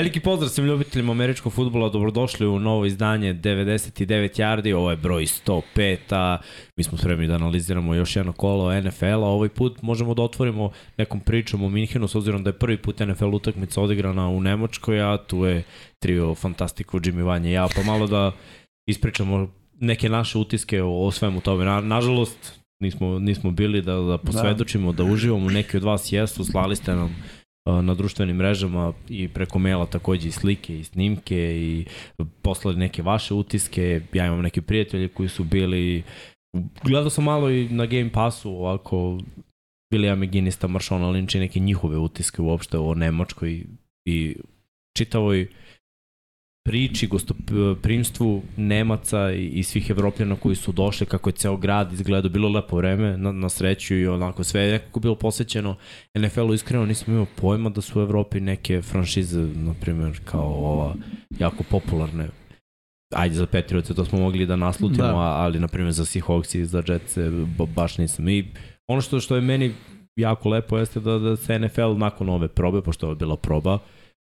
Veliki pozdrav svim ljubiteljima američkog futbola, dobrodošli u novo izdanje 99 yardi, ovo je broj 105, a mi smo spremni da analiziramo još jedno kolo NFL-a, ovaj put možemo da otvorimo nekom pričom o Minhenu, s obzirom da je prvi put NFL utakmica odigrana u Nemačkoj, a tu je trio Fantastico, Jimmy Vanje i ja, pa malo da ispričamo neke naše utiske o, o svemu tome. Na, nažalost, nismo, nismo bili da, da posvedočimo, da. da uživamo, neki od vas jesu, slali ste nam na društvenim mrežama i preko maila takođe i slike i snimke i poslali neke vaše utiske. Ja imam neke prijatelje koji su bili gledao sam malo i na Game Passu ovako William McGinnis, Maršona Lynch i neke njihove utiske uopšte o Nemačkoj i čitavoj priči, gostoprimstvu Nemaca i, i svih Evropljana koji su došli, kako je ceo grad izgledao, bilo lepo vreme, na, na sreću i onako sve je nekako bilo posvećeno NFL-u, iskreno nisam imao pojma da su u Evropi neke franšize, na primjer, kao ova, jako popularne, ajde za Patriots, to smo mogli da naslutimo, da. ali na primjer za Seahawks i za Jets baš nisam. I ono što, što je meni jako lepo jeste da, da se NFL nakon ove probe, pošto je bila proba, uh,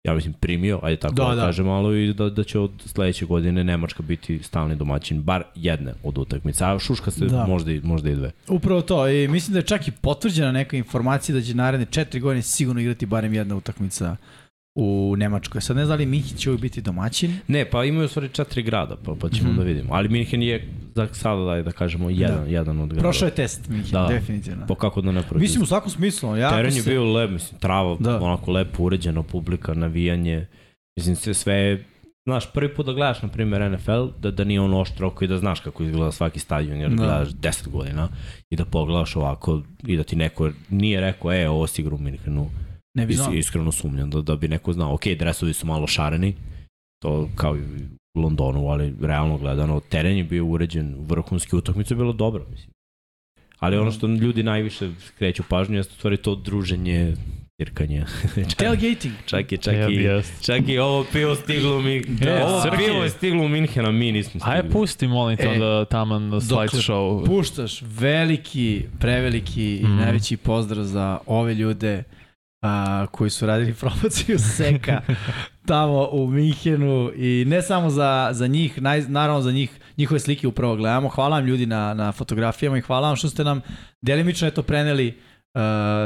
ja mislim primio, ajde tako da, da, da. kažem malo i da, da će od sledeće godine Nemačka biti stalni domaćin, bar jedne od utakmica, a Šuška se da. možda, i, možda i dve. Upravo to, i mislim da je čak i potvrđena neka informacija da će naredne četiri godine sigurno igrati barem jedna utakmica u Nemačkoj. Sad ne znam li Minhen će uvijek biti domaćin? Ne, pa imaju u stvari četiri grada, pa, pa ćemo mm -hmm. da vidimo. Ali Minhen je za sada da, da kažemo jedan, da. jedan od gradova. Prošao je test Minhen, da. definitivno. Pa kako da ne prođe? Mislim u svakom smislu. Ja Teren je se... bio lep, mislim, trava, da. onako lepo uređeno, publika, navijanje. Mislim, sve, sve znaš, prvi put da gledaš, na primjer, NFL, da, da nije on oštro i da znaš kako izgleda svaki stadion, jer da. gledaš 10 godina i da pogledaš ovako i da ti neko nije rekao, e, ovo si igra u Minhenu Ne bi znao. Iskreno sumnjam da, da bi neko znao. Ok, dresovi su malo šareni, to kao i Londonu, ali realno gledano, teren je bio uređen, vrhunski utakmica je bilo dobro, mislim. Ali ono što ljudi najviše skreću pažnju jeste u stvari to druženje, tirkanje. Tailgating. čak i, čak i, yes. čak i ovo pivo stiglo u Minhena. E, ovo Srki. pivo je stiglo u Minhena, mi nismo stigli. Ajde pusti, molim to e, da taman na slideshow. Puštaš veliki, preveliki mm. i najveći pozdrav za ove ljude a, koji su radili promociju Seka tamo u Minhenu i ne samo za, za njih, naj, naravno za njih, njihove slike upravo gledamo. Hvala vam ljudi na, na fotografijama i hvala vam što ste nam delimično eto preneli uh,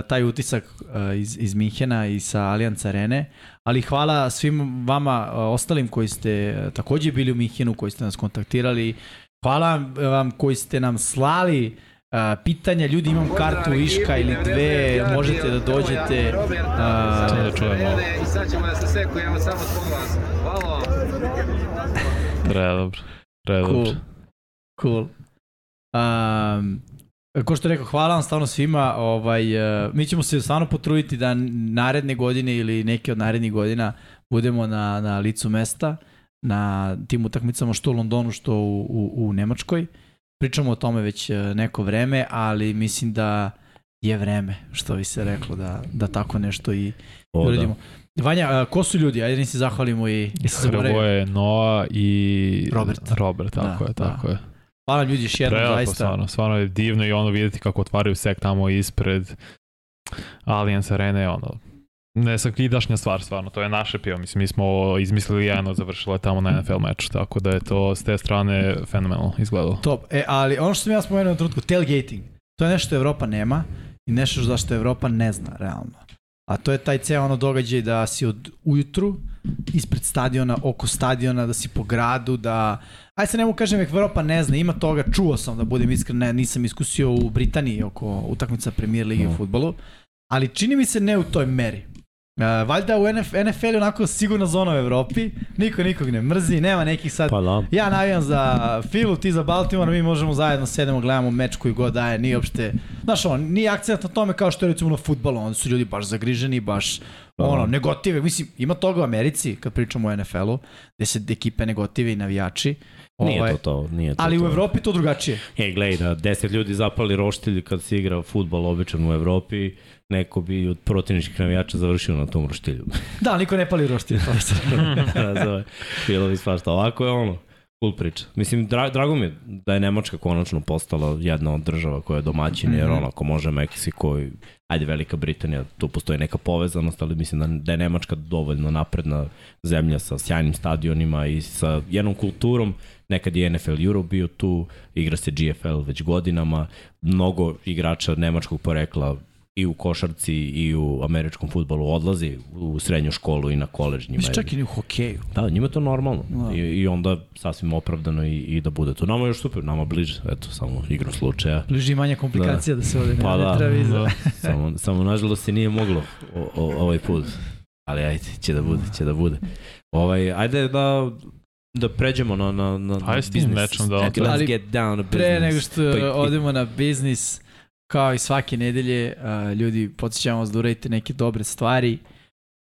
taj utisak uh, iz, iz Minhena i sa Allianz Arene, ali hvala svim vama uh, ostalim koji ste uh, takođe bili u Minhenu, koji ste nas kontaktirali, hvala vam koji ste nam slali uh, a, pitanja, ljudi imam kartu Iška ili dve, možete da dođete. A, da čujemo. I sad ćemo da se sekujemo samo zbog vas. Hvala dobro. Treba cool. dobro. Cool. Um, Ko što rekao, hvala vam stvarno svima. Ovaj, uh, mi ćemo se stvarno potruditi da naredne godine ili neke od narednih godina budemo na, na licu mesta na tim utakmicama što u Londonu, što u, u, u Nemačkoj. Uh, Pričamo o tome već e, neko vreme, ali mislim da je vreme, što bi se reklo, da, da tako nešto i o, da. uradimo. Da. Vanja, a, ko su ljudi? Ajde ni se zahvalimo i... Prvo je Noa i Robert. Robert, tako da, je, tako da. je. Hvala ljudi još jednom, Prelepo, zaista. Stvarno, stvarno je divno i ono videti kako otvaraju sek tamo ispred Allianz Arene, ono, nesvakidašnja stvar, stvarno, to je naše pivo, mislim, mi smo izmislili jedno, završilo je tamo na NFL meču, tako da je to s te strane fenomenalno izgledalo. Top, e, ali ono što sam ja spomenuo u trenutku, tailgating, to je nešto što Evropa nema i nešto zašto Evropa ne zna, realno. A to je taj ceo ono događaj da si od ujutru ispred stadiona, oko stadiona, da si po gradu, da... Ajde se ne mogu kažem, Evropa ne zna, ima toga, čuo sam da budem iskren, ne, nisam iskusio u Britaniji oko utakmica Premier Lige no. u futbolu, ali čini mi se ne u toj meri. Uh, valjda u NF, NFL je onako sigurna zona u Evropi, niko nikog ne mrzi, nema nekih sad... Pa da. Ja navijam za Filu, ti za Baltimore, mi možemo zajedno sedemo, gledamo meč koji god daje, nije uopšte... Znaš ono, nije akcent na tome kao što je recimo na futbolu, onda su ljudi baš zagriženi, baš pa ono, da. negotive. Mislim, ima toga u Americi, kad pričamo o NFL-u, gde se ekipe negotive i navijači. Nije ovaj, to to, nije to Ali to. u Evropi to drugačije. E, gledaj, da deset ljudi zapali roštilj kad se igra futbol običan u Evropi, neko bi od protivničkih navijača završio na tom roštilju. da, niko ne pali roštilj. da, zove, bilo bi svašta. Ovako je ono, Cool priča. Mislim, dra, drago mi je da je Nemačka konačno postala jedna od država koja je domaćin, jer Mhm. ono, ako može Meksiko i ajde Velika Britanija, tu postoji neka povezanost, ali mislim da, da je Nemačka dovoljno napredna zemlja sa sjajnim stadionima i sa jednom kulturom. Nekad je NFL Euro bio tu, igra se GFL već godinama, mnogo igrača nemačkog porekla i u košarci i u američkom futbolu odlazi u srednju školu i na koleđ. Njima Mislim, je- čak i u hokeju. Da, njima je to normalno. Da. I, I onda sasvim opravdano i, i da bude to. Nama je još super, nama bliže, eto, samo igrom slučaja. Bliži i manje komplikacija da, se ovde ne, Pa ne da, treba. Da. samo, samo nažalost se nije moglo o, o, ovaj put. Ali ajde, će da bude, će da bude. Ovaj, ajde da da pređemo na, na, na, na Ajde s tim biznis. mečom da Let's get down to business. Pre nego što Pa odemo na biznis, kao i svake nedelje, ljudi, podsjećamo vas da uradite neke dobre stvari.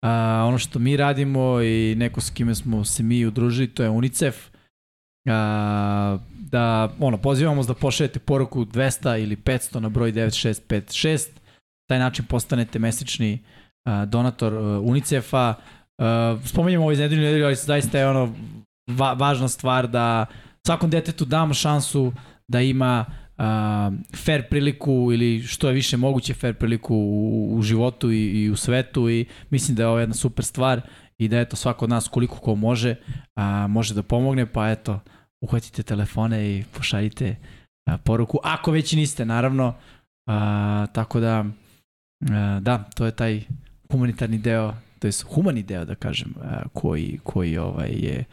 A, ono što mi radimo i neko s kime smo se mi udružili, to je UNICEF. A, da, ono, pozivamo vas da pošaljete poruku 200 ili 500 na broj 9656. Taj način postanete mesečni donator UNICEF-a. A, spomenjamo ovo iz nedelju nedelju, ali zaista je ono va, važna stvar da svakom detetu damo šansu da ima a, fair priliku ili što je više moguće fair priliku u, u životu i, i u svetu i mislim da je ovo jedna super stvar i da eto svako od nas koliko ko može a, može da pomogne pa eto uhvatite telefone i pošaljite a, poruku ako već niste naravno a, tako da a, da to je taj humanitarni deo to je humani deo da kažem a, koji, koji ovaj je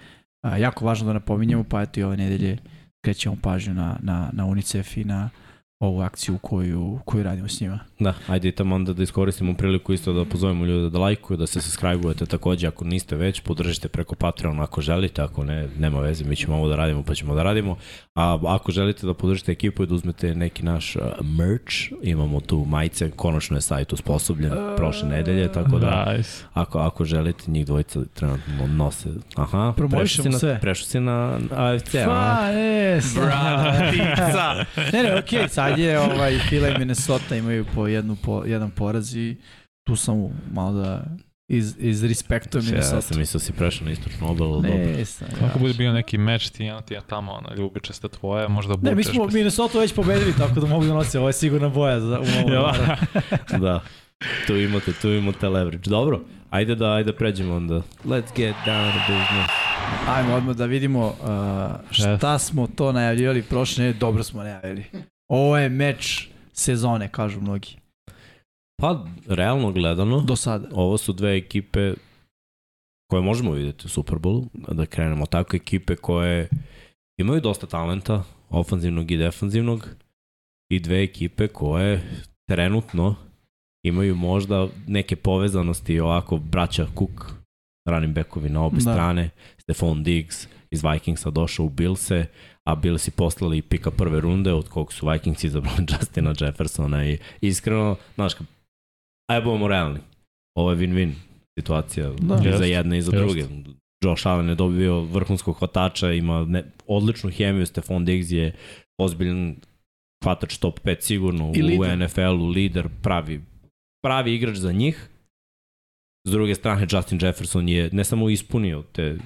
a, jako važno da napominjemo pa eto i ove nedelje krećemo pažnju na, na, na UNICEF i na ovu akciju koju, koju radimo s njima. Da, ajde i tamo onda da iskoristimo priliku isto da pozovemo ljude da lajkuju, da se subscribe-ujete takođe ako niste već, podržite preko Patreona ako želite, ako ne, nema veze, mi ćemo ovo da radimo pa ćemo da radimo. A ako želite da podržite ekipu i da uzmete neki naš uh, merch, imamo tu majice, konačno je sajt usposobljen prošle nedelje, tako da Nice. ako, ako želite, njih dvojica trenutno nose. Aha, prešao si na, sve. Prešao si na AFC, a? Pa, e, Brata, ne, ne, okej, okay, sad je ovaj, Fila i Minnesota imaju po, jednu, po jedan poraz i tu sam malo da iz, iz respektujem Ja Minnesota. sam mislio da si prešao na istočnu obalu, ali dobro. Ne, sam, Ako bude bio neki meč, ti jedan ti je tamo, ona ljubičasta tvoja, možda bučeš. Ne, mi smo Minnesota već pobedili, tako da mogu da nosim. Ovo je sigurna boja za u ovom. Ja. da. Tu imate, tu imate leverage. Dobro, ajde da ajde pređemo onda. Let's get down to business. Ajmo odmah da vidimo uh, šta smo to najavljivali prošle. Dobro smo najavili. Ovo je meč sezone, kažu mnogi. Pa, realno gledano, Do sada. ovo su dve ekipe koje možemo vidjeti u Superbowlu, da krenemo tako, ekipe koje imaju dosta talenta, ofanzivnog i defanzivnog, i dve ekipe koje trenutno imaju možda neke povezanosti ovako braća Cook, running backovi na obe Da. strane, Stephon Diggs iz Vikingsa došao u Billse, a Billsi poslali pika prve runde, od kog su Vikings izabrali Justina Jeffersona i iskreno, znaš, ajde budemo realni, ovo je win-win situacija Da. i za jedne i za jeste. druge. Josh Allen je dobio vrhunskog hvatača, ima ne, odličnu hemiju, Stefan Diggs je ozbiljan hvatač top 5 sigurno I u. NFL-u, lider, pravi, pravi igrač za njih. S druge strane, Justin Jefferson je ne samo ispunio te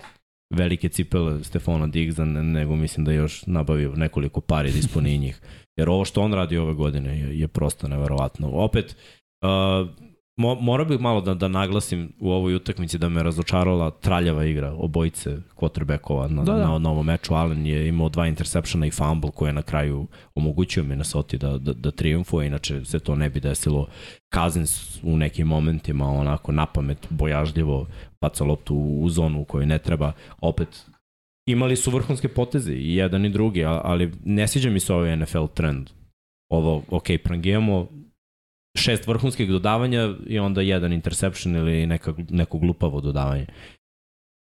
velike cipele Stefana Diggsa, ne- nego mislim da je još nabavio nekoliko pari da ispuni njih. Jer ovo što on radi ove godine je, je prosto neverovatno. Opet, uh, mo, morao bih malo da, da naglasim u ovoj utakmici da me razočarala traljava igra obojice quarterbackova na, Da, da, da. na novom meču. Allen je imao dva interceptiona i fumble koje je na kraju omogućio Minnesota da, da, da triumfuje, inače se to ne bi desilo. Cousins u nekim momentima onako na pamet, bojažljivo baca loptu u, u zonu u kojoj ne treba. Opet, imali su vrhunske poteze i jedan i drugi, ali ne sviđa mi se ovaj NFL trend. Ovo, ok, prangijamo šest vrhunskih dodavanja i onda jedan interception ili neka, neko glupavo dodavanje.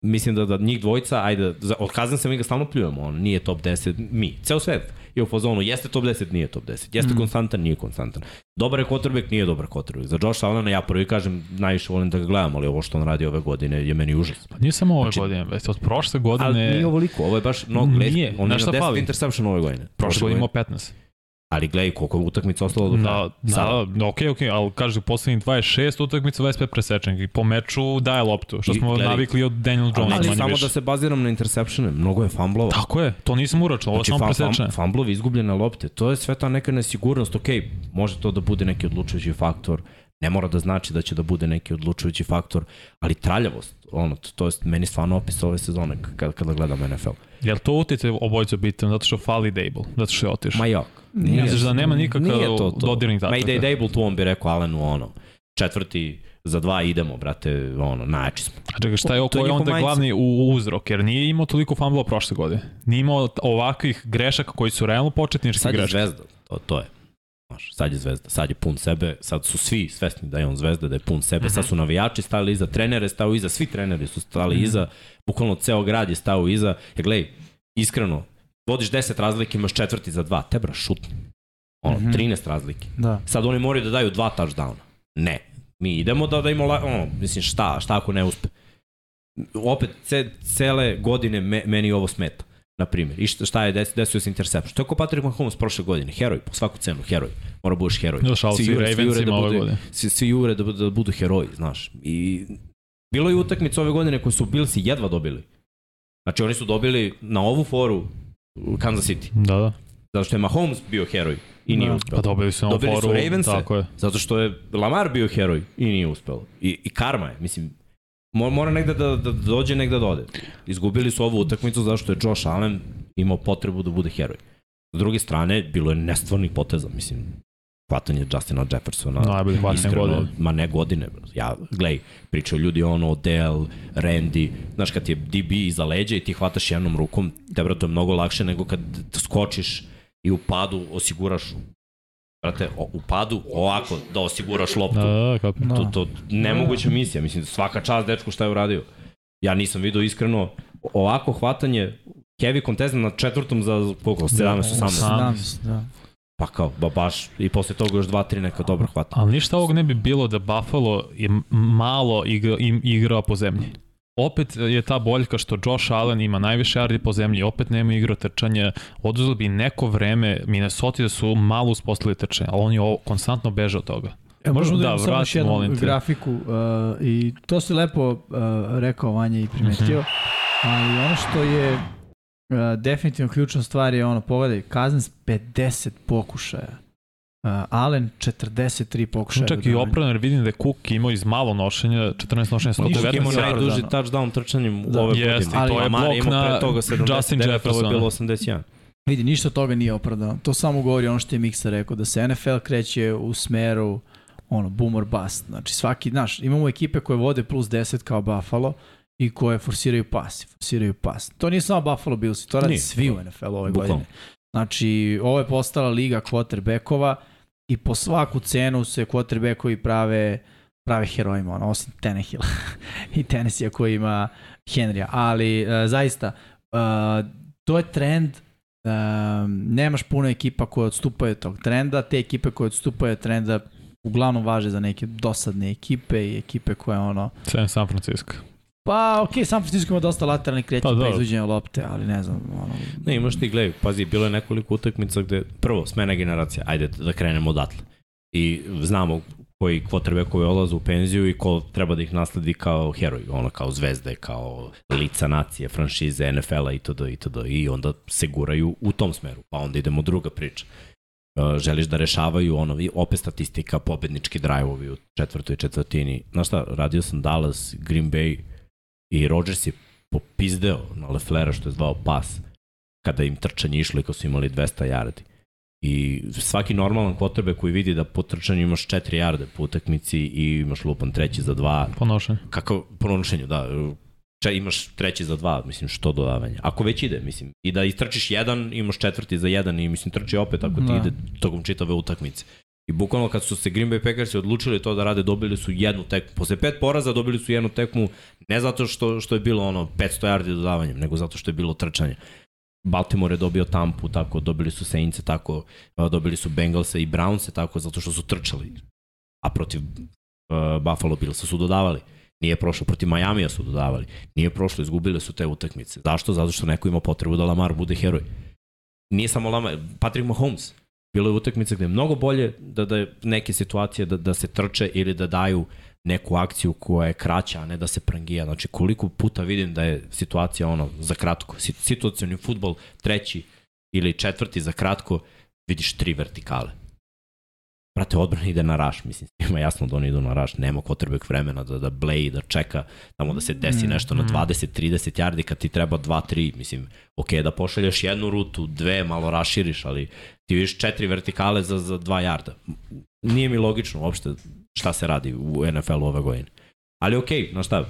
Mislim da, da njih dvojica, ajde, za, od Kazan se mi ga stalno pljujemo, on nije top 10, mi, ceo svet je u fazonu, jeste top 10, nije top 10, jeste mm. konstantan, nije konstantan. Dobar je quarterback, nije dobar quarterback. Za Josh Allena ja prvi kažem, najviše volim da ga gledam, ali ovo što on radi ove godine je meni užas. Pa nije samo ove Znači- godine, već od prošle godine... Ali nije ovoliko, ovo je baš mnogo. On šta 10 fali? interception ove godine. Prošle godine imao 15. Ali gledaj, koliko je utakmica ostalo do kraja. Da, Sada. da, ok, ok, ali kaže u poslednjih 26 utakmica 25 presečenih i po meču daje loptu, što I smo gledaj, navikli od Daniel Jones. Ali, ali samo više. da se baziram na interceptione, mnogo je famblova. Tako je, to nisam uračunao, ovo Znači, samo presečene. fam, famblovi, izgubljene lopte, to je sve ta neka nesigurnost, ok, može to da bude neki odlučujući faktor, ne mora da znači da će da bude neki odlučujući faktor, ali traljavost, ono, to, je meni stvarno opis ove sezone kada, kada gledam NFL. Jel to utjecaj obojca bitan zato što fali Dable, zato što je otišao? Ma jok. Nije, Misliš da nema nikakav to to. dodirnih Ma i da je tačaka? Dable tu, on bi rekao Alenu, ono, četvrti za dva idemo, brate, ono, najjači smo. A čekaj, šta je, To ko je je onda glavni u, uzrok? Jer nije imao toliko fumblova prošle godine. Nije imao ovakvih grešaka koji su realno početnički Sad je greške. zvezda, to, to je. Znaš, sad je zvezda, sad je pun sebe, sad su svi svesni da je on zvezda, da je pun sebe, sad su navijači stali iza, trenere stao iza, svi treneri su stali iza, bukvalno ceo grad je stao iza. Ja gledaj, iskreno, vodiš 10 razlike, imaš četvrti za dva, te bra, šutni. Ono, Mhm. 13 razlike. Da. Sad oni moraju da daju dva touchdowna. Ne. Mi idemo da, da imamo, la- ono, mislim, šta, šta ako ne uspe? Opet, ce, cele godine me, meni ovo smeta na primjer. I šta, šta je des, desio se interception? To je ko Patrick Mahomes prošle godine. Heroj, po svaku cenu, heroj. Mora budeš heroj. Još, ali svi Ravensima ove godine. Svi, svi jure da, da budu heroji, znaš. I bilo je utakmica ove godine koje su Billsi jedva dobili. Znači oni su dobili na ovu foru u Kansas City. Da, da. Zato što je Mahomes bio heroj i nije Da. uspeo. Pa dobili su na Dobili su foru. Ravense. Tako je. Zato što je Lamar bio heroj i nije uspelo. I, i karma je, mislim, mora, negde da, da dođe, negde da ode. Izgubili su ovu utakmicu zato što je Josh Allen imao potrebu da bude heroj. S druge strane, bilo je nestvarnih poteza, mislim, hvatanje Justina Jeffersona. Najbolje hvatanje iskreno, godine. Ma ne godine. Ja, glej, pričaju ljudi ono, Odell, Randy, znaš kad ti je DB iza leđa i ti hvataš jednom rukom, te bro, to je mnogo lakše nego kad skočiš i u padu osiguraš Brate, o, u padu ovako da osiguraš loptu. Da, da, kako. Da. To, to nemoguća misija. Mislim, svaka čast dečku šta je uradio. Ja nisam video iskreno ovako hvatanje Heavy contest na četvrtom za koliko? 17, 18. 17, da. Pa kao, ba, baš. I posle toga još 2-3 neka dobra hvata. Ali ništa ovog ne bi bilo da Buffalo je malo igra, igrao po zemlji. Opet je ta boljka što Josh Allen ima najviše yardi po zemlji, opet nema igro trčanja, oduzeli bi neko vreme Minnesota da su malo uspostavili trčanje, ali on je ovo, konstantno beže od toga. E, možemo da, Da, samo još jednu grafiku uh, i to si lepo uh, rekao Vanja i primetio, Mhm. ali ono što je uh, definitivno ključna stvar je ono, pogledaj, Cousins 50 pokušaja, uh, Allen 43 pokušaja. Čak i opravno jer vidim da je Cook imao iz malo nošenja, 14 nošenja, Cook Cook 119 imao najduži Da. touchdown trčanjem Da. ove Jeste, godine. i to je blok na pre toga 79, Justin ovo je bilo 81. Vidi, ništa od toga nije opravdano. To samo govori ono što je Miksa rekao, da se NFL kreće u smeru ono, boom or bust. Znači svaki, znaš, imamo ekipe koje vode plus 10 kao Buffalo i koje forsiraju pas, forsiraju pas. To nije samo Buffalo Bills, to radi Nije. svi u NFL ove Bukvalno. godine. Znači, ovo je postala liga quarterbackova i po svaku cenu se quarterbackovi prave prave herojima, ono, osim Tannehilla i Tennessee koji ima Henrya, ali uh, zaista uh, to je trend um, nemaš puno ekipa koje odstupaju od tog trenda, te ekipe koje odstupaju od trenda uglavnom važe za neke dosadne ekipe i ekipe koje ono San San Francisco. Pa ok, San Francisco ima dosta lateralnih kreća Pa pa, da. izvođenja lopte, ali ne znam ono, Ne, imaš ti, gledaj, pazi, bilo je nekoliko utakmica gde, prvo, smena generacija, ajde da krenemo odatle. I znamo koji quarterbackovi odlaze u penziju i ko treba da ih nasledi kao heroj, ono kao zvezde, kao lica nacije, franšize, NFL-a itd. itd. I onda se guraju u tom smeru, pa onda idemo druga priča. Uh, želiš da rešavaju ono, i opet statistika, pobednički drive-ovi u četvrtoj četvrtini. Znaš šta, radio sam Dallas, Green Bay i Rodgers je popizdeo na Leflera što je zvao pas kada im trčanje išlo i kad su imali 200 yardi. I svaki normalan quarterback koji vidi da po trčanju imaš 4 yarde po utakmici i imaš lupan treći za dva, Ponošenje. kakav po nošenju, da, če, imaš treći za dva, mislim, što dodavanje. Ako već ide, mislim, i da istrčiš jedan, imaš četvrti za jedan i mislim, trči opet ako ti Da. ide tokom čitave utakmice. I bukvalno kad su se Green Bay Packersi odlučili to da rade, dobili su jednu tekmu. Posle pet poraza dobili su jednu tekmu ne zato što, što je bilo ono 500 yardi dodavanjem, nego zato što je bilo trčanje. Baltimore je dobio Tampu, tako, dobili su Saints tako, dobili su Bengalse i Brownse tako, zato što su trčali. A protiv uh, Buffalo Billsa su dodavali. Nije prošlo protiv Majamija su dodavali. Nije prošlo, izgubile su te utakmice. Zašto? Zato što neko ima potrebu da Lamar bude heroj. Nije samo Lamar, Patrick Mahomes. Bilo je utakmica gde je mnogo bolje da, da je neke situacije da, da se trče ili da daju neku akciju koja je kraća, a ne da se prangija. Znači, koliko puta vidim da je situacija ono za kratko. Situacioni futbol treći ili četvrti za kratko, vidiš tri vertikale. Brate, odbrana ide na raš, mislim, ima jasno da oni idu na raš, nema potrebek vremena da, da bleji, da čeka, tamo da se desi nešto na 20-30 yardi kad ti treba 2-3, mislim, ok, da pošalješ jednu rutu, dve, malo raširiš, ali ti vidiš četiri vertikale za, za 2 yarda. Nije mi logično uopšte šta se radi u NFL-u ove godine. Ali ok, znaš šta,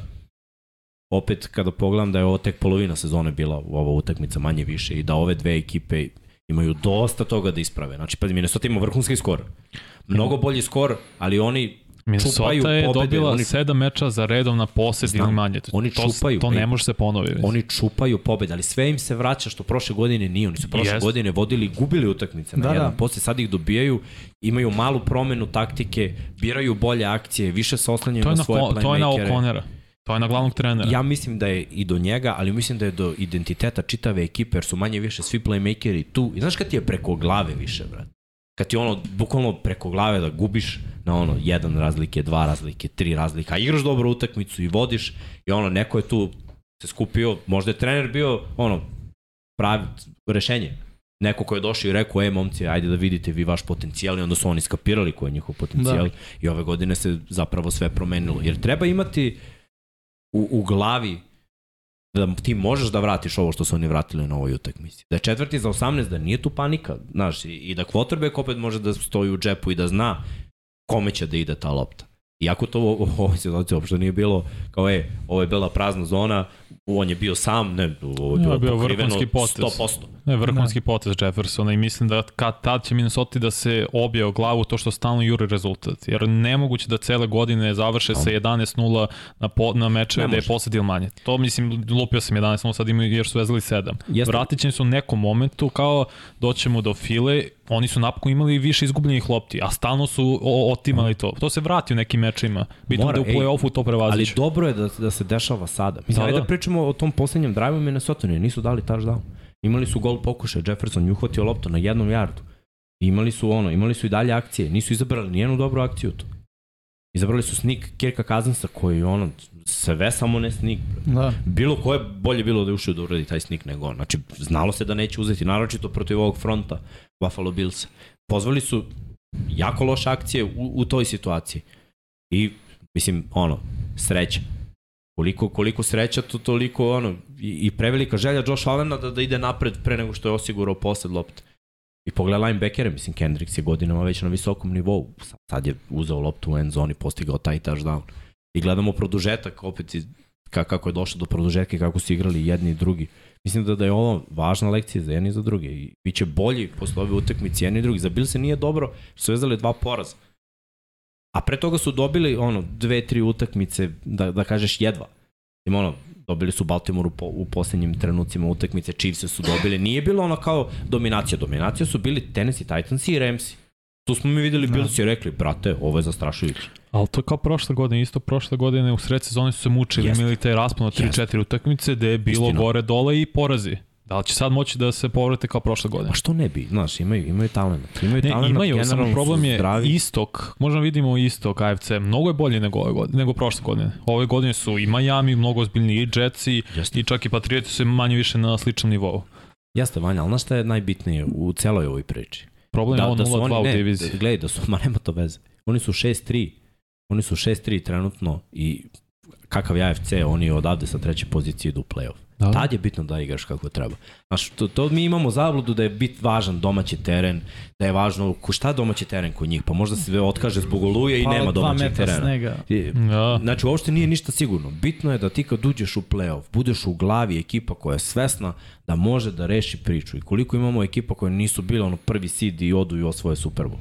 opet kada pogledam da je ovo tek polovina sezone bila ova utakmica manje više i da ove dve ekipe imaju dosta toga da isprave. Znači, pa Minnesota ima vrhunski skor. Mnogo bolji skor, ali oni Minnesota čupaju je pobede, dobila oni- sedam meča za redom na posed Znam, ili manje. To, oni to, čupaju, To ej. ne može se ponoviti. Oni čupaju pobede, ali sve im se vraća što prošle godine nije. Oni su prošle Jeste. godine vodili i gubili utakmice na Da, jedan. da. Posle sad ih dobijaju, imaju malu promenu taktike, biraju bolje akcije, više se oslanjaju To na na, svoje Ko- to je na playmakere. Okonera. To je na glavnog trenera. Ja mislim da je i do njega, ali mislim da je do identiteta čitave ekipe, jer su manje više svi playmakeri tu. I znaš kad ti je preko glave više, brate? Kad ti ono, bukvalno preko glave da gubiš na ono, jedan razlike, dva razlike, tri razlike, a igraš dobro utakmicu i vodiš i ono, neko je tu se skupio, možda je trener bio, ono, pravi rešenje. Neko ko je došao i rekao, e, momci, ajde da vidite vi vaš potencijal i onda su oni skapirali koji je njihov potencijal Da. i ove godine se zapravo sve promenilo. Jer treba imati u, u glavi da ti možeš da vratiš ovo što su oni vratili na ovoj utakmici. Da je četvrti za 18, da nije tu panika, znaš, i, i da quarterback opet može da stoji u džepu i da zna kome će da ide ta lopta. Iako to u ovoj situaciji uopšte nije bilo kao, e, ovo je bila prazna zona, on je bio sam, ne, ovo je Ja, bilo bio pokriveno vrhunski potez. 100%. Ne, vrhunski da. potez Jeffersona i mislim da kad tad će Minnesota da se obje o glavu to što stalno juri rezultat. Jer nemoguće da cele godine završe sa 11-0 na, po, na meče Ne gde je ili manje. To mislim, lupio sam 11-0, sad imaju jer su vezali 7. Jeste. Vratit će se u nekom momentu kao doćemo do file, oni su napokon imali više izgubljenih lopti, a stalno su otimali to. To se vrati u nekim mečima. Bitno Mora, da u play-offu to Ali prevaziš. dobro je da, da se dešava sada. Mislim, Da, da, da. da. Pričamo o tom poslednjem drive-u Minnesota, ne, nisu dali touchdown. Imali su gol pokušaj, Jefferson je uhvatio loptu na jednom jardu. Imali su ono, imali su i dalje akcije, nisu izabrali nijednu dobru akciju tu. Izabrali su snik Kirka Kazansa koji je ono, sve samo ne snik. Da. Bilo ko je bolje bilo da je ušao da uradi taj snik nego on. Znači, znalo se da neće uzeti, naročito protiv ovog fronta Buffalo Billsa. Pozvali su jako loše akcije u, u toj situaciji. I, mislim, ono, sreća. Koliko, koliko sreća, to toliko, ono, i, i prevelika želja Josh Allena da, da ide napred pre nego što je osigurao posled lopte. I pogledaj linebackere, mislim, Kendricks je godinama već na visokom nivou. Sad- je uzeo loptu u end zoni, postigao taj touchdown. I gledamo produžetak, opet ka, kako je došlo do produžetka i kako su igrali jedni i drugi. Mislim da, da je ovo važna lekcija za jedni i za druge. I biće bolji posle ove utakmice jedni i drugi. Za Bill se nije dobro što su vezali dva poraza. A pre toga su dobili ono dve, tri utakmice, da, da kažeš jedva. Ima ono, dobili su Baltimore u, po, u poslednjim trenucima utakmice, Chiefs su dobili. Nije bilo ono kao dominacija. Dominacija su bili Tennessee Titans i Ramsi. Tu smo mi videli, Da. Bills i rekli, brate, ovo je zastrašujuće. Ali to je kao prošle godine, isto prošle godine u sred sezone su se mučili, Jeste. imali taj raspon od 3-4 utakmice gde je bilo Istina. gore dole i porazi. Da li će sad moći da se povrate kao prošle godine? Pa što ne bi, znaš, imaju, imaju talent. Imaju Ne, talent, imaju, samo problem je zdravi. istok. Možda vidimo istok AFC, mnogo je bolji nego ove godine, nego prošle godine. Ove godine su i Miami, mnogo ozbiljniji i Jetsi Jeste. i čak i Patrioti su manje više na sličnom nivou. Jeste, Vanja, ali znaš šta je najbitnije u celoj ovoj priči? Problem je ovo 0-2 u diviziji. da- gledaj, da su, ma nema to veze. Oni su 6-3, oni su 6-3 trenutno i kakav je AFC, oni odavde sa treće pozicije idu u play-off. Da. Tad je bitno da igraš kako treba. Znaš, to, to mi imamo zabludu da je bit važan domaći teren, da je važno, ko šta je domaći teren kod njih? Pa možda se otkaže zbog oluje i Pa, nema domaćeg terena. snega. I- Da. Znači, uopšte nije ništa sigurno. Bitno je da ti kad uđeš u play-off, budeš u glavi ekipa koja je svesna da može da reši priču. I koliko imamo ekipa koje nisu bile ono prvi seed i odu i osvoje Super Bowl.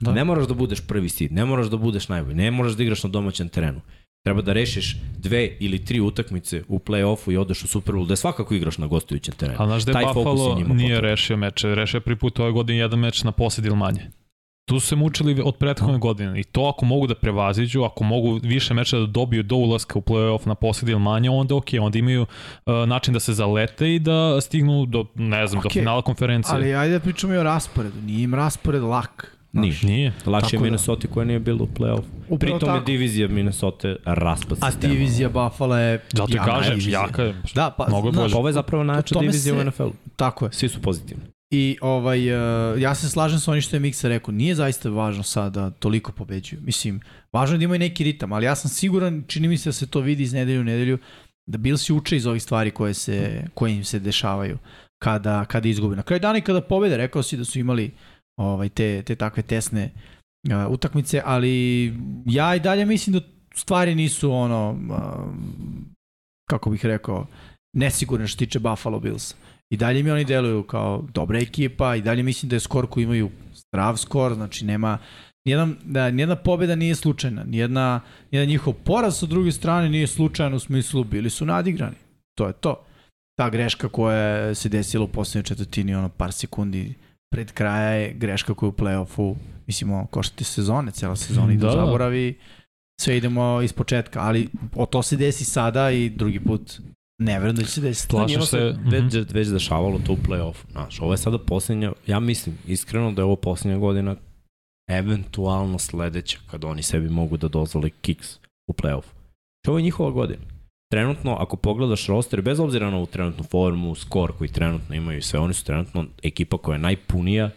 Da. Da. Ne moraš da budeš prvi seed, ne moraš da budeš najbolji, ne moraš da igraš na domaćem terenu. Treba da rešiš dve ili tri utakmice u play-offu i odeš u Super Bowl, da svakako igraš na gostujućem terenu. Ali znaš da je je Buffalo nije potreban. rešio meče, rešio je prvi put ove godine jedan meč na posed ili manje. Tu su se mučili od prethodne godine i to ako mogu da prevaziđu, ako mogu više meča da dobiju do ulaska u play-off na posled ili manje, onda ok, onda imaju uh, način da se zalete i da stignu do, ne znam, okay. do finala konferencije. Ali ajde da pričamo i o rasporedu. Nije im raspored lak. Nije. Nije. Lakše Tako je da. Minnesota koja nije bila u play-off. Upravo Pritom je tako. divizija Minnesota raspad A sistema. divizija Buffalo je Zato jaka kažem, divizija. jaka je. Da, pa, Mnogo je bolje. Ovo je zapravo najjača divizija se- u NFL-u. Tako je. Svi su pozitivni. I ovaj, uh, ja se slažem sa onim što je Miksa rekao, nije zaista važno sad da toliko pobeđuju. Mislim, važno je da imaju neki ritam, ali ja sam siguran, čini mi se da se to vidi iz nedelju u nedelju, da Bilsi uče iz ovih stvari koje, se, koje im se dešavaju kada, kada izgube. Na kraju dana i kada pobede, rekao si da su imali ovaj, te, te takve tesne uh, utakmice, ali ja i dalje mislim da stvari nisu ono, uh, kako bih rekao, nesigurne što tiče Buffalo Bills. I dalje mi oni deluju kao dobra ekipa i dalje mislim da je skor koji imaju zdrav skor, znači nema nijedan, da, nijedna pobjeda nije slučajna, nijedna, nijedan njihov poraz sa druge strane nije slučajan u smislu bili su nadigrani. To je to. Ta greška koja se desila u poslednjoj četvrtini, ono par sekundi pred kraja je greška koja je u play-offu, mislimo, koštate sezone, cela sezona ide u Da, da. zaboravi, sve idemo iz početka, ali o to se desi sada i drugi put ne verujem da će se desiti. Njima se. već, mhm. već dešavalo to u play-offu. Znaš, ovo je sada posljednja, ja mislim iskreno da je ovo posljednja godina eventualno sledeća kad oni sebi mogu da dozvole kiks u play-offu. Ovo je njihova godina. Trenutno, ako pogledaš roster, bez obzira na ovu trenutnu formu, skor koji trenutno imaju i sve, oni su trenutno ekipa koja je najpunija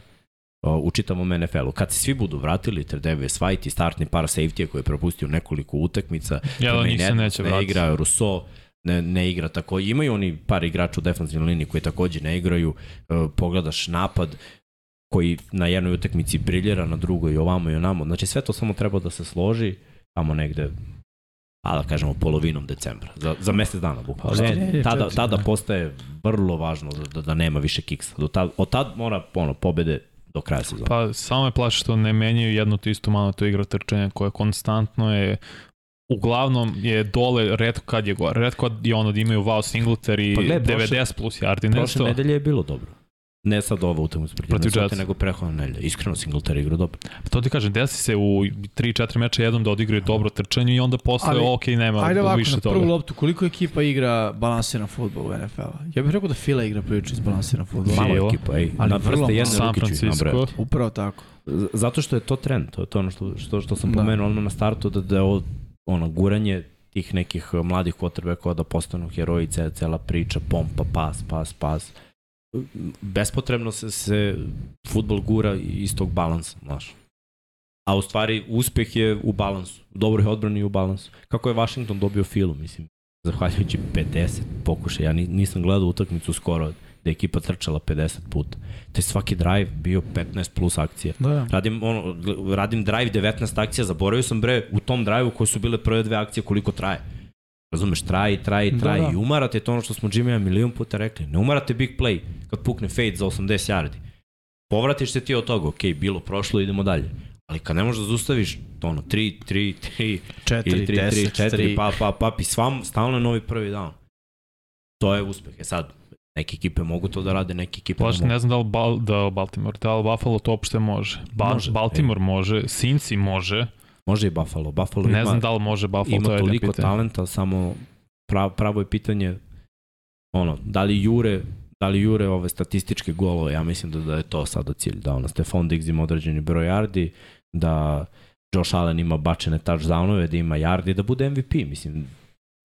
u čitavom NFL-u. Kad se svi budu vratili, Tredavious White i startni par safety koji je propustio nekoliko utakmica, od njih se Edmonds neće ne vratiti. igra, Rousseau ne, ne igra tako. Imaju oni par igrača u defensivnoj liniji koji takođe ne igraju. Pogledaš napad koji na jednoj utakmici briljera, na drugoj i ovamo i onamo. Znači sve to samo treba da se složi tamo negde a da kažemo polovinom decembra, za, za mesec dana bukvalno. Pa, Ne, četiri, tada, tada da. postaje vrlo važno da, da, da nema više kiksa. Do tad, od tad mora ono, pobede do kraja sezona. Pa samo me plaši što ne menjaju jednu tu istu manu tu igru trčanja koja konstantno je uglavnom je dole redko kad je gore. Redko kad je ono da imaju Wow Singletary Pa i gledaj, prošle- 90 plus yardi, Prošle nešto. nedelje je bilo dobro. Ne sad ova utakmica protiv Protiv Jetsa. nego prehodna nedelja. Iskreno Singletary igra dobro. To ti kažem, desi se u 3-4 meča jednom da odigraju dobro trčanje i onda posle, Ali, ok, nema Ajde ovako, više na toga. prvu loptu, koliko ekipa igra balansiran futbol u NFL-a? Ja bih rekao da Fila igra prilično iz balansiran futbol. Malo. Ekipa, ej. Ali na vrlo malo. jedne San Francisco. Upravo tako. Zato što je to trend, to je to ono što, što, što sam Da. pomenuo odmah na startu, da, da je ovo ono, guranje tih nekih mladih quarterbackova da postanu heroji, cela, cela priča, pompa, pas, pas, pas. Bespotrebno se, se futbol gura iz tog balansa, znaš. A u stvari uspeh je u balansu, u dobroj odbrani i u balansu. Kako je Washington dobio filu, mislim, zahvaljujući 50 pokušaja. Ja ni- nisam gledao utakmicu skoro da je ekipa trčala 50 puta. Te svaki drive bio 15 plus akcija. Da, da. Radim, ono, radim drive 19 akcija, zaboravio sam bre u tom drive-u koje su bile prve dve akcije koliko traje. Razumeš, traje, traje, Da, traje da. i umarate to ono što smo Jimmy milion puta rekli. Ne umarate big play kad pukne fade za 80 yardi. Povratiš se ti od toga, ok, bilo, prošlo, idemo dalje. Ali kad ne možeš da zustaviš to ono 3, 3, 3, 4, 3, 3, 10, 3, 4, 3. pa, pa, pa, i svam, stalno je novi prvi down. To je uspeh. E sad, neke ekipe mogu to da rade, neke ekipe Plaš, ne mogu. ne znam da li, Bal, da li Baltimore, da li Buffalo to uopšte može. Ba, Može, Baltimore može, Cincy može, Može i Buffalo. Buffalo ne ima, znam da li može Buffalo, ima to je toliko pitanje. talenta, samo prav, pravo je pitanje ono, da li jure da li jure ove statističke golove, ja mislim da, da je to sada cilj, da ono, Stefan Diggs ima određeni broj yardi, da Josh Allen ima bačene touchdownove, da ima yardi, da bude MVP, mislim,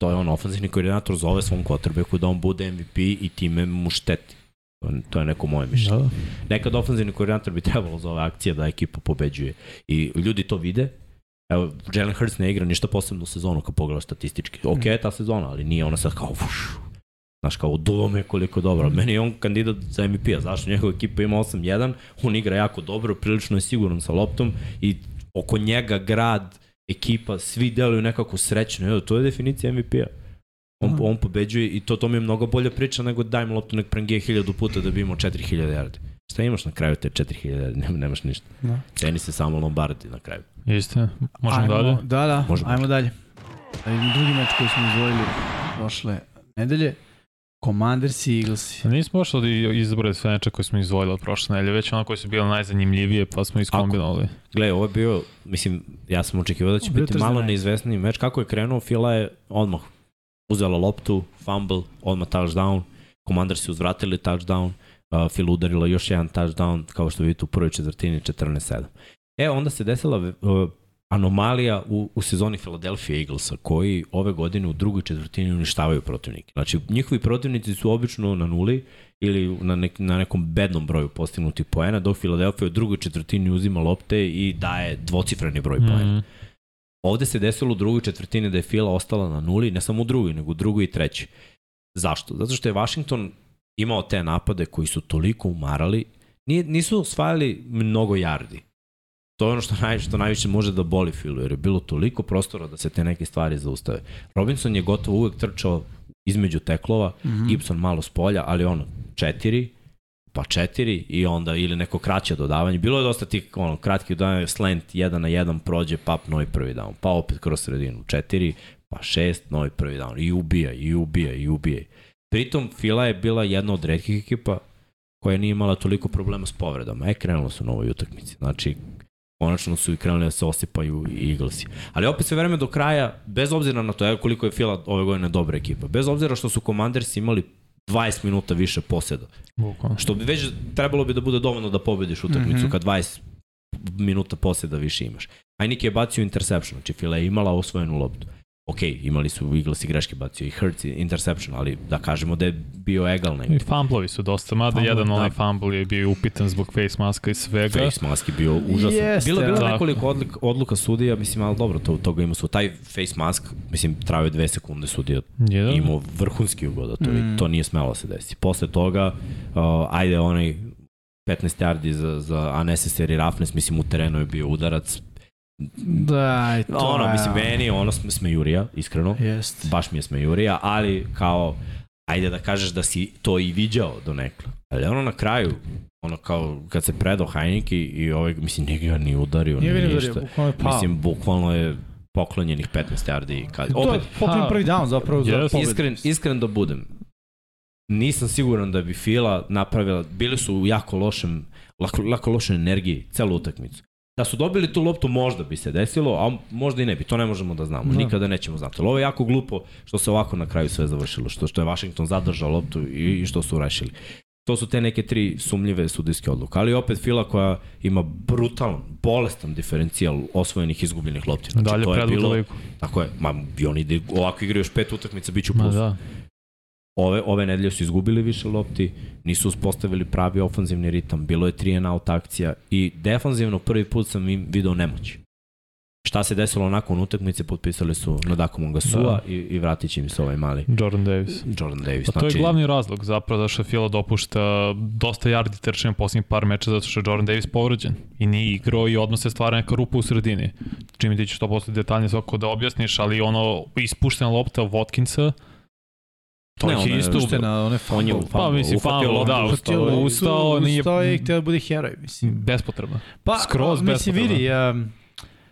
to je on ofenzivni koordinator zove svom quarterbacku da on bude MVP i time mu šteti. To je- To je neko moje mišljenje. Da. Nekad ofenzivni koordinator bi trebalo za ove akcije da ekipa pobeđuje. I ljudi to vide. Evo, Jalen Hurts ne igra ništa posebno u sezonu kad pogledaš statistički. Ok je ta sezona, ali nije ona sad kao fuš, Znaš, kao dulo me koliko dobro. Meni je on kandidat za MVP-a. Zašto? Njegova ekipa ima 8-1, on igra jako dobro, prilično je siguran sa loptom i oko njega grad, ekipa, svi deluju nekako srećno. Evo, to je definicija MVP-a. On, Da. on pobeđuje i to, to mi je mnogo bolja priča nego daj mu loptu nek prengije hiljadu puta da bi imao 4000 yardi. Šta imaš na kraju te 4000 yardi? Nema, nemaš ništa. Da. Ceni se samo Lombardi na kraju. Istina. Možemo Ajmo, dalje? Da, da, Možemo. ajmo dalje. Drugi meč koji smo izvojili prošle nedelje. Commanders i Eaglesi. Nismo baš od izbrali sve neče koje smo izvojili od prošle nedelje, već ono koje su bile najzanimljivije, pa smo iskombinovali. Gle, ovo je bio, mislim, ja sam očekivao da će biti malo night. neizvesniji meč. Kako je krenuo, Fila je odmah uzela loptu, fumble, odmah touchdown, Commanders su uzvratili touchdown, uh, udarila još jedan touchdown, kao što vidite u prvoj četvrtini 14-7. E, onda se desila uh, anomalija u, u sezoni Philadelphia Eaglesa, koji ove godine u drugoj četvrtini uništavaju protivnike. Znači, njihovi protivnici su obično na nuli ili na, nek, na nekom bednom broju postignuti poena, dok Philadelphia u drugoj četvrtini uzima lopte i daje dvocifreni broj poena. Mm. Ovde se desilo u drugoj četvrtini da je Fila ostala na nuli, ne samo u drugoj, nego u drugoj i trećoj. Zašto? Zato što je Washington imao te napade koji su toliko umarali, nije, nisu osvajali mnogo jardi. To je ono što, naj, što najviše može da boli Filu, jer je bilo toliko prostora da se te neke stvari zaustave. Robinson je gotovo uvek trčao između teklova, Mm mm. Gibson malo s polja, ali ono, četiri, pa četiri i onda ili neko kraće dodavanje. Bilo je dosta tih ono, kratkih dodavanja, slant jedan na jedan prođe, pap novi prvi down, pa opet kroz sredinu, četiri, pa šest, novi prvi down, i ubija, i ubija, i ubija. Pritom Fila je bila jedna od redkih ekipa koja nije imala toliko problema s povredama. E, krenulo su na ovoj utakmici. Znači, konačno su i krenuli da se osipaju i Eaglesi. Ali opet sve vreme do kraja, bez obzira na to, evo koliko je Fila ove godine dobra ekipa, bez obzira što su Commanders imali 20 minuta više poseda. Bukvalno. Što bi već trebalo bi da bude dovoljno da pobediš utakmicu mm. -hmm. kad 20 minuta poseda više imaš. Heineke je bacio interception, znači Fila je imala osvojenu loptu. Ok, imali su Eagles i greške bacio i Hurts i interception, ali da kažemo da je bio egal I negde. fumblovi su dosta, mada Fumble, jedan da. onaj fumble je bio upitan zbog face maska i svega. Face mask je bio užasan. Jeste, bilo je bilo ali- nekoliko odluka, odluka sudija, mislim, ali dobro, to, toga ima su. Taj face mask, mislim, trajao je dve sekunde sudija Jedan. imao vrhunski ugoda, to, Mm. to nije smelo da se desi. Posle toga, uh, ajde onaj 15 yardi za, za unnecessary roughness, mislim u terenu je bio udarac. Da, i to ono, je- mislim, meni ono sme- smejurija, iskreno. Jest. Baš mi je smejurija, ali kao, ajde da kažeš da si to i viđao do nekla. Ali ono na kraju, ono kao kad se predao Heineke i, i ovaj, mislim, nije ga ni udario, Nije ni ništa. da je bukvalno pao. Mislim, bukvalno je poklonjenih 15 yardi. Kad, to je opet, ha, prvi down zapravo za pobedu. iskren, iskren da budem, nisam siguran da bi Fila napravila, bili su u jako lošem, lako, lako lošoj energiji celu utakmicu. Da su dobili tu loptu možda bi se desilo, a možda i ne bi, to ne možemo da znamo, Da. nikada nećemo znati. Ali ovo je jako glupo što se ovako na kraju sve završilo, što, što je Washington zadržao loptu i, i što su rešili. To su te neke tri sumljive sudijske odluke. Ali opet Fila koja ima brutalan, bolestan diferencijal osvojenih izgubljenih lopti. Znači, Dalje to je bilo, tako je, ma, i oni ovako igraju još pet utakmica, bit ću Ma plus. da. Ove, ove nedelje su izgubili više lopti, nisu uspostavili pravi ofanzivni ritam, bilo je 3 and out akcija i defanzivno prvi put sam im video nemoć. Šta se desilo nakon utakmice, potpisali su Nodako Mongasua Da. i, i vratit će im se ovaj mali Jordan Davis. Jordan Davis. Pa to je glavni razlog zapravo zašto Fila dopušta dosta yardi trčanja posljednjih par meča zato što je Jordan Davis povređen i nije igrao i odmah se stvara neka rupa u sredini. Čim ti ćeš to posle detaljnije svako da objasniš, ali ono ispuštena lopta Watkinsa to Ne, je isto Ušte ubilo. na one On je fumble. Pa fumble, mislim, uhvatio fumble, da, ustao ustao, je. ustao, nije... Ustao je i htio da bude heroj, mislim. Bespotrebno. Pa, Skroz mislim, bespotrebno. vidi, um,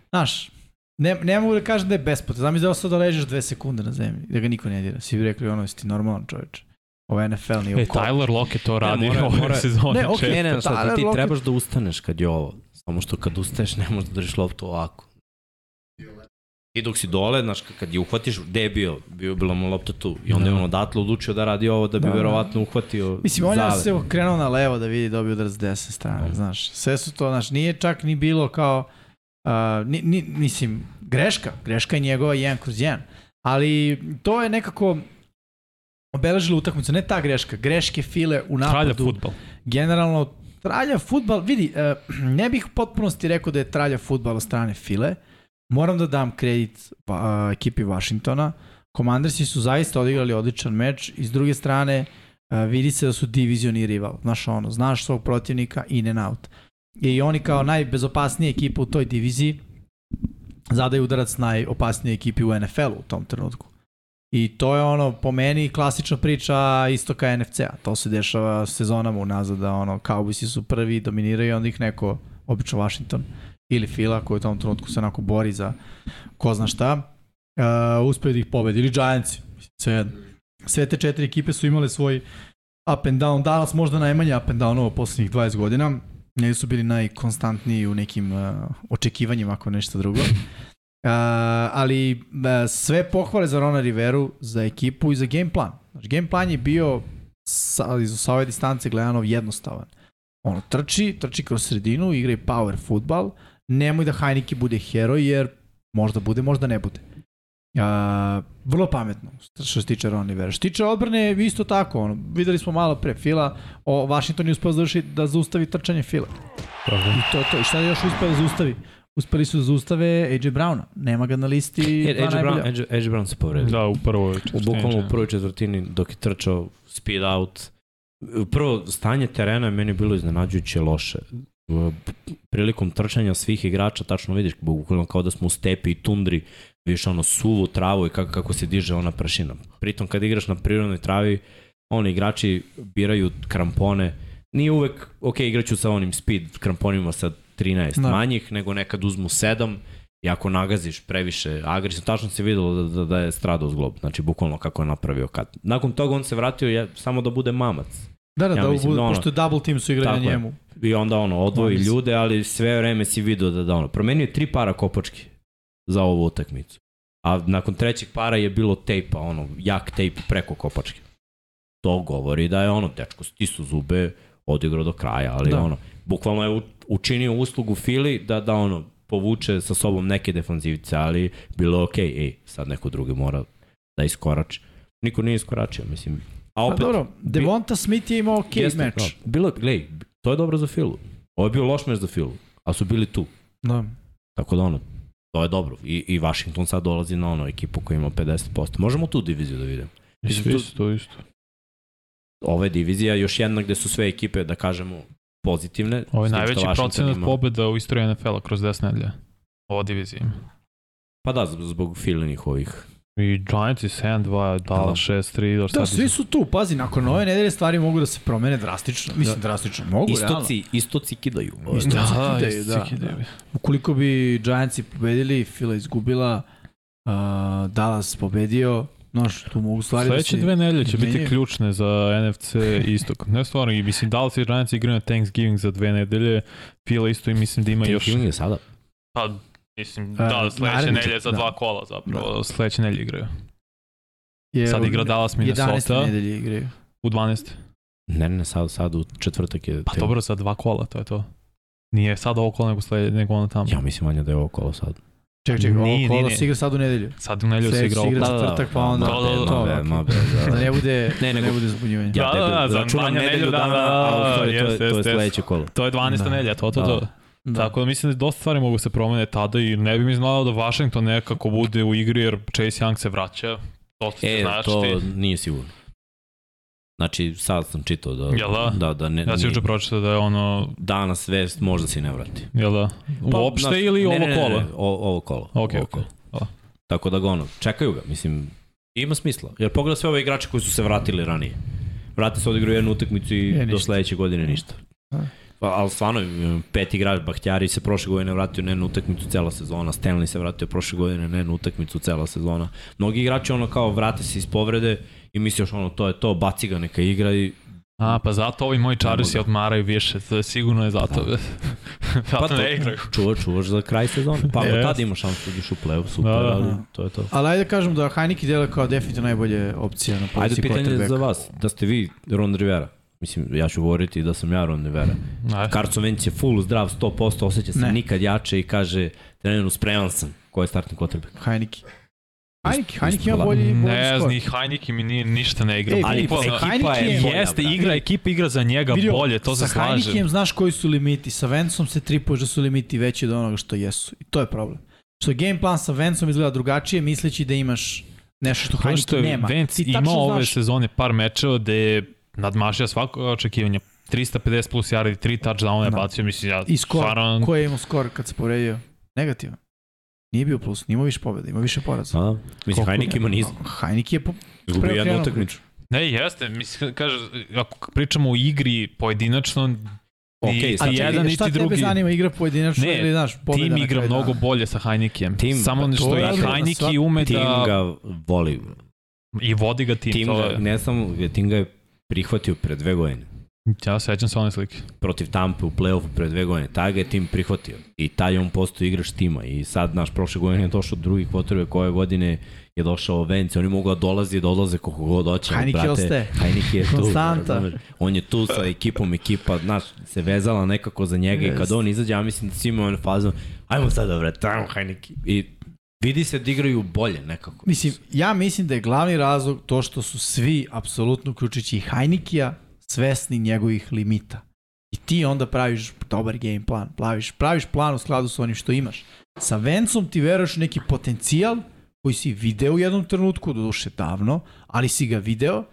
znaš, ne, ne mogu da kažem da je bespotrebno. Znam mi da ostao da ležeš dve sekunde na zemlji, da ga niko ne dira. Svi bi rekli, ono, jesi ti normalan čoveč. Ovo NFL, nije E. Tyler Lockett to radi mora- ove mora- sezone. Ne, okej, često. Ne, ne, ne, ti Lockett- trebaš da ustaneš kad je ovo. Samo što kad ustaješ ne možeš da držiš loptu ovako. I dok si dole, znaš, kad je uhvatiš, gde je bio? Bio je bila mu lopta tu. I onda Da. je on odatle odlučio da radi ovo da bi Da, da. verovatno uhvatio Mislim, on je se okrenuo na levo da vidi dobio udarac s desne strane, Da. znaš. Sve su to, znaš, nije čak ni bilo kao, uh, ni, ni, mislim, greška, greška je njegova jedan kroz jedan. Ali to je nekako obeležilo utakmicu, ne ta greška, greške file u napadu. Tralja futbal. Generalno, tralja futbal, vidi, uh, ne bih u potpunosti rekao da je tralja futbal od strane file, moram da dam kredit uh, ekipi Washingtona, Commandersi su zaista odigrali odličan meč i s druge strane uh, vidi se da su divizioni rival. Znaš ono, znaš svog protivnika in and out. I oni kao najbezopasnija ekipa u toj diviziji zadaju udarac najopasnije ekipi u NFL-u u tom trenutku. I to je ono, po meni, klasična priča istoka NFC-a. To se dešava sezonama unazad, da ono, Cowboysi su prvi, dominiraju, onda ih neko, obično Washington ili Fila, koji u tom trenutku se onako bori za ko zna šta, uh, uspeju da ih pobedi. Ili Giantsi, sve jedno. Sve te četiri ekipe su imale svoj up and down. Dallas možda najmanje up and down ovo poslednjih 20 godina. Njeli su bili najkonstantniji u nekim uh, očekivanjima, ako nešto drugo. Uh, ali uh, sve pohvale za Rona Riveru, za ekipu i za game plan. Znači, game plan je bio sa, iz, sa ove distance gledano jednostavan. Ono, trči, trči kroz sredinu, igra i power futbal, nemoj da Heineke bude heroj, jer možda bude, možda ne bude. A, vrlo pametno što se tiče Ron Rivera. Što se tiče odbrane, isto tako. Ono, videli smo malo pre Fila, o, Washington je uspeo završiti da zaustavi trčanje Fila. Tako. I to to. I šta je još uspeo da zaustavi? Uspeli su da zaustave AJ Browna. Nema ga na listi Jer dva Edge najbolja. Brown, Edge, Edge Brown se povredio. Da, u prvoj U bukvalno u prvoj četvrtini dok je trčao speed out. Prvo, stanje terena je meni bilo iznenađujuće loše. Prilikom trčanja svih igrača tačno vidiš bukvalno kao da smo u stepi i tundri vidiš ono suvu travu i kako, kako se diže ona prašina. Pritom kad igraš na prirodnoj travi, oni igrači biraju krampone. Nije uvek, ok, igraću sa onim speed kramponima sa 13 Da. manjih, nego nekad uzmu 7 i ako nagaziš previše agresivno, tačno se videlo da, da, da je stradao zglob, znači bukvalno kako je napravio kad. Nakon toga on se vratio je, samo da bude mamac. Da, da, Ja da, mislim da da ono- pošto double team su igrali na Tako je. njemu. I onda ono, odvoji su- ljude, ali sve vreme si vidio da, da ono, promenio je tri para kopački za ovu utakmicu. A nakon trećeg para je bilo tejpa, ono, jak tejp preko kopačke. To govori da je ono, dečko stisu zube, odigrao do kraja, ali Da. ono, bukvalno je učinio uslugu Fili da, da ono, povuče sa sobom neke defanzivce, ali bilo je okej, ej, sad neko drugi mora da iskorači. Niko nije iskoračio, mislim. A Pa opet, dobro, Devonta Smith je imao ok jeste, meč. da, bilo, glej, to je dobro za Filu. Ovo je bio loš meč za Filu, a su bili tu. Da. Tako da ono, to je dobro. I, i Washington sad dolazi na ono ekipu koja ima 50%. Možemo tu diviziju da vidimo. Isto, isto, isto. Ova je divizija još jedna gde su sve ekipe, da kažemo, pozitivne. Ovo je najveći procenat ima- pobjeda u istoriji NFL-a kroz 10 nedelja. Ova divizija. Pa da, zbog, zbog Filinih ovih. I Giants i 7-2, Dallas 6-3, do Da, sad svi su tu, pazi, nakon ove nedelje stvari mogu da se promene drastično. Mislim, Da. drastično, mogu, realno. Istoci, istoci kidaju. Isto- Da, da, kidaju, isto da, kidaju. Ukoliko bi Giantsi pobedili, Fila izgubila, uh, Dallas pobedio, znaš, tu mogu stvari Sledeće da se... dve nedelje će biti ključne za NFC istok. Ne stvarno, i mislim, Dallas i Giants igraju na Thanksgiving za dve nedelje, Fila isto i mislim da ima još... Thanksgiving je sada. Pa, mislim, da, sledeće će- za da. dva kola zapravo, sledeće nedelje igraju. Jer Sad igra Dallas 11. Minnesota nedelje igraju. u 12. Ne, ne, sad, sad u četvrtak je... Pa te- dobro, za dva kola, to je to. Nije sad ovo kola, nego, slede, nego ono tamo. Ja mislim manje da je ovo kolo sad. Čekaj, čekaj, ovo Nije, kolo nije, se igra sad u nedelju. Sad u nedelju se igra se igra ovo. za četvrtak, pa onda... Da, da, da, to, be, okej. ma be, da. Da ne bude, Ne, ne, nego- bude zbunjivanje. Da, da, da, za računam manje nedelju nedelju dana, dana, a u stvari to, je- jeste, to je sledeće kolo. To je 12. Da. nedelja, to, to, to. Da. Da. Tako da mislim da dosta stvari mogu se promene tada i ne bi mi znao da Washington nekako bude u igri jer Chase Young se vraća. To se E, znaš to ti. nije sigurno. Znači, sad sam čitao da... Jel da? Da, da ne, Ja sam juče pročitao da je ono, danas vest možda se i ne vrati. jel da, uopšte znaš, ili ne, ovo ne, ne, kola? Ne, o, ovo kolo. Ok, ovo ok. kolo. Da. Tako da ga ono, čekaju ga, mislim, ima smisla. Jer pogleda sve ove igrače koji su se vratili ranije. Vrati se odigraju jednu utakmicu i E, do sledeće godine ništa. Da. Pa, ali stvarno, pet igrač, Bahtjari se prošle godine vratio na jednu utakmicu cela sezona, Stanley se vratio prošle godine na jednu utakmicu cela sezona. Mnogi igrači ono kao vrate se iz povrede i misli još ono to je to, baci ga neka igra i A, pa zato ovi moji čarisi mogu. odmaraju više, to je sigurno je zato. zato to, ne igraju. čuvaš, čuvaš za kraj sezone. Pa Yes. tad imaš šansu da uđeš u play-off, super, Da, da. ali to je to. Ali ajde da kažem da Heineke dele kao definitivno najbolje opcija na Ajde poziciji pitanje quarterbacka. za vas, da ste vi Ron Rivera. Mislim, ja ću govoriti da sam ja Ron Rivera. Carson Wentz je full zdrav 100%, osjeća se Ne. nikad jače i kaže treneru spreman sam. Ko je startni. Heineke, Isto- Heineke isto ima bolji, bolji Ne, skor. ni Heineke mi nije, ništa ne igra. Ej, Ali Bukvalno- ekipa ekipa je je bolja, Jeste, igra, ekipa igra za njega Vidio, bolje, to se sa slaže. Heinekem znaš koji su limiti, sa Vencom se tripuješ da su limiti veći od onoga što jesu. I to je problem. Što game plan sa Vencom izgleda drugačije, misleći da imaš nešto što je nema. Tačno imao ove znaš- sezone par mečeva gde je nadmašio svako očekivanje. 350 plus yardi, 3 touchdowna je Da. bacio, mislim, ja I skor, stvarno- ko je imao skor kad se povredio? Negativan. Nije bio plus, nije imao više pobjeda, ima više poraza. A, mislim, Koliko- Heineke ima niz. Heineke je po... Izgubio jednu utakmicu. Ne, jeste, mislim, kaže, ako pričamo o igri pojedinačno, Okej, Ni- sad a čekaj, jedan šta niti tebe drugi. zanima igra pojedinačno Ne, ili znaš, pobjeda tim igra mnogo dana? bolje sa Heineken. Tim- Samo pa što to i je da svak- ume Tim da... ga voli. I vodi ga tim. Tim to ga, je, ne samo, tim ga je prihvatio pre dve godine ja sećam se one slike. protiv Tampe u play-offu pre dve godine. Taj ga je tim prihvatio i taj on postao igrač tima i sad naš prošle godine je došao drugi kvotrbe koje godine je došao Vence, oni mogu da dolazi da odlaze koliko god hoće. brate, ostaje. Heineke je tu. Konstanta. On je tu sa ekipom, ekipa, znaš, se vezala nekako za njega i kad on izađe, ja mislim da svi imaju onu fazu, ajmo sada, bre, ajmo Heineke. I vidi se da igraju bolje nekako. Mislim, ja mislim da je glavni razlog to što su svi, apsolutno uključujući i Hajnikija, svesni njegovih limita. I ti onda praviš dobar game plan, praviš, praviš plan u skladu sa onim što imaš. Sa Vencom ti veruješ neki potencijal koji si video u jednom trenutku, do duše davno, ali si ga video,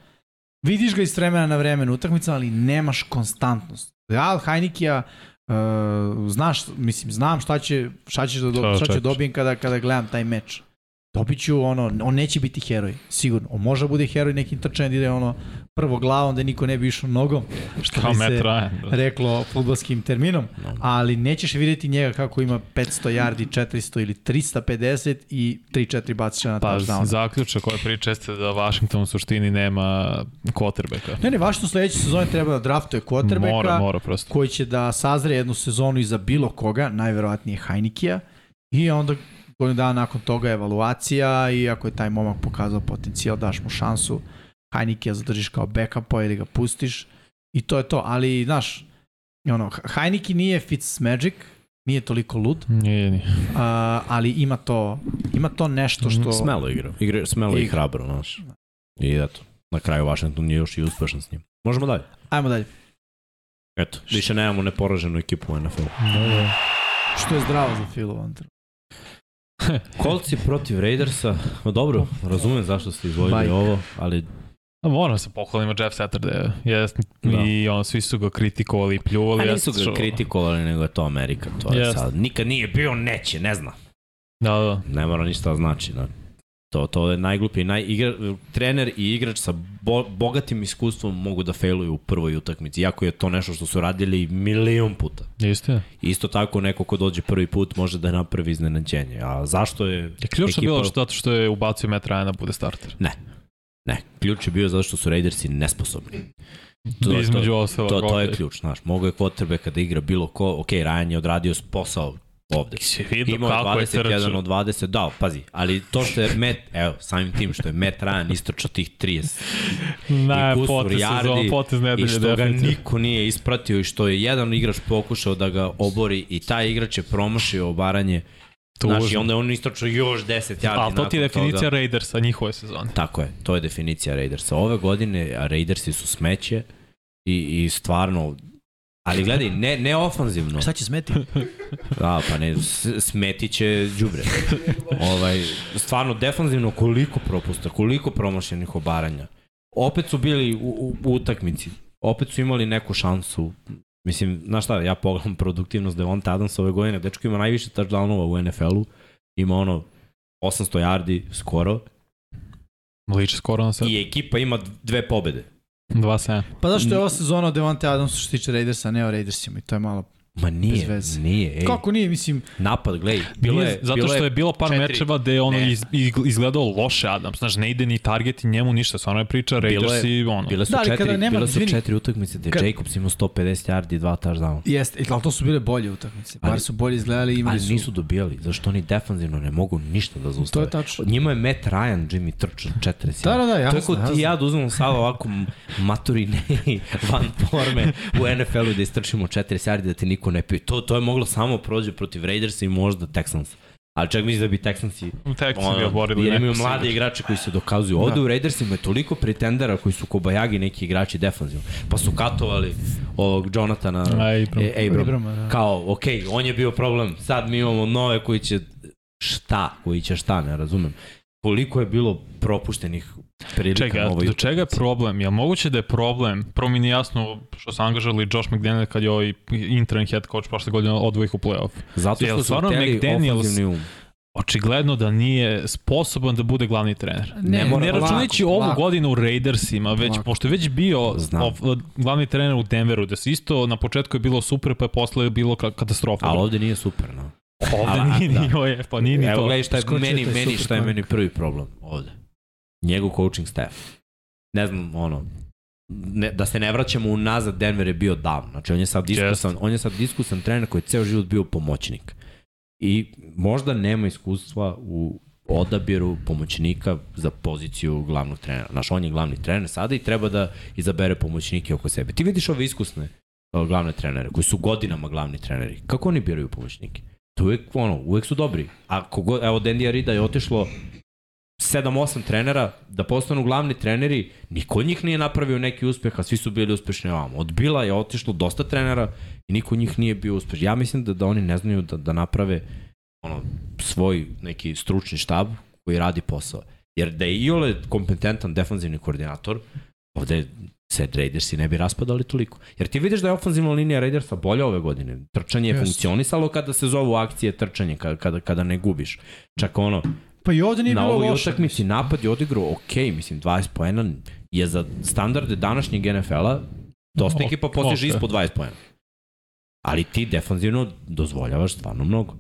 vidiš ga iz vremena na vremena utakmica, ali nemaš konstantnost. Od Hajnikija uh, znaš, mislim, znam šta će, šta će da, do, Šta ću očekuješ? dobijem kada, kada gledam taj meč. Dobit ću ono, on neće biti heroj, sigurno. On može da bude heroj nekim trčanjem da ide ono prvo glavom da niko ne bi išao nogom, što Kao bi se. Da. reklo futbolskim terminom, No. ali nećeš vidjeti njega kako ima 500 yardi, 400 ili 350 i 3-4 bacića na Pa touchdown. zaključak ove priče jeste da Washington u suštini nema quarterbacka. Ne, ne, važno sledeće sezone treba da draftuje quarterbacka Mora, mora prosto. koji će da sazre jednu sezonu iza bilo koga, najverovatnije Heinikija, i onda godinu dana nakon toga evaluacija i ako je taj momak pokazao potencijal, daš mu šansu, Heinikija zadržiš kao backupa ili ga pustiš i to je to, ali znaš, ono, Heiniki nije Fitzmagic, nije toliko lud, Nije, nije. uh, ali ima to, ima to nešto što... Smelo igra. igra smelo i hrabro, znaš. I eto, na kraju Washington je još i uspešan s njim. Možemo dalje. Ajmo dalje. Eto, više nemamo neporaženu ekipu u NFL. Da, da. Što je zdravo za Phil ovom trenutku. Kolci protiv Raidersa, no dobro, razumem zašto ste izvojili Bajka. ovo, ali A moram se pohvalimo Jeff Saturday. Jest, Da. I on, svi su ga kritikovali, pljuvali. a nisu ga što- kritikovali, nego je to Amerika. To je Jeste. sad. Nikad nije bio, neće, ne zna. Da, da. Ne mora ništa da znači. To, to je najgluplji. Naj, igra, trener i igrač sa bo, bogatim iskustvom mogu da failuju u prvoj utakmici, iako je to nešto što su radili milion puta. Isto je. Isto tako neko ko dođe prvi put može da napravi iznenađenje. A zašto je... Je ključno ekipa- bilo što, što je ubacio Matt Ryan da bude starter. Ne, ključ je bio zato što su Raidersi nesposobni. To- to- Između ostalog. To, to je ok. ključ, znaš. Mogu je kvotrbe kada igra bilo ko, ok, Ryan je odradio posao ovde. Si vidio Imao je kako je 21 trčao. od 20, da, pazi, ali to što je Matt, evo, samim tim što je Matt Ryan istrčao tih 30 Ne, i kusur potez sezon, potez i nedelje, što ga definitivno. niko nije ispratio i što je jedan igrač pokušao da ga obori i taj igrač je promašio obaranje, Tužno. znaš, i onda je on istrčao još 10 yardi Ali to ti je definicija toga. Raidersa, njihove sezone. Tako je, to je definicija Raidersa. Ove godine Raidersi su smeće i, i stvarno Ali gledaj, ne, ne ofanzivno. Šta će smeti? Da, pa ne, smeti će đubre. ovaj, stvarno, defanzivno koliko propusta, koliko promašenih obaranja. Opet su bili u, u, u utakmici. Opet su imali neku šansu. Mislim, znaš šta, ja pogledam produktivnost Devonta Adams ove godine. Dečko ima najviše touchdownova u NFL-u. Ima ono 800 yardi skoro. Liči skoro na sve. I ekipa ima dve pobede. 2-7. Pa zašto je ova sezona o Devante Adamsu što se tiče Raidersa, ne o Raidersima i to je malo... Ma nije, veze. nije. Ej, Kako nije, mislim, napad, gledaj. Bilo je, Zato bilo što je bilo par četiri- mečeva gde je ono iz, iz- izgledao loše Adams. Znaš, ne ide ni target i njemu ništa. Stvarno je priča Bilo je- Raiders i ono. Bile su, Da, ali četiri, nema- bile su izvini. četiri utakmice gde Kad- Jacobs imao 150 yardi i dva touchdowna. jeste, ali to su bile bolje utakmice. Bar Ali- su bolje izgledali i imali Ali su... nisu dobijali, zašto oni defanzivno ne mogu ništa da To zaustave. je tačno. Njima je Matt Ryan, Jimmy trčao 40. Da, da, da, To je jasno, kao ti ja da uzmemo sad ovako maturine van forme u NFL-u da istrčimo 40 yardi da te niko ne pije. To, to je moglo samo prođe protiv Raidersa i možda Texans. Ali čak mislim da bi Texansi Tek si bi oborili jer imaju mlade igrače koji se dokazuju. Ovde Da. u Raidersima je toliko pretendera koji su kobajagi neki igrači defanzivno. Pa su katovali ovog Jonathana Abram. e, Abram. Abrama, da. Kao, ok, on je bio problem. Sad mi imamo nove koji će šta, koji će šta, ne razumem. Koliko je bilo propuštenih prilika Čekaj, na a ovoj do čega je problem? Jel moguće da je problem, prvo mi nije jasno što su angažali Josh McDaniel kad je ovaj interim head coach prošle godine odvojih ih u playoff. Zato Jel što su stvarno hteli McDaniels- ofanzivni um. Očigledno da nije sposoban da bude glavni trener. Ne, Ne, mora- ne računajući ovu polako. godinu u Raidersima, već Polako. pošto je već bio ov, glavni trener u Denveru, da se isto na početku je bilo super, pa je posle je bilo ka- katastrofa. Ali ovde nije super, no. ovde ali- nije da. ni ovo je, pa nije ni Evo to. gledaj šta je meni, meni šta je meni prvi problem ovde. Njegov coaching staff. Ne znam, ono, ne, da se ne vraćamo unazad, Denver je bio davno. Znači, on je sad diskusan, yes. on je sad diskusan trener koji je ceo život bio pomoćnik. I možda nema iskustva u odabiru pomoćnika za poziciju glavnog trenera. Znaš, on je glavni trener sada i treba da izabere pomoćnike oko sebe. Ti vidiš ove iskusne glavne trenere, koji su godinama glavni treneri. Kako oni biraju pomoćnike? To uvek, ono, uvek su dobri. A kogo, evo, Dendi Arida je otišlo 7-8 trenera da postanu glavni treneri, niko od njih nije napravio neki uspeh, a svi su bili uspešni ovamo. Od Bila je otišlo dosta trenera i niko od njih nije bio uspešan. Ja mislim da, da oni ne znaju da, da naprave ono, svoj neki stručni štab koji radi posao. Jer da je Iole kompetentan defanzivni koordinator, ovde se Raidersi ne bi raspadali toliko. Jer ti vidiš da je ofenzivna linija Raidersa bolja ove godine. Trčanje je yes. funkcionisalo kada se zovu akcije trčanje, kada, kada, kada ne gubiš. Čak ono, Pa i ovde nije na bilo ovoj loše. utakmici napad je odigrao ok, mislim 20 poena je za standarde današnjeg NFL-a dosta Ok, ekipa postiže ispod 20 poena. Ali ti defanzivno dozvoljavaš stvarno mnogo.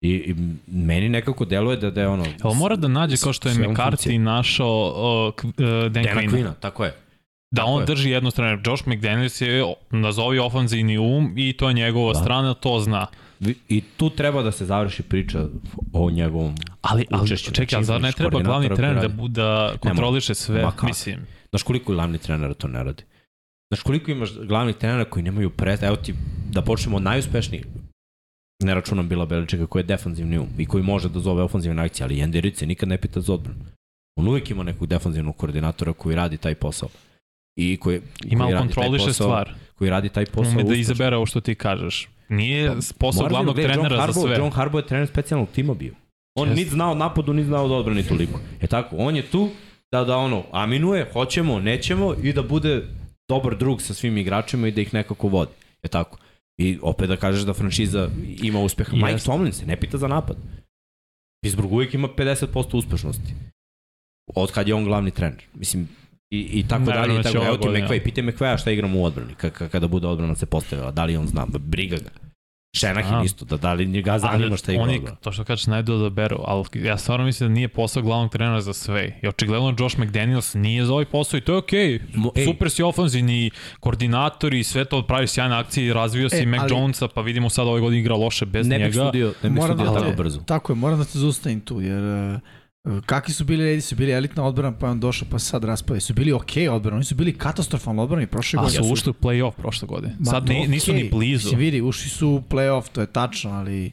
I, i meni nekako deluje da, da je ono... Jel mora da nađe kao što je McCarthy našao uh, uh, Dan Dana Quinn. Quina, tako je. Da Tako on je. drži jednu stranu. Josh McDaniels je nazovi ofanzivni um i to je njegova da. strana, to zna. I tu treba da se završi priča o njegovom Ali, ali učešću. čekaj, ali zar ne treba glavni trener da, da kontroliše sve? Ma? Mislim, Znaš koliko glavni trenera to ne radi? Znaš koliko imaš glavnih trenera koji nemaju pred... Evo ti, da počnemo od najuspješnijih. Ne računam Bila Beličeka koji je defanzivni um i koji može da zove ofanzivne akcije, ali Jenderice nikad ne pita za odbranu. On uvek ima nekog defanzivnog koordinatora koji radi taj posao. I koji, i malo koji radi taj kontroliše posao, stvar. Koji radi taj posao Ume da izabere ovo što ti kažeš. Nije posao da glavnog John trenera za Harbaugh- sve. John Harbaugh je trener specijalnog tima bio. On Jeste. niti znao napadu, niti znao od odbrani toliko. E tako, on je tu da, da ono, aminuje, hoćemo, nećemo i da bude dobar drug sa svim igračima i da ih nekako vodi. E tako. I opet da kažeš da franšiza ima uspeha. Mike. Tomlin se ne pita za napad. Pittsburgh uvijek ima 50% uspešnosti. Od kad je on glavni trener. Mislim, i, i tako Ne dalje. I da tako, evo ti. McVay, pitaj McVaya šta igramo u odbrani ka- ka- kada bude odbrana se postavila. Da li on zna? Briga ga. Šenahin isto, da, da li njega zanima šta igra oni, to što kažeš, najdu da beru, ali ja stvarno mislim da nije posao glavnog trenera za sve. I očigledno Josh McDaniels nije za ovaj posao i to je okej. Ej. Super si ofanzivni koordinator i sve to pravi sjajne akcije i razvio si E, Mac ali- Jonesa, pa vidimo sad ove godine igra loše bez Ne bih njega. sudio, ne bih Moram sudio da- tako brzo. Tako je, moram da te zaustavim tu, jer uh, kakvi su bili redi, su bili elitna odbrana, pa je on došao, pa sad raspada. Su bili okej okay odbrana, oni su bili katastrofalno odbrani prošle A godine. su ušli u play-off prošle godine. Ma, Sad ni, nisu ni blizu. Mislim, vidi, ušli su u play-off, to je tačno, ali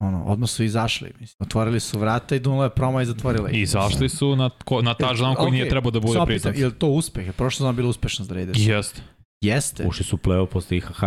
ono, odmah su izašli. Mislim, otvorili su vrata i dunula je proma i zatvorila ih. I zašli su na, ko, na ta žalom koji Okej, nije trebao da bude pritom. pitam, Je li to uspeh? Je prošla sezona bila uspešna za Raiders? Jeste. Jeste. Ušli su u play-off posle IHH.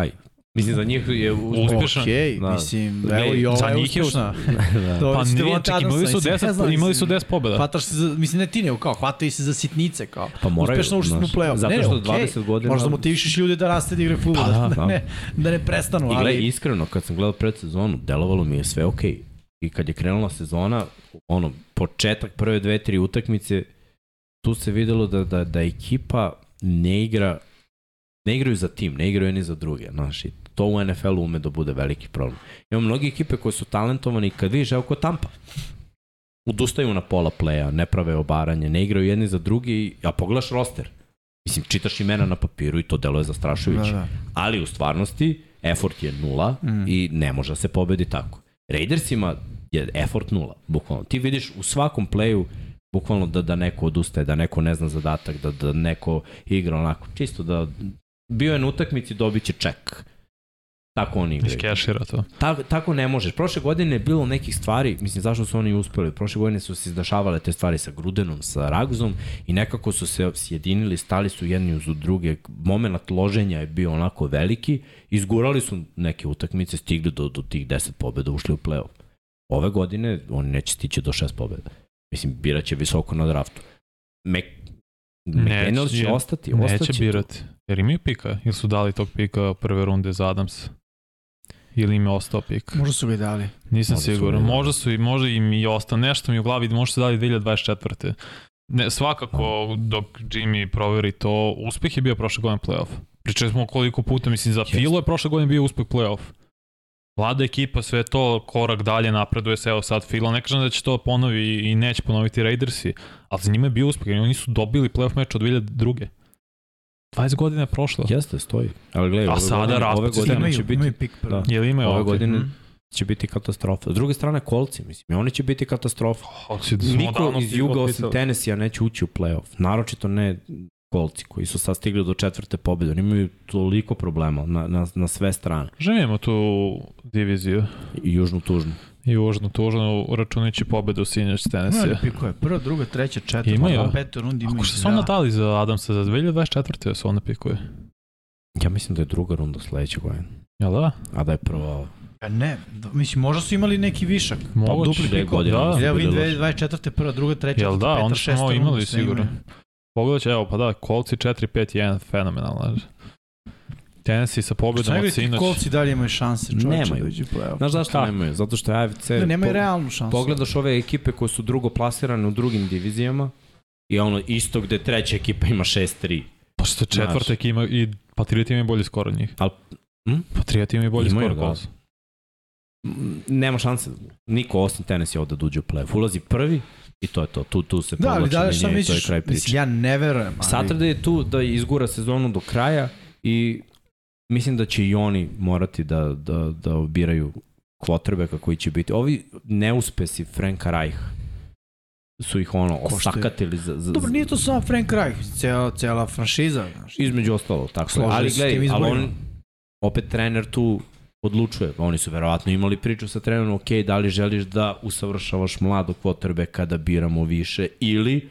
Mislim, za njih je. Uspešan. Okej, Da. mislim, Ne, evo i ova je uspešna. da. To Pa nije, čak, imali su mislim, 10, ne znam, imali su mislim, 10 pobjeda. Hvataš se za, mislim ne ti nego kao, hvataju se za sitnice kao. Pa moraju, Uspešno ušli smo u play-off. zato Ne, ne, što okej. 20 godina- Možda motivišeš ljude da raste da igraju fudbal, Pa da, da, da, da. ne, da ne prestanu, I gledaj, ali... iskreno, kad sam gledao predsezonu, delovalo mi je sve okej. I kad je krenula sezona, ono, početak prve dve, tri utakmice, tu se videlo da, da, da ekipa ne igra, ne igraju za tim, ne igraju ni za druge, znaš, i to u NFL-u ume da bude veliki problem. Ima mnogi ekipe koje su talentovani kad vidiš, evo ko Tampa, udustaju na pola pleja, ne prave obaranje, ne igraju jedni za drugi, a pogledaš roster. Mislim, čitaš imena na papiru i to deluje zastrašujuće. Da, da. Ali u stvarnosti, effort je nula Mm. mm. i ne može da se pobedi tako. Raidersima je effort nula, bukvalno. Ti vidiš u svakom playu bukvalno da, da neko odustaje, da neko ne zna zadatak, da, da neko igra onako, čisto da bio je na utakmici, dobit će ček. Tako oni igraju. Iskešira to. Ta, tako ne možeš. Prošle godine je bilo nekih stvari, mislim zašto su oni uspeli. Prošle godine su se izdašavale te stvari sa Grudenom, sa Ragzom i nekako su se sjedinili, stali su jedni uz druge. Moment loženja je bio onako veliki. Izgurali su neke utakmice, stigli do, do tih 10 pobjeda, ušli u play-off. Ove godine oni neće stići do 6 pobjeda. Mislim, biraće visoko na draftu. Mac, McDaniels će ostati, Neće ostaće tu. birati. Jer imaju pika? Ili su dali tog pika prve runde za Adams? Ili im je ostao pik? Možda su ga i dali. Nisam Možda su siguran. i Možda su i možda im i ostao. Nešto mi u glavi, možda su dali 2024. Ne, svakako dok Jimmy proveri to, uspeh je bio prošle godine playoff. Pričali smo koliko puta, mislim, za. Filo je prošle godine bio uspeh playoff. Vlada ekipa, sve to korak dalje napreduje se, evo sad Fila, ne kažem da će to ponovi i neće ponoviti Raidersi, ali za njima je bio uspeh, oni su dobili playoff meč od 2002. 20 godina je prošlo. Jeste, stoji. Ali gledaj, A ove sada godine, ove godine Imaju, će biti, imaju pik prvi. da. Jel imaju ove ovako? godine Mhm. će biti katastrofa. S druge strane, kolci, mislim, oni će biti katastrofa. Smo Niko iz juga osim. Tennessee neće ući u playoff. Naročito ne kolci koji su sad stigli do četvrte pobjede. Oni imaju toliko problema na, na, na sve strane. Želimo tu diviziju. I južnu tužnu. I južno tužno računajući pobedu Imaju Tennessee. li pikove? Prva, druga, treća, četvrta, Imaju. pa peto rundi imaju. Ako što su onda dali za Adamsa za 2024. su onda pikuje. Ja mislim da je druga runda sledeće godine. Jel da? A da je prva. Pa ne, mislim, možda su imali neki višak. Moguće. dupli Dve pikove. godine Da. Evo vidim loši. 2024. prva, druga, treća, Jel da, onda peta, smo imali sigurno. Pogledat će, evo pa da, kolci 4-5-1, fenomenalno. Tennessee sa pobedom od sinoć. kolci dalje imaju šanse, čovječe, Nemaju. da u play-off? Znaš zašto Kako? nemaju? Zato što je AFC... Ne, nemaju po- realnu šansu. Pogledaš ove ekipe koje su drugo plasirane u drugim divizijama i ono isto gde treća ekipa ima 6-3. Pošto četvrta Znaš. ima i Patriot imaju bolji skor od njih. Al- hm? Patriot imaju bolji Imaju, skor da. Mm, Nema šanse. Niko osim Tennessee ovde da uđe u play Ulazi prvi i to je to. Tu, tu se Da, povlači da li šta menjaju i to je kraj priče. Mislim, ja ne verujem. Ali... Saturday je tu da izgura sezonu do kraja i mislim da će i oni morati da, da, da obiraju kvotrbeka koji će biti. Ovi neuspesi Franka Reich su ih ono osakatili za, za, Dobro, nije to samo Frank Reich, cela, cela franšiza. Znaš. Između ostalo, tako je. Složili Ali gledaj, ali on, opet trener tu odlučuje. Oni su verovatno imali priču sa trenerom, ok, da li želiš da usavršavaš mladog quarterbacka da biramo više ili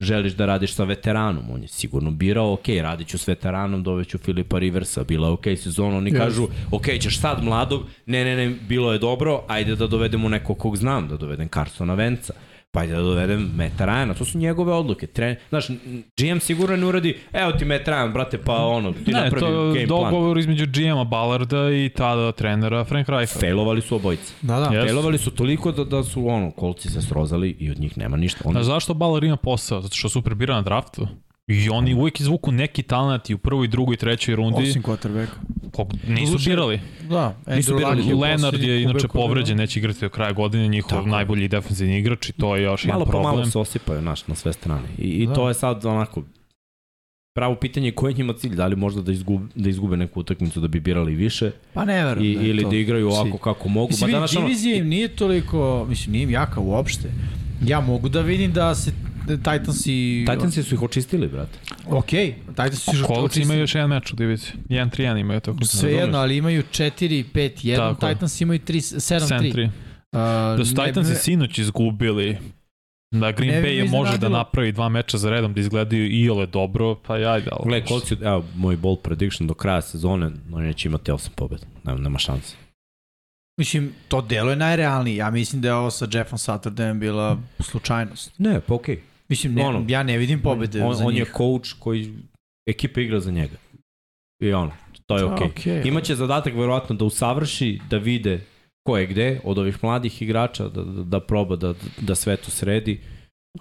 želiš da radiš sa veteranom. On je sigurno birao, ok, radit ću s veteranom, doveću Filipa Riversa, bila je ok sezona, oni Yes. kažu, ok, ćeš sad mladog, ne, ne, ne, bilo je dobro, ajde da dovedemo nekog kog znam, da dovedem Carsona Venca pa ajde da dovedem Meta Ryana, to su njegove odluke. Tren, znaš, GM sigurno ne uradi, evo ti Meta Ryan, brate, pa ono, ti Ne, napravi to game je plan. dogovor između GM-a Ballarda i tada trenera Frank Reicha. Failovali su obojice. Da, da. Yes. Failovali su toliko da, da su ono, kolci se srozali i od njih nema ništa. Oni, Znaš zašto Ballard ima posao? Zato što su prebira na draftu. I oni uvijek izvuku neki talent i u prvoj, drugoj, trećoj rundi. Osim quarterbacka. Kog nisu Doduše, birali. Da, Nisu Andrew birali. Luck je Leonard je inače koji- povređen, neće igrati do kraja godine, njihov Tako najbolji defensivni igrač i to je još malo jedan po problem. malo se osipaju naš, na sve strane. I, i Da. to je sad onako, pravo pitanje je koji je njima cilj, da li možda da izgube, da izgube neku utakmicu da bi birali više Pa ne verujem. i, da je ili to da igraju cilj. ovako kako mogu. Mislim, ba danas danas ono, divizija im nije toliko, mislim, nije im jaka uopšte. Ja mogu da vidim da se Titans i... Titansi su ih očistili, brate. Ok, Titans su Colts imaju još jedan meč u diviziji. 1-3-1 imaju tako. Sve jedno, ali imaju 4-5-1, Tako je. Titans imaju 3, 7-3. 7-3. Da su Titansi sinoć izgubili da Green Ne Bay je može da napravi dva meča za redom da izgledaju i ole dobro, pa ajde. Ali, Gle, kolci, evo, moj bold prediction do kraja sezone, oni neće imati 8 pobjeda. Nema, nema šanse. Mislim, to delo je najrealnije. Ja mislim da je ovo sa Jeffom Satturdayem bila slučajnost. Ne, pa okej. Mislim, ne, Ono, ja ne vidim pobede on, za on njih. je coach koji ekipa igra za njega. I ono, to je okej. okej. Imaće zadatak verovatno da usavrši, da vide ko je gde od ovih mladih igrača, da, da, da proba da, da sve to sredi.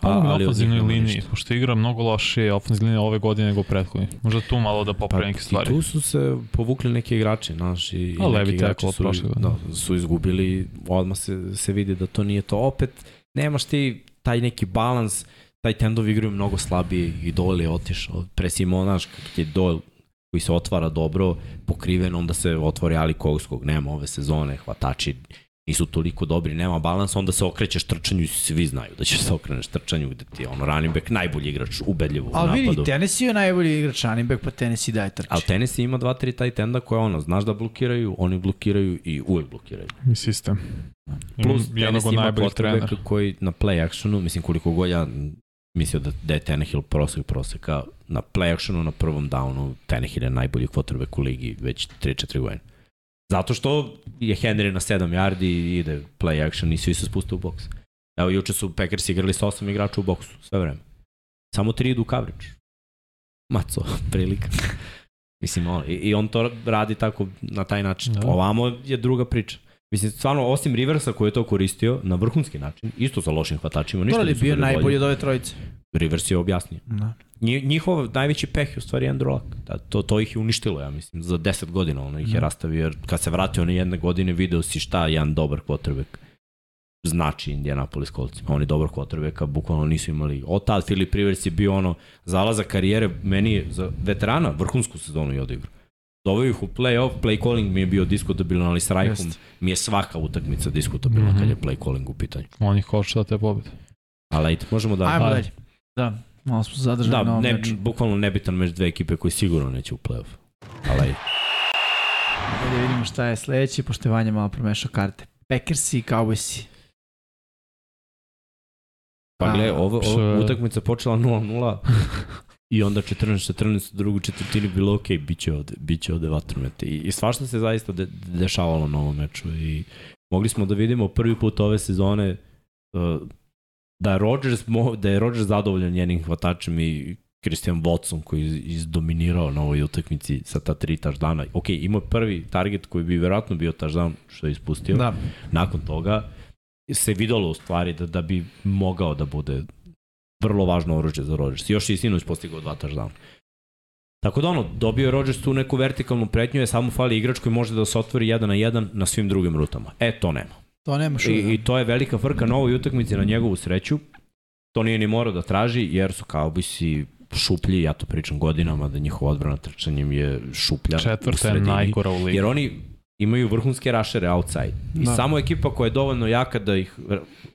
Pa, ali njih ofenzivnoj liniji, ništa. pošto igra mnogo lošije ofenzivne linije ove godine nego prethodni. Možda tu malo da popravi neke Pa, I stvari. tu su se povukli neki igrači, znaš, i, i neki igrači su, prošle da, su izgubili, odmah se, se vidi da to nije to. Opet, nemaš ti taj neki balans, taj tendovi igraju mnogo slabije i Doyle je otišao. Pre Simonaš, kad je Doyle koji se otvara dobro, pokriven, onda se otvori Ali Kogskog, nema ove sezone, hvatači nisu toliko dobri, nema balans, onda se okrećeš trčanju i svi znaju da ćeš se okreneš trčanju gde ti je ono running back najbolji igrač, ubedljivo u Ali napadu. vidi, Tennessee je najbolji igrač running back, pa Tennessee daje trči. Ali Tennessee ima dva, tri tight enda koje ono, znaš da blokiraju, oni blokiraju i uvek blokiraju. I sistem. Plus jednog Tennessee ima quarterbacka koji na play actionu, mislim koliko god ja mislio da, da je Tannehill prosek proseka, na play actionu na prvom downu Tannehill je najbolji quarterback u ligi već 3-4 godine. Zato što je Henry na 7 yardi i ide play action i svi se spuste u boks. Evo, juče su Packers igrali sa 8 igrača u boksu, sve vreme. Samo 3 idu u coverage. Maco, prilika. Mislim, on, i, i on to radi tako na taj način. Da. Ovamo je druga priča. Mislim, stvarno, osim Riversa koji je to koristio na vrhunski način, isto sa lošim hvatačima, ništa nisu bio bili bolji. najbolji od ove trojice? Rivers je objasnio. Da. Nji- Njihov najveći peh je u stvari Andrew Luck. Da, to, to ih je uništilo, ja mislim, za 10 godina. Ono ih je Da. rastavio, jer kad se vratio na jedne godine, video si šta jedan dobar quarterback znači Indianapolis Colts. Oni dobar quarterbacka bukvalno nisu imali. Od tad Philip Rivers je bio ono zalazak karijere, meni je za veterana vrhunsku sezonu i odigrao. Doveo ih u play-off, play calling mi je bio diskutabilan, ali s Rajkom Jeste. mi je svaka utakmica diskutabilna Mhm. kad je play calling u pitanju. On ih košta te pobjede. Ali ajde, možemo da... Ajmo Ajde. dalje. Da, malo smo zadržali na Da, ovom ne, meču. bukvalno nebitan među dve ekipe koji sigurno neće u play-off. Ali ajde. Da vidimo šta je sledeće, pošto je Vanja malo promešao karte. Packersi i Cowboysi. Pa gle, je- utakmica počela 0-0 i onda 14-14 u drugu četvrtini bilo ok, bit će ovde, bit će ovde vatromete. I, I svašta se zaista de, dešavalo na ovom meču i mogli smo da vidimo prvi put ove sezone uh, da Rodgers, mo, da je Rodgers zadovoljan njenim hvatačem i Christian Watson koji je izdominirao na ovoj utakmici sa ta tri taždana. Ok, imao prvi target koji bi verovatno bio taždan što je ispustio Da, nakon toga se videlo u stvari da, da bi mogao da bude vrlo važno oružje za Rodgers. Još je i sinoć postigao dva touchdown. Tako da ono, dobio je Rodgers tu neku vertikalnu pretnju, je samo fali igrač koji može da se otvori jedan na jedan na svim drugim rutama. E, to nema. to nemaš I, I to je velika frka na ovoj utakmici na njegovu sreću. To nije ni morao da traži, jer su Cowboysi šuplji, ja to pričam godinama, da njihova odbrana trčanjem je šuplja u Četvrta je najgora u ligi. Jer oni imaju vrhunske rašere outside. I Da. samo ekipa koja je dovoljno jaka da ih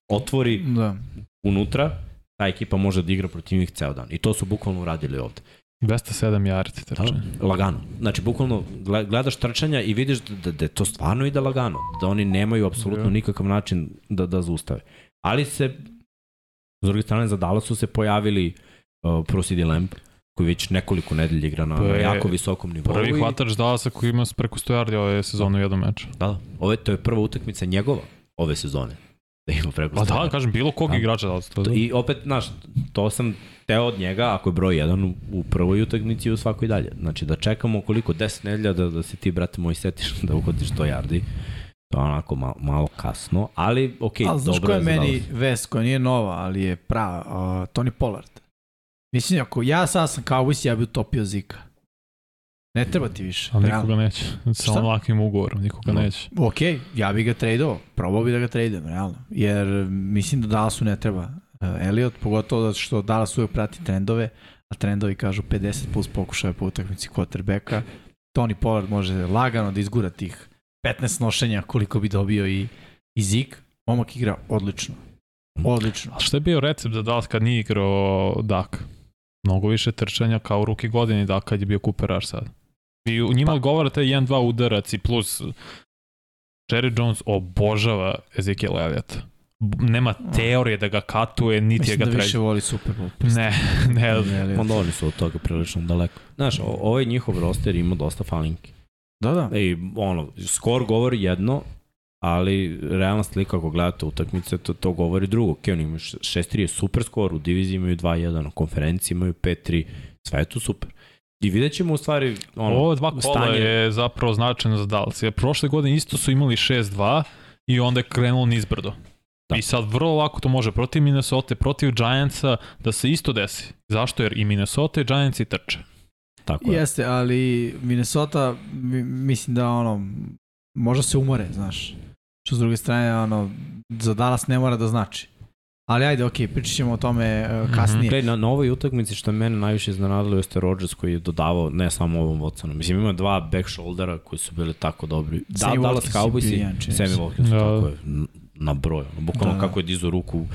otvori Da. unutra, ta ekipa može da igra protiv njih ceo dan. I to su bukvalno uradili ovde. 207 yardi trčanje. Da, lagano. Znači, bukvalno gle- gledaš trčanja i vidiš da, da, da to stvarno ide lagano. Da oni nemaju apsolutno Da. nikakav način da, da zaustave. Ali se, s druge strane, za Dallas su se pojavili uh, Prosidi Lamp, koji već nekoliko nedelja igra na, na je jako visokom nivou. Prvi hvatač Dallasa koji ima preko 100 yardi ove sezone u jednom meču. Da, da. Ove, to je prva utakmica njegova ove sezone. Da ima preko Pa 100 da, yardi. kažem, bilo kog Da. igrača Dallasa. To To- da. I opet, znaš, to sam teo od njega, ako je broj 1 u, prvoj utakmici i u svakoj dalje. Znači da čekamo koliko 10 nedelja da, da se ti, brate moj, setiš da uhvatiš 100 yardi. To je onako malo, malo kasno, ali okej, Ali znaš dobro je je za meni vest koja nije nova, ali je prava, uh, Tony Pollard. Mislim, ako ja sad sam Cowboys, ja bi utopio Zika. Ne treba ti više. Ali realno. nikoga neće. Sa ovakvim ugovorom, nikoga No. neće. Ok, ja bi ga tradeo, probao bi da ga tradujem, realno. Jer mislim da Dallasu ne treba uh, Elliot, pogotovo zato što Dallas uvek prati trendove, a trendovi kažu 50 plus pokušaja po utakmici quarterbacka. Tony Pollard može lagano da izgura tih 15 nošenja koliko bi dobio i, i Zik. Momak igra odlično. Odlično. A šta je bio recept za Dallas kad nije igrao Dak? Mnogo više trčanja kao u ruki godini Dak kad je bio Cooperaš sad. I u njima Pa- odgovara taj 1-2 udarac i plus Jerry Jones obožava Ezekiel Elliott. Nema teorije da ga katuje, niti je Mislim ga da više voli Super Bowl. Ne, ne, Elliott. Onda oni su od toga prilično daleko. Znaš, o, ovaj njihov roster ima dosta falinki. Da, da. I ono, skor govori jedno, ali realna slika ako gledate utakmice, to, to govori drugo. Ok, oni imaju 6-3 je super skor, u diviziji imaju 2-1, na konferenciji imaju 5-3, sve je to super. I vidjet ćemo u stvari ono, Ovo dva kola stanje- je zapravo značajno za Dallas. Jer prošle godine isto su imali 6-2 i onda je krenulo nizbrdo. Da. I sad vrlo lako to može protiv Minnesota, protiv Giantsa da se isto desi. Zašto? Jer i Minnesota i Giantsi trče. tako je. Jeste, ali Minnesota, mi- mislim da ono, možda se umore, znaš. Što s druge strane, ono, za Dallas ne mora da znači. Ali ajde, okej, pričat ćemo o tome uh, kasnije. Gledaj, na, na ovoj utakmici što je mene najviše iznenadilo jeste Rodgers koji je dodavao ne samo ovom Watsonu. Mislim, ima dva back shouldera koji su bili tako dobri. Da, Sammy Dallas mi se. Sammy Watkins, Da. tako je, na broj. Ono, bukvalno Da. kako je dizu ruku,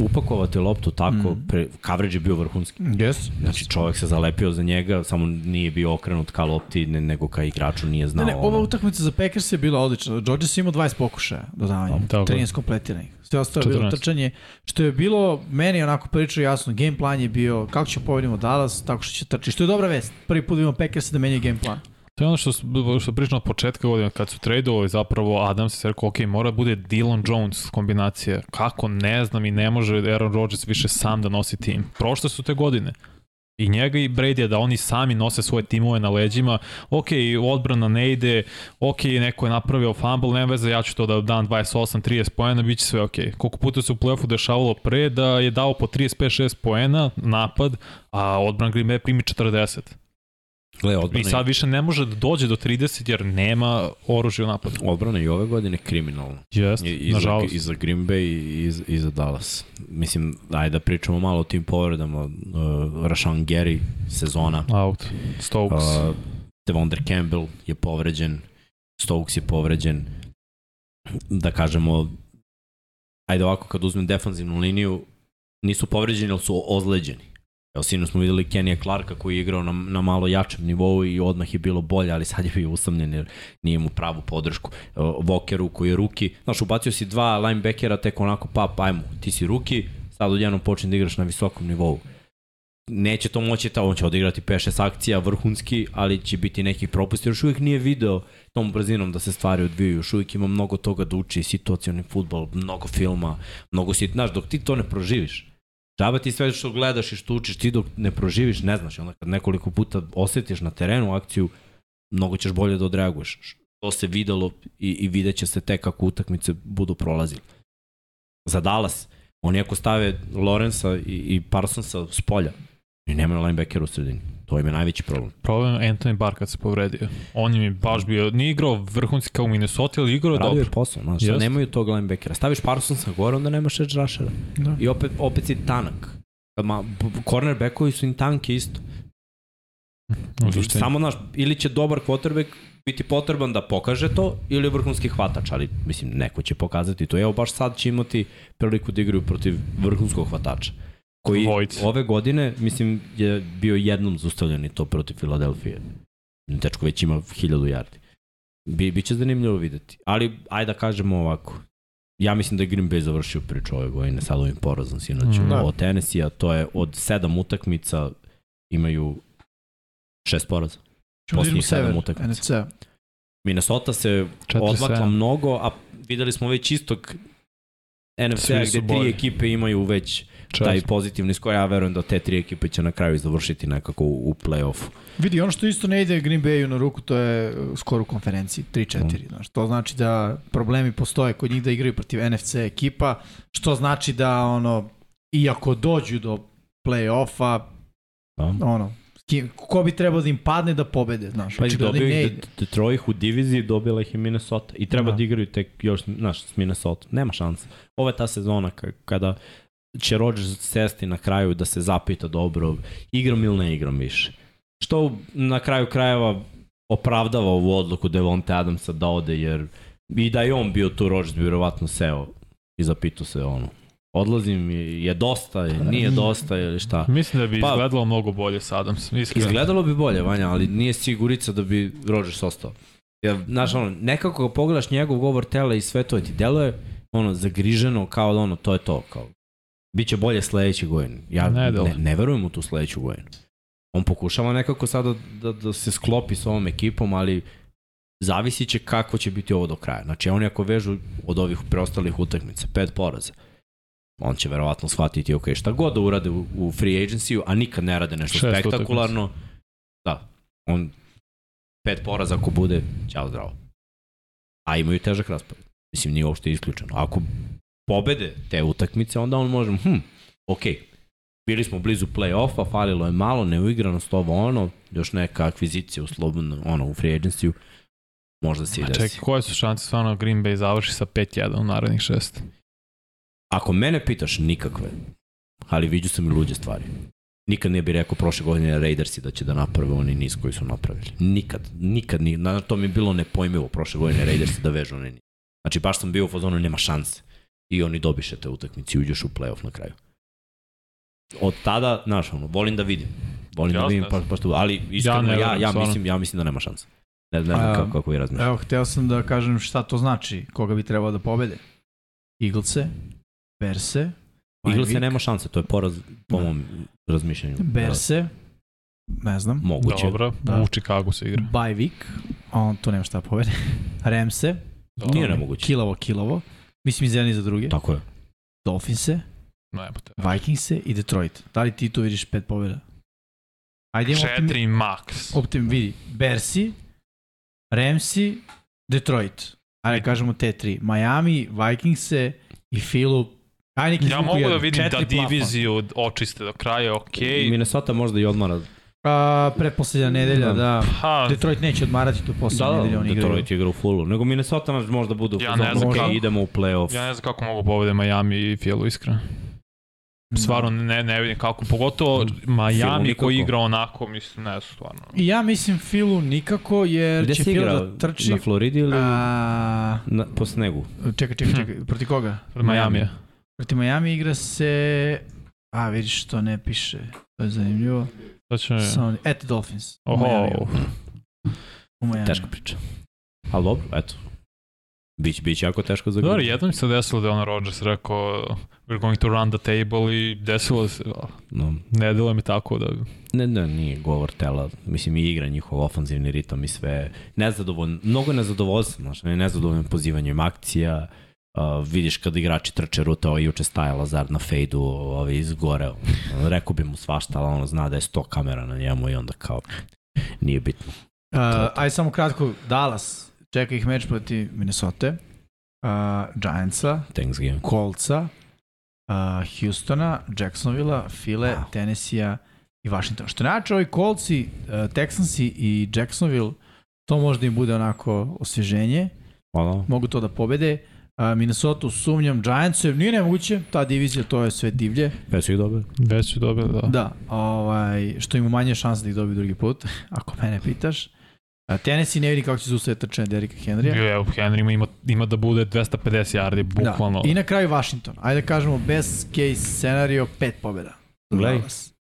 upakovati loptu tako, Mm. pre, coverage je bio vrhunski. Yes. Znači čovjek se zalepio za njega, samo nije bio okrenut ka lopti, ne, nego ka igraču nije znao. Ne, ne, ova ono. utakmica za Packers je bila odlična. Dodgers je imao 20 pokušaja dodavanja, Tako je. 13 kompletiranih. Sve ostalo je bilo 14. trčanje, što je bilo meni onako prilično jasno. Game plan je bio kako ćemo pobedimo Dallas, tako što će trčati. Što je dobra vest. Prvi put vidimo Packers da menjaju game plan. To je ono što, što pričam od početka godine, kad su tradovali zapravo Adams se rekao, ok, mora bude Dylan Jones kombinacija. Kako, ne znam i ne može Aaron Rodgers više sam da nosi tim. Prošle su te godine. I njega i Brady da oni sami nose svoje timove na leđima. Ok, odbrana ne ide, ok, neko je napravio fumble, nema veze, ja ću to da dam 28-30 poena, bit će sve ok. Koliko puta se u playoffu dešavalo pre da je dao po 35-6 poena napad, a odbran Green Bay primi 40. Gle, odbrana, I sad više ne može da dođe do 30 jer nema oružja u napadu. odbrana i ove godine kriminalna. Jest, I, nažalost. I za Green Bay i, i, i za Dallas. Mislim, ajde da pričamo malo o tim povredama. Uh, Rashan Gary, sezona. Out. Stokes. Uh, Devondre Campbell je povređen. Stokes je povređen. Da kažemo, ajde ovako, kad uzmem defanzivnu liniju, nisu povređeni, ali su ozleđeni. Evo, sinu smo videli Kenija Clarka koji je igrao na, na malo jačem nivou i odmah je bilo bolje, ali sad je bio usamljen jer nije mu pravu podršku. Vokeru koji je ruki, znaš, ubacio si dva linebackera, tek onako, pa, ajmo, ti si ruki, sad odjednom počne da igraš na visokom nivou neće to moći, ta, on će odigrati 5-6 akcija vrhunski, ali će biti nekih propusta, jer još uvijek nije video tom brzinom da se stvari odvijaju, još uvijek ima mnogo toga da uči, situacioni futbol, mnogo filma, mnogo si, znaš, dok ti to ne proživiš, džaba ti sve što gledaš i što učiš, ti dok ne proživiš, ne znaš, onda kad nekoliko puta osjetiš na terenu akciju, mnogo ćeš bolje da odreaguješ. To se videlo i, i vidjet će se tek kako utakmice budu prolazile. Za Dallas, oni ako stave Lorenza i, i Parsonsa s polja, i nemaju linebackera u sredini. To im je najveći problem. Problem je Anthony Barr kad se povredio. On im je baš bio, nije igrao vrhunski kao u Minnesota, ali igrao je Radio dobro. je posao, znaš, sad nemaju tog linebackera. Staviš Parsonsa gore, onda nemaš edge rushera. Da. I opet, opet si tanak. Ma, cornerbackovi su im tanki isto. Samo, znaš, ili će dobar quarterback biti potreban da pokaže to, ili vrhunski hvatač, ali mislim, neko će pokazati to. Evo, baš sad će imati priliku da igraju protiv vrhunskog hvatača koji Vojt. ove godine, mislim, je bio jednom zustavljen i to protiv Filadelfije. Dečko već ima hiljadu yardi. Bi, biće zanimljivo videti. Ali, ajde da kažemo ovako. Ja mislim da je Green Bay završio priču ove godine sad ovim porazom sinoć Mm. Da. od Tennessee, a to je od sedam utakmica imaju šest poraza. Da Posljednjih sedam utakmica. NFC. Minnesota se 4-7. odmakla mnogo, a videli smo već istog NFC-a gde tri ekipe imaju već Čest. taj pozitivni skor. Ja verujem da te tri ekipe će na kraju završiti nekako u, u play-offu. Vidi, ono što isto ne ide Green Bayu na ruku, to je skor u konferenciji, 3-4. Mm. Znaš, to znači da problemi postoje kod njih da igraju protiv NFC ekipa, što znači da ono, iako dođu do play-offa, Da? ono, kim- ko bi trebao da im padne da pobede, znaš, Pa i očigledno im dobio ne ih ide. De- Detroit ih u diviziji, dobila ih i Minnesota. I treba Da. da, igraju tek još, znaš, s Minnesota. Nema šanse. Ovo je ta sezona ka- kada će Rodgers sesti na kraju da se zapita dobro, igram ili ne igram više. Što na kraju krajeva opravdava ovu odluku Devonte Adamsa da ode, jer i da je on bio tu, Rodgers bi vjerovatno seo i zapitao se ono, odlazim, je, dosta, je, nije dosta ili šta. Mislim da bi Pa- izgledalo mnogo bolje sa Adams. Iskreno. Izgledalo bi bolje, Vanja, ali nije sigurica da bi Rodgers ostao. Jer, znaš, ono, nekako ga pogledaš njegov govor tela i sve to ti deluje, ono, zagriženo, kao da ono, to je to, kao, Biće bolje sledeće godine. Ja Ne ne, ne, verujem u tu sledeću godinu. On pokušava nekako sada da, da se sklopi s ovom ekipom, ali zavisit će kako će biti ovo do kraja. Znači, oni ako vežu od ovih preostalih utakmica, pet poraza, on će verovatno shvatiti, ok, šta god da urade u, u free agency a nikad ne rade nešto Šest spektakularno, da, on pet poraza ako bude, ćao zdravo. A imaju težak raspored. Mislim, nije uopšte isključeno. Ako pobede te utakmice, onda on može, hm, ok, bili smo blizu play-offa, falilo je malo, neuigranost ovo ono, još neka akvizicija u slobodno, ono, u free agency možda se i desi. čekaj, koje su šanse stvarno Green Bay završi sa 5-1 u narednih šest? Ako mene pitaš, nikakve. Ali viđu sam i luđe stvari. Nikad ne bi rekao prošle godine Raidersi da će da naprave oni niz koji su napravili. Nikad, nikad ni, na to mi je bilo nepojmivo prošle godine Raidersi da vežu oni niz. Znači baš sam bio u fazonu nema šanse. I oni dobiše te utakmice i uđeš u play-off na kraju. Od tada, znaš, ono, volim da vidim. Volim da Jasno, vidim, pa, pa što, ali iskreno, ja, ja, stvarno. mislim, ja mislim da nema šanse. Ne, ne znam kako, kako vi razmišljate. Evo, hteo sam da kažem šta to znači, koga bi trebalo da pobede. Eaglese, Berse, Eaglese nema šanse, to je poraz po mom razmišljanju. Berse, ne znam, Moguće. Dobro, Da. u Chicago se igra. Bajvik, on tu nema šta da pobede. Remse, Nije nemoguće. kilovo, kilovo. Mislim iz jedni za druge. Tako je. Te. Vikingse i Detroit. Da li ti tu vidiš pet pobjeda? Ajde optimi, 4 max. optim, vidi. Bersi, Ramsi, Detroit. Ajde kažemo te tri. Miami, Vikingse i Philu. Ajde Ja mogu da vidim da Četiri plafon. diviziju očiste do kraja, okej. Minnesota možda i odmara. A, pretposlednja nedelja, Da. da. Ha, Detroit neće odmarati tu Da, poslednju da, nedelju, oni igraju. Detroit igra u fullu. Nego Minnesota nas možda bude u Ja ne znam okej, kako- idemo u playoff. ja ne znam kako mogu pobede Miami i Philu, iskreno. Stvarno ne, ne vidim kako, pogotovo Miami koji igra onako, mislim, ne, stvarno. I ja mislim Filu nikako, jer Gde će igrao? da trči... Na Floridi ili A, na, po snegu? čekaj, čekaj, čekaj, proti koga? Pred Miami je. Proti Miami igra se... A, vidiš što ne piše. To je zanimljivo. To će... Samo, at Dolphins. Oho. U Miamiju. Teška priča. Ali dobro, eto. Biće, biće jako teško za Dobro, jednom se desilo da je ono Rodgers rekao we're going to run the table i desilo se, No, ne delo mi tako da... ne, ne, nije govor tela. Mislim, i igra njihov ofanzivni ritam i sve. Nezadovoljno, mnogo nezadovoljstva, znaš, ne nezadovoljno pozivanjem akcija. Uh, vidiš kad igrači trče ruta, ovaj juče staje Lazar na fejdu, ovaj izgoreo. Rekao bi mu svašta, ali ono zna da je 100 kamera na njemu i onda kao nije bitno. Uh, aj samo kratko, Dallas. Čeka ih meč proti Minnesota, uh, Giantsa, Thanksgiving. Coltsa, uh, Houstona, Jacksonvilla, File, Wow. Tennessee i Washington. Što znači ovi Coltsi, uh, Texansi i Jacksonville, to možda im bude onako osvježenje. Ono, Mogu to da pobede. Uh, Minnesota sumnjam, Giantsu, nije nemoguće, ta divizija, to je sve divlje. već su ih dobili. Već su dobili, da. Da, ovaj, što ima manje šanse da ih dobiju drugi put, ako mene pitaš. A, Tennessee ne vidi kako će zaustaviti trčanje Derika Henrya. Bio je u Henry ima, ima da bude 250 yardi, bukvalno. Da. I na kraju Washington. Ajde da kažemo best case scenario, pet pobjeda. Gledaj.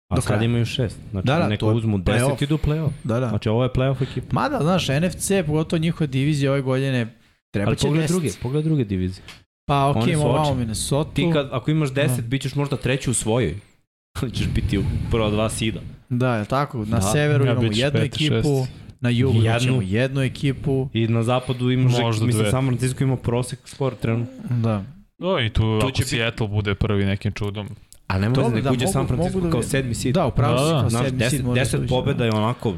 A Do sad kraja. imaju šest. Znači, Da, da, neko to je uzmu. 10 i idu u playoff. Da, da. Znači, ovo je playoff ekipa. Mada, znaš, NFC, pogotovo njihova divizija ove godine, treba Ali 10. druge, pogledaj druge divizije. Pa ok, Oni imamo. Minnesota. Ti kad, ako imaš 10, Da. bit ćeš možda treći u svojoj. Ali ćeš biti u prva dva sida. Da, je tako. Na Da. severu Ja, imamo jednu peti, ekipu, šesti. na jugu Jednu. jednu. jednu ekipu. I na zapadu imaš, Možda mislim, dve. San Francisco ima prosek skor trenutno. Da. No, i tu, ako će biti- Seattle bude prvi nekim čudom. Ali ne može Dobro, da da, uđe San Francisco da kao sedmi sid. Da, upravo Da, si da. kao Znaš, sedmi 10, sid može 10 da uđe, pobjeda da. je onako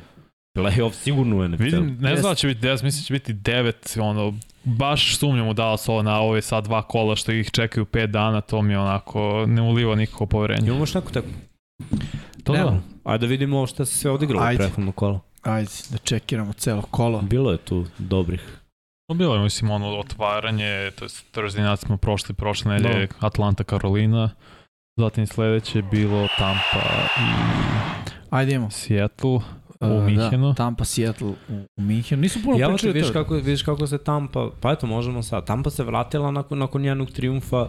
playoff sigurno u NFL. Vidim, ne znam da će biti 10, mislim da će biti 9, ono, baš sumnjam u Dallas ovo na ove sad dva kola što ih čekaju 5 dana, to mi onako ne uliva nikako poverenje. Imamo još neku tako. To Nemamo. da. Ajde da vidimo šta se sve odigralo u Ajde. prethodno kolo. Ajde, da čekiramo celo kolo. Bilo je tu dobrih. No, bilo je, mislim, ono otvaranje, to je Thursday night smo prošli prošle nedelje, Atlanta, Karolina, zatim sledeće je bilo Tampa i Ajde imamo. Seattle. Uh, Minhenu. Da, Tampa, Seattle u, u Minhenu. Nisu puno Ja pričali vidiš kako, vidiš kako se Tampa, pa eto možemo sad, Tampa se vratila nakon, nakon jednog triumfa,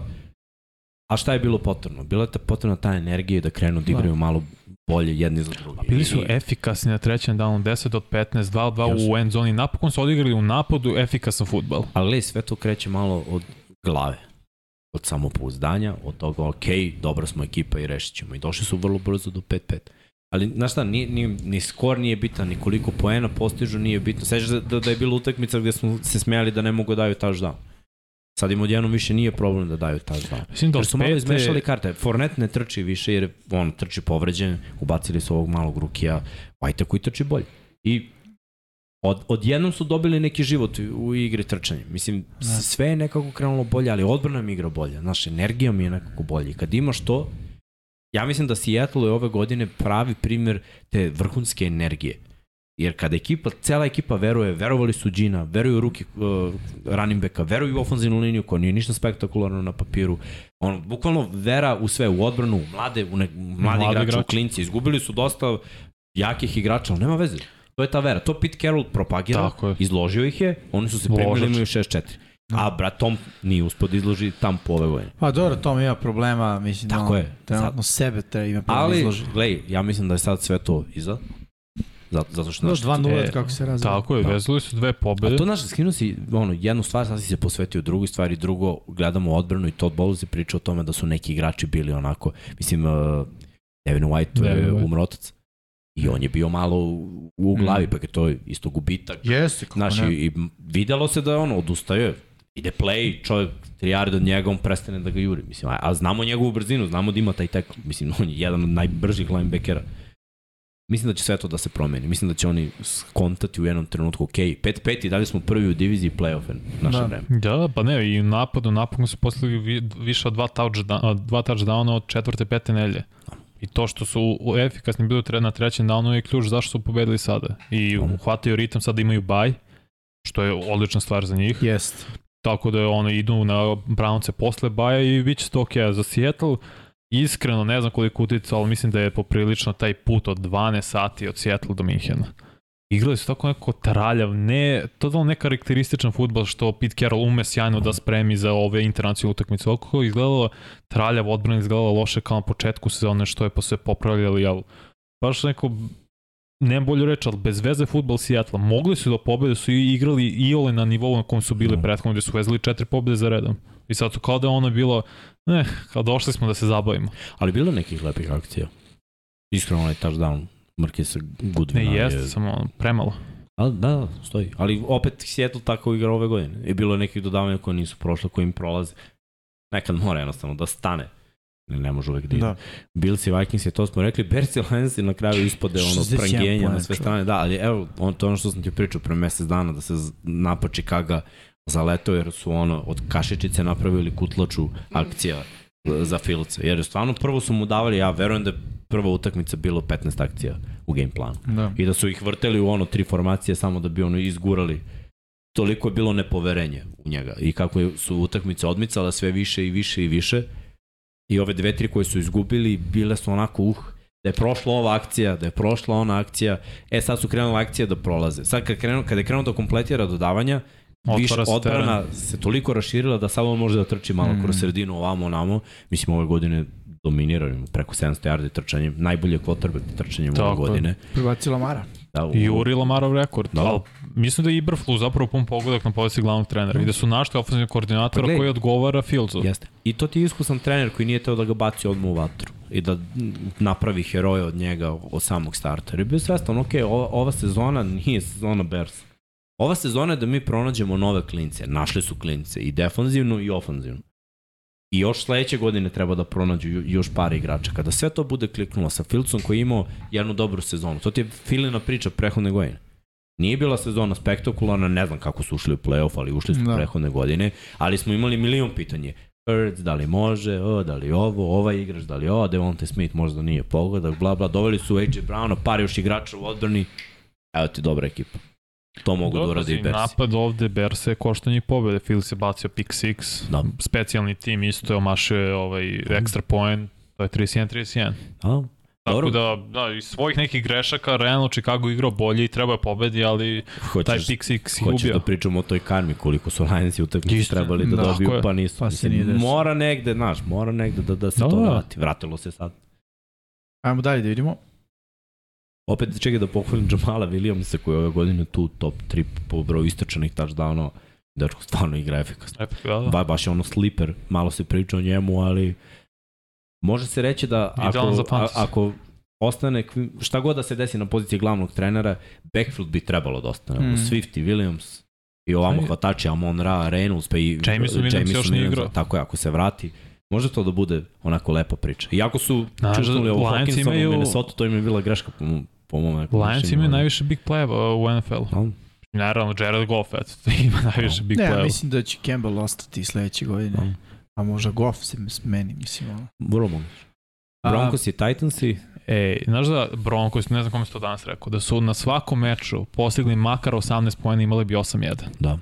a šta je bilo potrebno? Bila je ta potrebna ta energija da krenu da igraju malo bolje jedni za druge. Bili su I- efikasni na trećem downu, 10 od 15, 2 od 2 Jesu. u end zoni. Napokon su odigrali u napadu efikasan futbal. Ali gledaj, sve to kreće malo od glave, od samopouzdanja, od toga, ok, dobra smo ekipa i rešit ćemo. I došli su vrlo brzo do 5-5. Ali, znaš šta, ni, ni, ni skor nije bitan, ni koliko poena postižu nije bitno. Sećaš se da, da je bila utakmica gde smo se smijali da ne mogu da daju touchdown. Sad im odjednom više nije problem da daju touchdown. Mislim da Jer su malo izmešali karte. Fournette ne trči više jer on trči povređen, ubacili su ovog malog rukija, White koji trči bolje. I od, odjednom su dobili neki život u, igri trčanja. Mislim, Da. sve je nekako krenulo bolje, ali odbrana mi igra bolje. Naša energija mi je nekako bolje. I kad imaš to, ja mislim da Seattle je ove godine pravi primjer te vrhunske energije. Jer kada ekipa, cela ekipa veruje, verovali su Gina, veruju u ruke uh, running backa, veruju u ofenzivnu liniju koja nije ništa spektakularno na papiru. On, bukvalno vera u sve, u odbranu, u mlade, u ne, mladi, Mladi igrače, u igrači. klinci. Izgubili su dosta jakih igrača, ali nema veze. To je ta vera. To Pete Carroll propagira, izložio ih je, oni su se primili, imaju 6-4. A brat Tom nije uspod da izloži tam po ove godine. Pa dobro, Tom ima problema, mislim da Tako on je. trenutno sebe treba ima problema da Ali, izloži. gledaj, ja mislim da je sad sve to iza. Zato, zato što... Znaš, 2-0 e, kako se razvija. Tako je, Da. vezali su dve A pobede. to, znaš, skinuo si ono, jednu stvar, sad si se posvetio drugoj stvari, drugo, gledamo odbranu i Todd Bowles je pričao o tome da su neki igrači bili onako, mislim, uh, Devin White je Devin White. umrotac. I on je bio malo u, u glavi, Mm. pa je to isto gubitak. Jeste, kako Znaš, i, ne. i videlo se da ono, odustaje, ide play, čovjek tri yarda od njega, on prestane da ga juri. Mislim, a, a znamo njegovu brzinu, znamo da ima taj tek, mislim, on je jedan od najbržih linebackera. Mislim da će sve to da se promeni. Mislim da će oni skontati u jednom trenutku, ok, 5-5 i dalje smo prvi u diviziji play-offa naše Da. vreme. Da, pa ne, i u napadu napokon su postavili vi, više od dva, touchdown, dva touchdowna od četvrte, pete nelje. I to što su u- efikasni bili na trećem downu je ključ zašto su pobedili sada. I uhvataju ritam, sada imaju baj, što je odlična stvar za njih. Jest. Tako da ono idu na Brownce posle baja i bit će to ok. Za Seattle iskreno ne znam koliko utica, ali mislim da je poprilično taj put od 12 sati od Seattle do Minhena. Igrali su tako neko traljav, ne, totalno nekarakterističan futbol što Pete Carroll ume sjajno da spremi za ove internacionalne utakmice. Oko izgledalo traljav, odbrana izgledalo loše kao na početku sezone što je sve popravljali, ali baš neko ne bolju reći, ali bez veze futbol Seattle. Mogli su da pobede, su igrali i ole na nivou na kom su bili Da. prethodno, gde su vezali četiri pobede za redom. I sad su kao da ono bilo, ne, kao došli smo da se zabavimo. Ali bilo nekih lepih akcija. Iskreno onaj touchdown Markesa Goodwina. Ne, jeste, je- samo ono, premalo. Ali, da, da, stoji. Ali opet Seattle tako igra ove godine. I bilo je nekih dodavanja koje nisu prošle, koje im prolaze. Nekad mora jednostavno da stane. Ne, ne može uvek da ide. Da. Bills i Vikings je to smo rekli, Bears i Lions na kraju ispode ono 61 prangenja na sve strane. Da, ali evo, on, to ono što sam ti pričao pre mesec dana, da se napad Chicago zaletao jer su ono od kašičice napravili kutlaču akcija za Filca. Jer stvarno prvo su mu davali, ja verujem da je prva utakmica bilo 15 akcija u game planu. Da. I da su ih vrteli u ono tri formacije samo da bi ono izgurali. Toliko je bilo nepoverenje u njega i kako su utakmice odmicale sve više i više i više. I ove dve, tri koje su izgubili, bile su onako, uh, da je prošla ova akcija, da je prošla ona akcija. E, sad su krenule akcije da prolaze. Sad kad, krenu, kada je krenuo da kompletira dodavanja, više Otvara se odbrana teren. se toliko raširila da samo on može da trči malo Mm. kroz sredinu ovamo onamo. Mislim, ove godine dominiraju preko 700 yardi trčanjem, najbolje quarterback trčanjem ove Tako godine. Prebacio Lamara. Da, u- I Uri Lamarov rekord. Da. Ali mislim da je Iberflu zapravo pun pogodak na poziciji glavnog trenera. I da su našli ofenzivnog koordinatora Pa koji odgovara Fieldsu. Jeste. I to ti je iskusan trener koji nije teo da ga baci odmah u vatru i da mm, napravi heroja od njega od samog starta. Jer je bio svestan, ok, ova, ova sezona nije sezona Bears. Ova sezona je da mi pronađemo nove klince. Našli su klince i defanzivno i ofanzivno. I još sledeće godine treba da pronađu još par igrača. Kada sve to bude kliknulo sa Filcom koji je imao jednu dobru sezonu. To ti je Filina priča prehodne godine. Nije bila sezona spektakularna, ne znam kako su ušli u playoff, ali ušli su da. prehodne godine, ali smo imali milion pitanje. Hurts, da li može, o, da li ovo, ovaj igrač, da li ovo, Devonte Smith možda nije pogodak, bla bla, doveli su AJ Browna, par još igrača u odbrani, evo ti dobra ekipa. To mogu da Dobro, urade i i Bersi. napad ovde Berse je košta njih pobjede. Fields je bacio pick six. Da. Specijalni tim isto je omašio ovaj extra point. To je 31-31. A, Tako Dobro. da, da, iz svojih nekih grešaka, realno Chicago igrao bolje i treba je pobedi, ali hoćeš, taj pick six je hoćeš ubio. da pričamo o toj karmi, koliko su Lions i utakmice Isto, trebali da, da. dobiju, Tako je. pa nisu. Pa se Mislim, mora negde, znaš, mora negde da, da se Da, to da. vrati. Vratilo se sad. Ajmo dalje da vidimo. Opet čekaj da pohvalim Jamala Williamsa koji je ove godine tu top 3 po broju istračanih touchdownova. Dečko stvarno igra efikasno. Da, da. Ba, baš je ono sleeper, malo se priča o njemu, ali može se reći da ako, a, ako ostane, šta god da se desi na poziciji glavnog trenera, backfield bi trebalo da ostane. Mm. Swift i Williams i ovamo Aj. hvatači Amon Ra, Reynolds, pa i Jameson Williams još nije Williams, igrao. Tako je, ako se vrati, može to da bude onako lepa priča. Iako su čutnuli ovo Lions Hawkinsonu imaju- u Minnesota, to im je bila greška po, po mom nekom Lions mišljenju, imaju najviše big play u NFL. Da. Naravno, Jared Goff, eto, ima najviše big ne, play mislim da će Campbell ostati sledeće godine. Da. A možda Goff se meni, mislim. Ono. Vrlo moguće. Broncos i Titans i Ej, znaš da Broncos, ne znam kome se to danas rekao, da su na svakom meču postigli makar 18 pojena imali bi 8-1. da.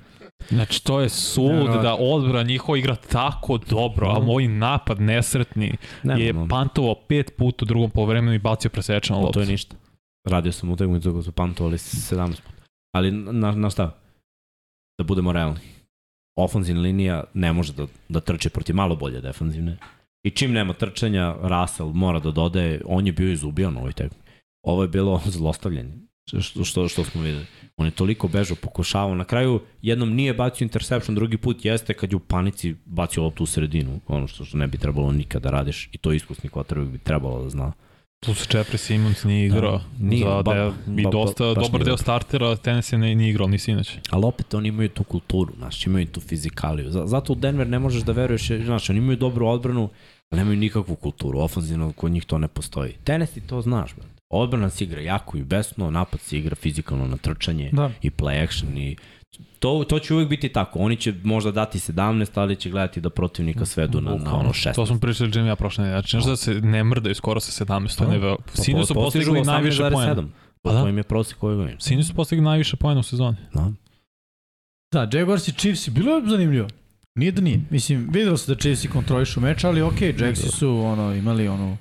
Znači, to je sud da odbra njihova igra tako dobro, a Da. moj napad nesretni Ne, je pantovao pet puta u drugom polovremenu i bacio presečan to loptu. je ništa. Radio sam utakmicu kako su pantovali 17 puta. Ali na, na šta? Da budemo realni. Ofanzivna linija ne može da, da trče protiv malo bolje defanzivne. I čim nema trčanja, Russell mora da dodaje, on je bio izubijan u ovoj tekmi. Ovo je bilo zlostavljanje, što, što, što smo videli. On je toliko bežao, pokušavao. Na kraju jednom nije bacio interception, drugi put jeste kad je u panici bacio loptu u sredinu. Ono što, što ne bi trebalo nikada da radiš. I to iskusni quarterback bi trebalo da zna. Plus Jeffrey Simmons nije igrao. Da, nije, za ba- deo, I ba- dosta baš dobar nije deo startera Tennessee ne, nije igrao, ni sinoć. Ali opet oni imaju tu kulturu, znaš, imaju tu fizikaliju. Zato u Denver ne možeš da veruješ, znaš, oni imaju dobru odbranu, ali nemaju nikakvu kulturu, ofanzivno kod njih to ne postoji. Tennessee to znaš, brate. Odbrana se igra jako i besno, napad se igra fizikalno na trčanje Da. i play action i to, to će uvek biti tako. Oni će možda dati 17, ali će gledati da protivnika svedu na, na ono 16. To smo pričali Jimmy ja prošle nedelje. Znači, da se ne mrdaju skoro sa 17. To je Da. neveo. Pa Sini su po- postigli najviše 18,7. poena. Pa Pa da. to im je prosek ove godine. Sini su postigli najviše poena u sezoni. Da. Da, Jaguars i Chiefs bilo je zanimljivo. Nije da nije. Mislim, videlo se da Chiefs kontrolišu meč, ali okej, okay, Jaxi su ono, imali ono...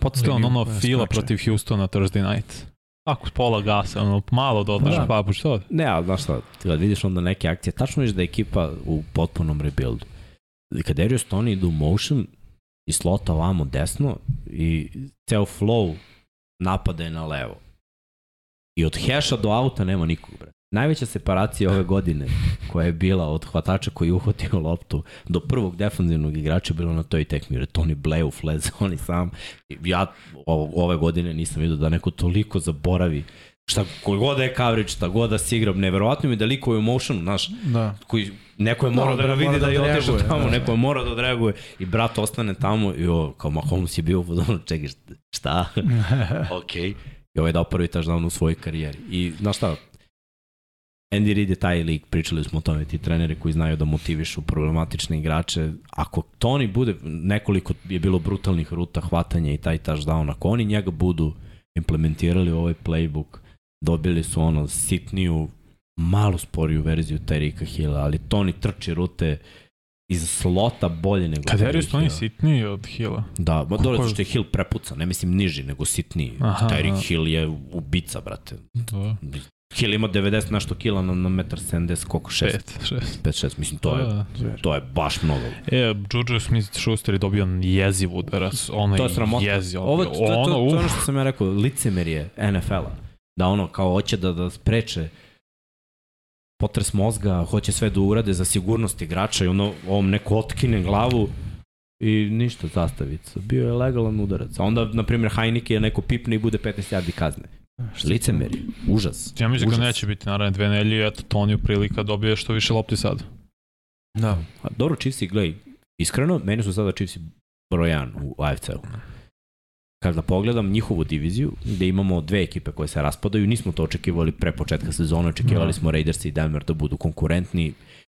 Podsjetilo na ono koja Fila protiv Houstona Thursday night. Ako s pola gasa, ono, malo dodaš Da. papu, što? Ne, ali znaš šta, kad vidiš onda neke akcije, tačno vidiš da je ekipa u potpunom rebuildu. I kad Darius Tony ide u motion i slota ovamo desno i ceo flow napada je na levo. I od heša do auta nema nikog, bre. Najveća separacija ove godine koja je bila od hvatača koji je uhvatio loptu do prvog defanzivnog igrača je bilo na toj tekmi, jer je Tony Blair u flat zoni sam. I Ja ove godine nisam vidio da neko toliko zaboravi šta koji god da je coverage, šta god da se igra, neverovatno mi je da likuje u motionu, znaš, Da. koji neko je morao da, Da, ga vidi da, da je otišao tamo, da. neko je morao da odreaguje i brat ostane tamo i o, kao Mahomes je bio u fazonu, čekaj, šta? ok. I ovaj je dao prvi touchdown u svojoj karijeri. I znaš šta, Andy Reid je taj lik, pričali smo o tome, ti treneri koji znaju da motivišu problematične igrače. Ako Tony bude, nekoliko je bilo brutalnih ruta hvatanja i taj touchdown, ako oni njega budu implementirali u ovaj playbook, dobili su ono sitniju, malo sporiju verziju Tyrika Hilla, ali Tony trči rute iz slota bolje nego Kad je Tyreek Stoni Hill. sitniji od Hila. Da, ma dobro, je- što je Hill prepuca, ne mislim niži, nego sitniji. Aha, Tyreek. Hill je ubica, brate. Da. Hill ima 90 nešto kila na, na 1,70 koliko? 6? Pet, šest. 5, 6, mislim, to je, Da. to je baš mnogo. E, Juju Smith-Schuster je dobio jeziv udarac. Ono To je sramota. jeziv. Ovo, to, to, to, ono, to, je ono uf. što sam ja rekao, licemerje NFL-a. Da ono, kao hoće da, da spreče potres mozga, hoće sve da urade za sigurnost igrača i ono, ovom neko otkine glavu i ništa, zastavica. Bio je legalan udarac. A onda, na primjer, Heineke je neko pipne i bude 15 yardi kazne. Licemerje, užas. Ja mislim da neće biti naravno dve nelje, eto Toniju prilika dobije što više lopti sad. Da. A dobro, Chiefs i gledaj, iskreno, meni su sada Chiefs broj 1 u AFC-u. Kada pogledam njihovu diviziju, gde imamo dve ekipe koje se raspadaju, nismo to očekivali pre početka sezone, očekivali Da. smo Raiders i Denver da budu konkurentni,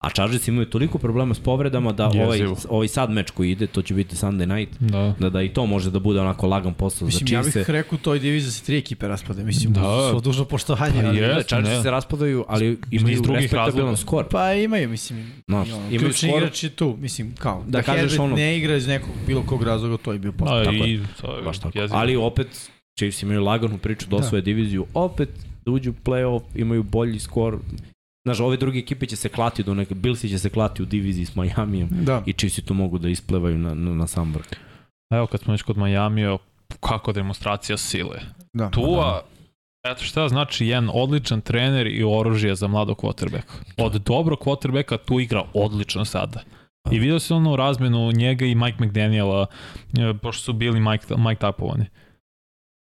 a Chargers imaju toliko problema s povredama da ovaj, Jezivo. ovaj sad meč koji ide, to će biti Sunday night, Da. da, da i to može da bude onako lagan posao Mislim, za ja Chiefs. bih rekao toj diviziji da se tri ekipe raspade. Mislim, Da. da. svo dužno poštovanje. Pa Jeste, Chargers se raspadaju, ali Iz imaju drugih respektabilan razloga. skor. Pa imaju, mislim, ono, imaju ključni skor- igrač je tu, mislim, kao, Da da, kažeš Herbert ono- ne igra iz nekog bilo kog razloga, to je bio posto. A, tako je. i, to je Baš tako. jezivo. Ali opet, Chiefs imaju laganu priču da Da. osvoje diviziju, opet da uđu u play-off, imaju bolji skor. Znaš, ove druge ekipe će se klati do neke, Billsi će se klati u diviziji s Majamijem Da. i Chiefs tu mogu da isplevaju na, na, na sam vrh. Evo kad smo već kod Majamija, kako demonstracija sile. da. Tua, eto šta znači jedan odličan trener i oružje za mladog quarterbacka. Od dobrog quarterbacka tu igra odlično sada. I vidio se ono razmenu njega i Mike McDaniela, e, pošto su bili Mike, Mike tapovani.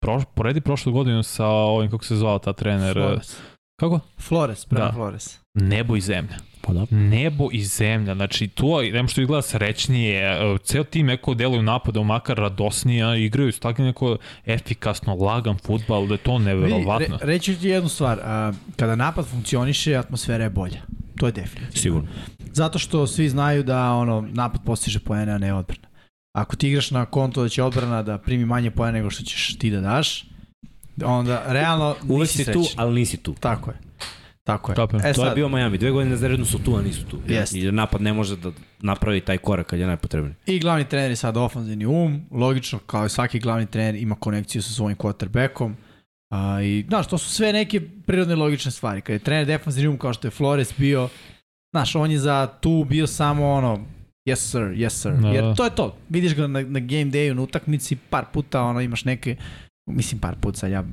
Pro, poredi prošlu godinu sa ovim, kako se zvao ta trener, Flores. Kako? Flores, prema Da. Flores. Nebo i zemlja. Pa da. Nebo i zemlja, znači tu nema što izgleda srećnije, e, ceo tim neko deluju napada, makar radosnija, igraju s tako neko efikasno, lagan futbal, da je to Vidi, neverovatno. re, reći ću ti jednu stvar, a, kada napad funkcioniše, atmosfera je bolja. To je definitivno. Sigurno. Zato što svi znaju da ono napad postiže poene, a ne odbrana. Ako ti igraš na konto da će odbrana da primi manje poene nego što ćeš ti da daš, onda realno Uvek nisi si tu, srećan. ali nisi tu. Tako je. Tako je. Je. E to sad, je bio Miami. Dve godine zaredno su tu, a nisu tu. Jeste. I napad ne može da napravi taj korak kad je najpotrebniji. I glavni trener je sad ofanzivni um, logično, kao i svaki glavni trener ima konekciju sa svojim quarterbackom. A, I, znaš, to su sve neke prirodne logične stvari. Kad je trener defanzivni um kao što je Flores bio, znaš, on je za tu bio samo ono, yes sir, yes sir. Da, Jer da. to je to. Vidiš ga na, na game dayu, na utakmici, par puta ono, imaš neke, mislim par puta, sad ja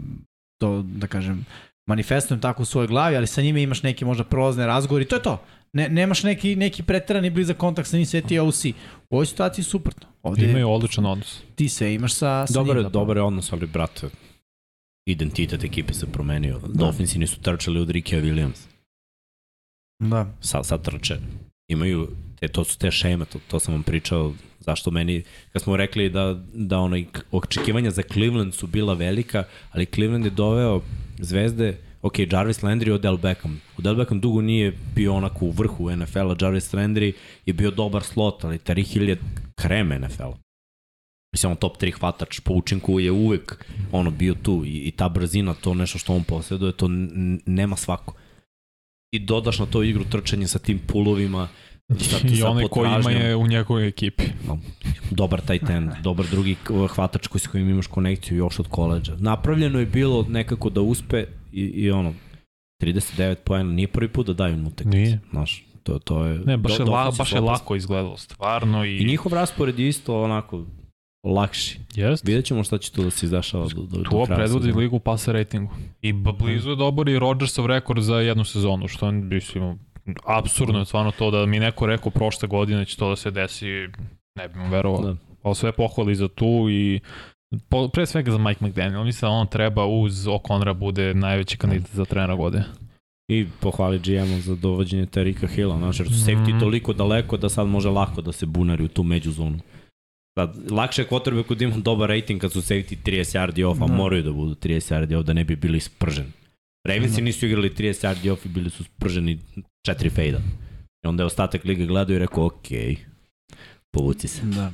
to, da kažem, manifestujem tako u svojoj glavi, ali sa njime imaš neke možda prolazne razgovore i to je to. Ne, nemaš neki, neki preterani blizak kontakt sa njim sveti OC. U ovoj situaciji je suprotno. Ovde Imaju odličan odnos. ti sve imaš sa, sa Dobar, njim. je- dobar je odnos, ali brate, identitet ekipe se promenio. Dolphinsi nisu trčali od Rikea Williams. Da. Sad, sad trče. Imaju, te, to su te šeme, to, to sam vam pričao, zašto meni, kad smo rekli da, da onaj očekivanja za Cleveland su bila velika, ali Cleveland je doveo zvezde, ok, Jarvis Landry i Odell Beckham. Odell Beckham dugo nije bio onako u vrhu NFL-a, Jarvis Landry je bio dobar slot, ali Tariq Hill je krem NFL-a. Mislim, on top 3 hvatač po učinku je uvek ono bio tu i, i ta brzina, to nešto što on posjeduje, to nema svako. I dodaš na to igru trčanje sa tim pulovima, sa, I sa onaj koji ima je u njegovoj ekipi. dobar tight end, dobar drugi hvatač koji s kojim imaš konekciju još od koleđa. Napravljeno je bilo nekako da uspe i, i ono, 39 poena, nije prvi put da daju mu utakmicu. Nije. Znaš, to, to je... Ne, baš je, do- la, dosta baš je lako izgledalo, stvarno. I, I njihov raspored je isto onako lakši. Jest. Vidjet ćemo šta će tu da se izdešava do, do, do To kraja predvodi sezone. ligu pasa ratingu. I blizu je dobar i Rodgersov rekord za jednu sezonu, što je, mislim, absurdno je stvarno to da mi neko rekao prošle godine će to da se desi, ne bi mu verovao. Da. Da. Ali sve pohvali za tu i po, pre svega za Mike McDaniel. Mislim da on treba uz O'Connora bude najveći kandidat za trenera godine. I pohvali GM-u za dovođenje Terika Hilla, znaš, jer su safety Mhm. toliko daleko da sad može lako da se bunari u tu međuzonu. Sad, lakše je quarterbacku da ima dobar rating kad su safety 30 yardi off, a Da. moraju da budu 30 yardi off da ne bi bili sprženi. Ravensi nisu igrali 30 yardi off i bili su sprženi četiri fejda. I onda je ostatak lige gledao i rekao, ok, povuci se. Da.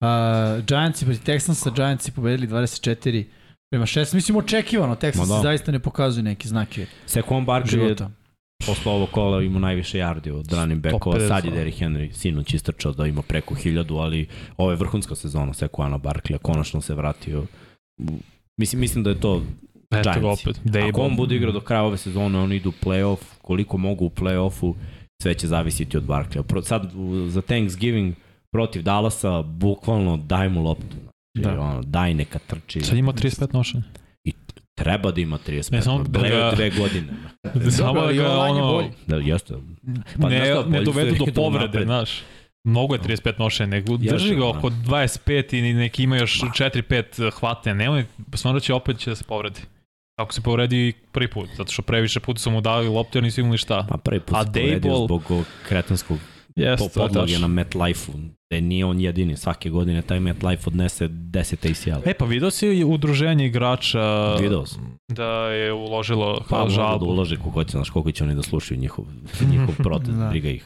Uh, Giantsi protiv Texansa, Giantsi pobedili 24 prema 6. Mislim, očekivano, Texans Ma da. da. zaista ne pokazuju neke znake Sekon Barkley je. Posle ovog kola imao najviše yardi od running backova, 150, sad je da. Derrick Henry sinuć istrčao da ima preko 1000, ali ovo je vrhunska sezona Sekuana Barkley, konačno se vratio. Mislim, mislim da je to Eto Giantsi. opet. Dable. Ako on bude igrao do kraja ove sezone, oni idu u playoff, koliko mogu u playoffu, sve će zavisiti od Barkleya. Pro, sad za Thanksgiving protiv Dallasa, bukvalno daj mu loptu. Da. Da. Ono, daj neka trči. Sad ima 35 nošenja. Treba da ima 35. Ne, samo da da ga- dve godine. Samo da ga ono, bolji. Da, jeste. Pa, ne, šta, ne dovedu do povrede, znaš. Mnogo je 35 nošenja, nego drži ga da. oko 25 i neki ima još 4-5 hvatanja. Nemoj, smatra će opet će da se povredi. Ako se povredi prvi put, zato što previše puta su mu dali loptu, jer nisu imali šta. Pa prvi put se povredio zbog ovog Jeste, po podloge na MetLife-u, gde nije on jedini. Svake godine taj MetLife odnese 10 ACL. E, pa vidio si i udruženje igrača Video sam. da je uložilo Pa da žalbu. ulože koliko će, znaš, koliko će oni da slušaju njihov, njihov protest, Da. briga ih.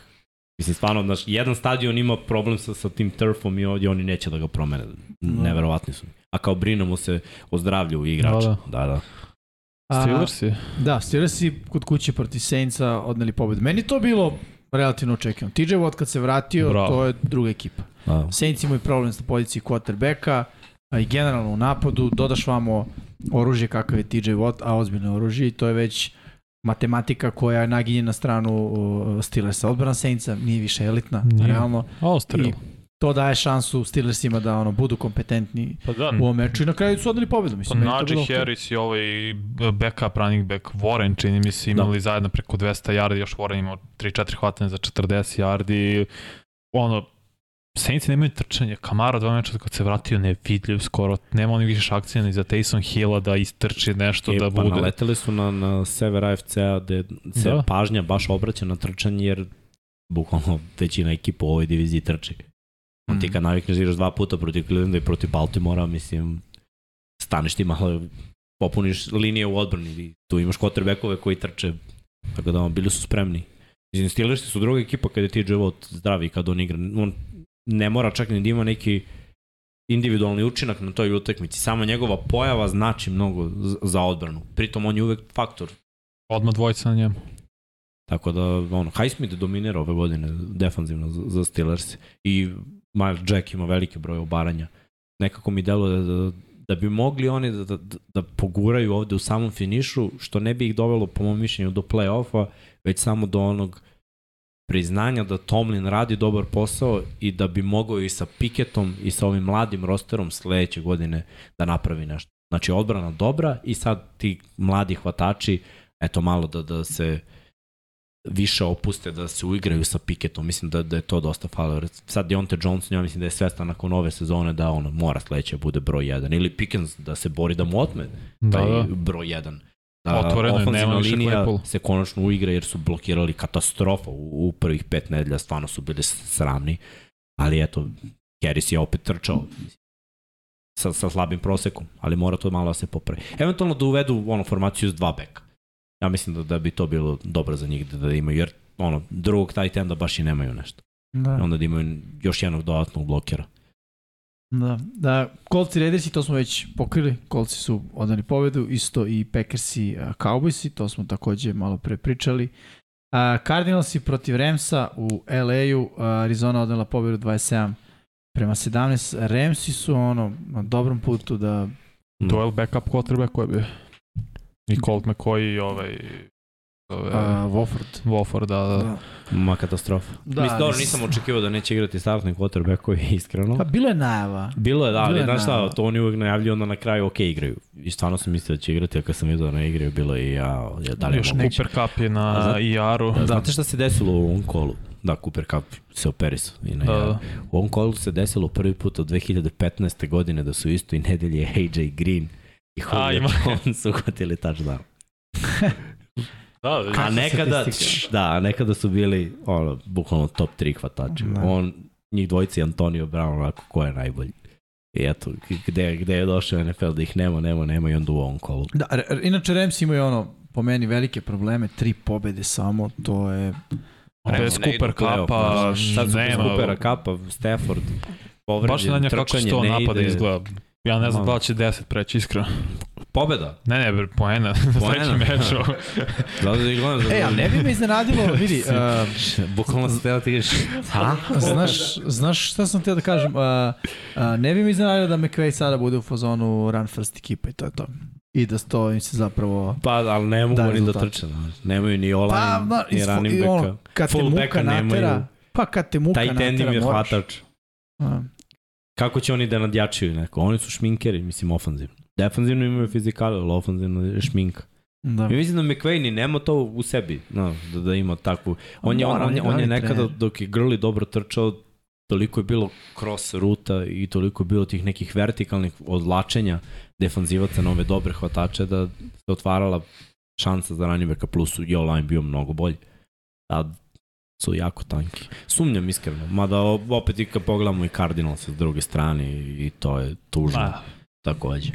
Mislim, stvarno, znaš, jedan stadion ima problem sa, sa tim turfom i ovdje oni neće da ga promene. Da. Neverovatni su. A kao brinemo se o zdravlju igrača. Da, Da, da. A, Steelersi. Da, Steelersi kod kuće protiv Saintsa odneli pobedu. Meni to bilo relativno očekivano. TJ Watt kad se vratio, Bravo. to je druga ekipa. da. Saints imaju problem sa poziciji quarterbacka, a i generalno u napadu, dodaš vamo oružje kakav je TJ Watt, a ozbiljno oružje i to je već matematika koja je naginje na stranu Steelersa. Odbrana Saintsa nije više elitna, Nije. realno. Ostrel. I to daje šansu Steelersima da ono budu kompetentni Pa da, u ovom meču i na kraju su odneli pobedu. Pa Mislim, to Najee. Harris i ovaj backup running back Warren čini mi se imali da. zajedno preko 200 yardi, još Warren imao 3-4 hvatanja za 40 yardi. Ono, Saints nemaju trčanje. Kamara dva meča kad se vratio nevidljiv skoro. Nema onih više akcija ni za Taysom Hilla da istrči nešto I, da pa bude. naleteli su na, na sever AFC-a gde se Da. da. pažnja baš obraća na trčanje jer bukvalno većina ekipa u ovoj diviziji trči. On ti Mhm. kad navikneš da igraš dva puta protiv Clevelanda i protiv Baltimora, mislim, staneš ti malo, popuniš linije u odbrani i tu imaš quarterbackove koji trče, tako da ono, bili su spremni. Mislim, Steelersi su druga ekipa kada je TJ Watt zdravi kad on igra. On ne mora čak ni da ima neki individualni učinak na toj utakmici. Samo njegova pojava znači mnogo za odbranu. Pritom on je uvek faktor. Odmah dvojica na njemu. Tako da, ono, Highsmith dominira ove godine defanzivno za, za Steelers i Miles Jack ima velike broje obaranja. Nekako mi deluje da, da, da bi mogli oni da, da, da poguraju ovde u samom finišu, što ne bi ih dovelo, po mom mišljenju, do play-offa, već samo do onog priznanja da Tomlin radi dobar posao i da bi mogao i sa Piketom i sa ovim mladim rosterom sledeće godine da napravi nešto. Znači, odbrana dobra i sad ti mladi hvatači, eto malo da, da se više opuste da se uigraju sa Piketom. Mislim da, da je to dosta falo. Sad Deontay Johnson, ja mislim da je svestan nakon ove sezone da ono mora sledeće da bude broj 1. Ili Pickens da se bori da mu otme Da, taj da. broj 1. A, Otvoreno je, nema više linija Claypool. se konačno uigra jer su blokirali katastrofa u, u prvih pet nedelja, stvarno su bili sramni. Ali eto, Harris je opet trčao sa, sa slabim prosekom, ali mora to malo da se popravi. Eventualno da uvedu ono formaciju s dva beka. Ja mislim da, da bi to bilo dobro za njih da, da imaju, jer ono, drugog tight enda baš i nemaju nešto. Da. I onda da imaju još jednog dodatnog blokera. Da, da, Colts i Raidersi, to smo već pokrili, Coltsi su odali pobedu, isto i Packersi, a, Cowboysi, to smo takođe malo pre pričali. A, Cardinalsi protiv Ramsa u LA-u, a, Arizona odala pobedu 27 prema 17, Ramsi su ono na dobrom putu da Duel backup quarterback koji bi i Colt McCoy i ovaj ove, a, Wofford. Wofford, da, da. Ma katastrofa. Da, Da, mislim, dobro, nis- nisam očekivao da neće igrati startni quarterback iskreno. Pa bilo je najava. Bilo je, da, ali znaš šta, to oni uvek najavljuju, onda na kraju ok igraju. I stvarno sam mislio da će igrati, a kad sam vidio da ne igraju, bilo je i ja, ja da li Još moguće. Cooper Cup je na zna- IR-u. Da, znate šta se desilo u ovom kolu? Da, Cooper Cup se operisao. I na Da, da, da. U ovom kolu se desilo prvi put od 2015. godine da su isto i nedelje AJ Green i A, ima. Jones uhvatili touchdown. Da, da, A nekada, statistika. da, a nekada su bili ono, bukvalno top 3 hvatači. Da. On, njih dvojica i Antonio Brown, onako, ko je najbolji. I eto, gde, gde je došao NFL da ih nema, nema, nema i onda u ovom kolu. Da, inače Rams imaju ono, po meni velike probleme, tri pobede samo, to je... Bez Cooper play-off, Cupa znaš, Sad su bez. Coopera Cupa, Stafford, povređen, Baš ne znam ja kako će trčanje to ne napada ide. izgleda. Ja ne znam da li će 10 preći, iskreno. Pobeda. Ne, ne, bre, poena. Na Poena. trećem meču. Da, da, da, da, E, ali ne bi me iznenadilo, vidi, uh, Bukvalno se teo ti kažeš, ha? znaš, znaš šta sam htio da kažem, uh, uh, ne bi mi iznenadilo da McVay sada bude u fazonu run first ekipa i to je to. I da to im se zapravo... Pa, ali ne mogu Da, oni da trče. Nemaju ni online, Pa, da, ni running backa. kad te muka natera, nemaju. pa kad te muka Tight end im natera, je moraš. hvatač. A, Kako će oni da nadjačaju neko? Oni su šminkeri, mislim, ofanzivno. Defanzivno imaju fizikale, ali ofanzivno je šminka. Da. Ja mislim da McVay ni nema to u sebi, no, da, da ima takvu. On je, on, on, je, on je on je nekada, dok je Grli dobro trčao, toliko je bilo cross ruta i toliko je bilo tih nekih vertikalnih odlačenja defanzivaca na ove dobre hvatače da se otvarala šansa za running backa plus je online bio mnogo bolji. Sad su jako tanki. Sumnjam iskreno, mada opet i kad pogledamo i Cardinals s druge strane i, i to je tužno Ah, takođe.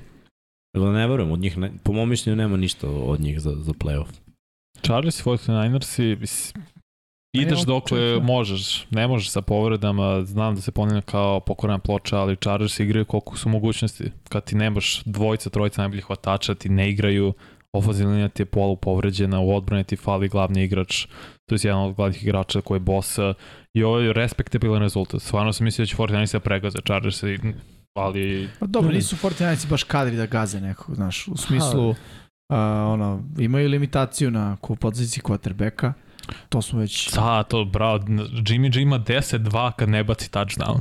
Tako da ne verujem, od njih, ne, po mom mišljenju nema ništa od njih za, za playoff. Chargers i 49ersi, mislim, ideš Evo, dokle čekaj. možeš. Ne možeš sa povredama, znam da se ponavlja kao pokorna ploča, ali Chargers igraju koliko su mogućnosti. Kad ti nemaš dvojica, trojica najboljih hvatača, ti ne igraju, ofazilna linija ti je polu povređena, u odbrani ti fali glavni igrač, to je jedan od glavnih igrača koji je boss i ovo je respektabilan rezultat. Stvarno sam mislio da će 49ersi da pregaze Chargers, ali Pa dobro, nisu 49 baš kadri da gaze nekog, znaš, u smislu, uh, ono, imaju limitaciju na ku poziciji quarterbacka, to smo već... Da, to, bravo, Jimmy G ima 10-2 kad ne baci touchdown.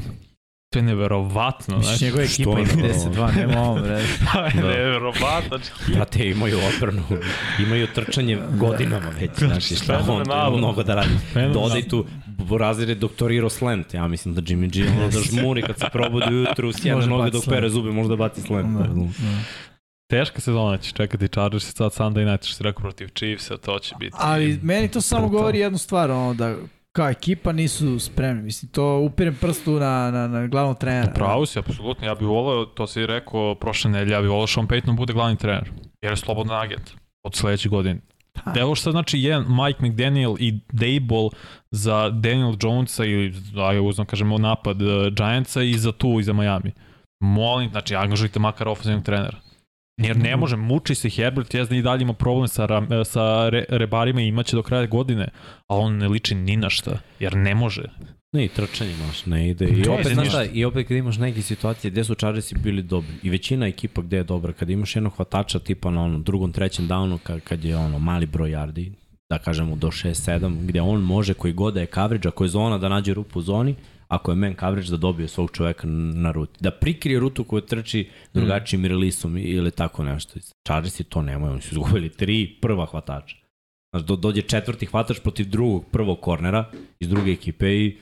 To je neverovatno, znači. njegova što ekipa ima je to? 10-2, nema ovo, bre. To je neverovatno. Brate, imaju odbranu, imaju trčanje godinama već, znači šta on Fenomenalno. mnogo da radi. Dodaj tu, Borazir je doktorirao slant, ja mislim da Jimmy G ono da žmuri kad se probudi ujutru, sjene Može noge dok pere zube, možda baci slant. Da, Da. da. Teška sezona će čekati Chargers i sad Sunday night što si rekao protiv Chiefsa, to će biti... Ali meni to samo govori jednu stvar, ono, da kao ekipa nisu spremni. Mislim, to upirem prstu na, na, na glavnog trenera. Pravo si, apsolutno. Ja bih voleo, to si rekao prošle nedelje, ja bih voleo Sean Payton bude glavni trener. Jer je slobodan agent od sledeće godine. Pa, Evo što znači jedan Mike McDaniel i Dable za Daniel Jonesa ili, da je uzmem kažemo, napad uh, Giantsa i za tu i za Miami. Molim, znači, angažujte makar ofenzivnog trenera. Jer ne može, muči se Herbert, jezda i dalje ima problem sa, ram- sa re, rebarima i imaće do kraja godine, a on ne liči ni na šta, jer ne može. Ne, i trčanje maš, ne ide. I opet, znaš šta, i opet kad imaš neke situacije gde su Chargersi bili dobri i većina ekipa gde je dobra, kad imaš jednog hvatača tipa na onom drugom, trećem downu, kad, kad je ono mali broj yardi, da kažemo do 6-7, gde on može koji god da je coverage, ako je zona da nađe rupu u zoni, ako je man coverage da dobije svog čoveka na ruti. Da prikrije rutu koju trči drugačijim mm. releaseom ili tako nešto. Chargersi to nemaju, oni su izgubili tri prva hvatača. Znaš, do, dođe četvrti hvatač protiv drugog prvog kornera iz druge ekipe i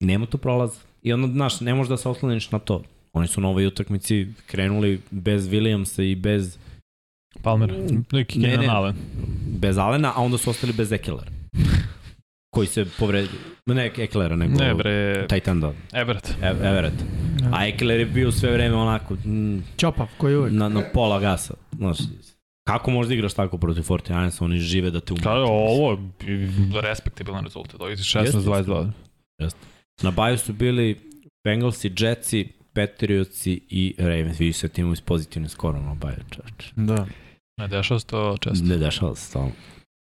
nema tu prolaz. I onda, znaš, ne možeš da se osloniš na to. Oni su na ovoj utakmici krenuli bez Williamsa i bez Palmer, neki Ne, ne. Allen. Bez Alena, a onda su ostali bez Ekelera. koji se povredio. Ne Ekelera, nego Ne bre, Titan da. Everett. E- Everett. A Ekeler je bio sve vreme onako mm, Ćopav, koji uvek. na, na pola gasa. Znaš, kako možda igraš tako protiv 49 oni žive da te umre. Kao ovo je respektabilan rezultat. Ovo je 16-22. Na baju su bili Bengalsi, Jetsi, Patriotsi i Ravens. Vidiš se timovi s pozitivnim skorom na baju, čač. Da. Ne dešava se to često. Ne dešava se stalno.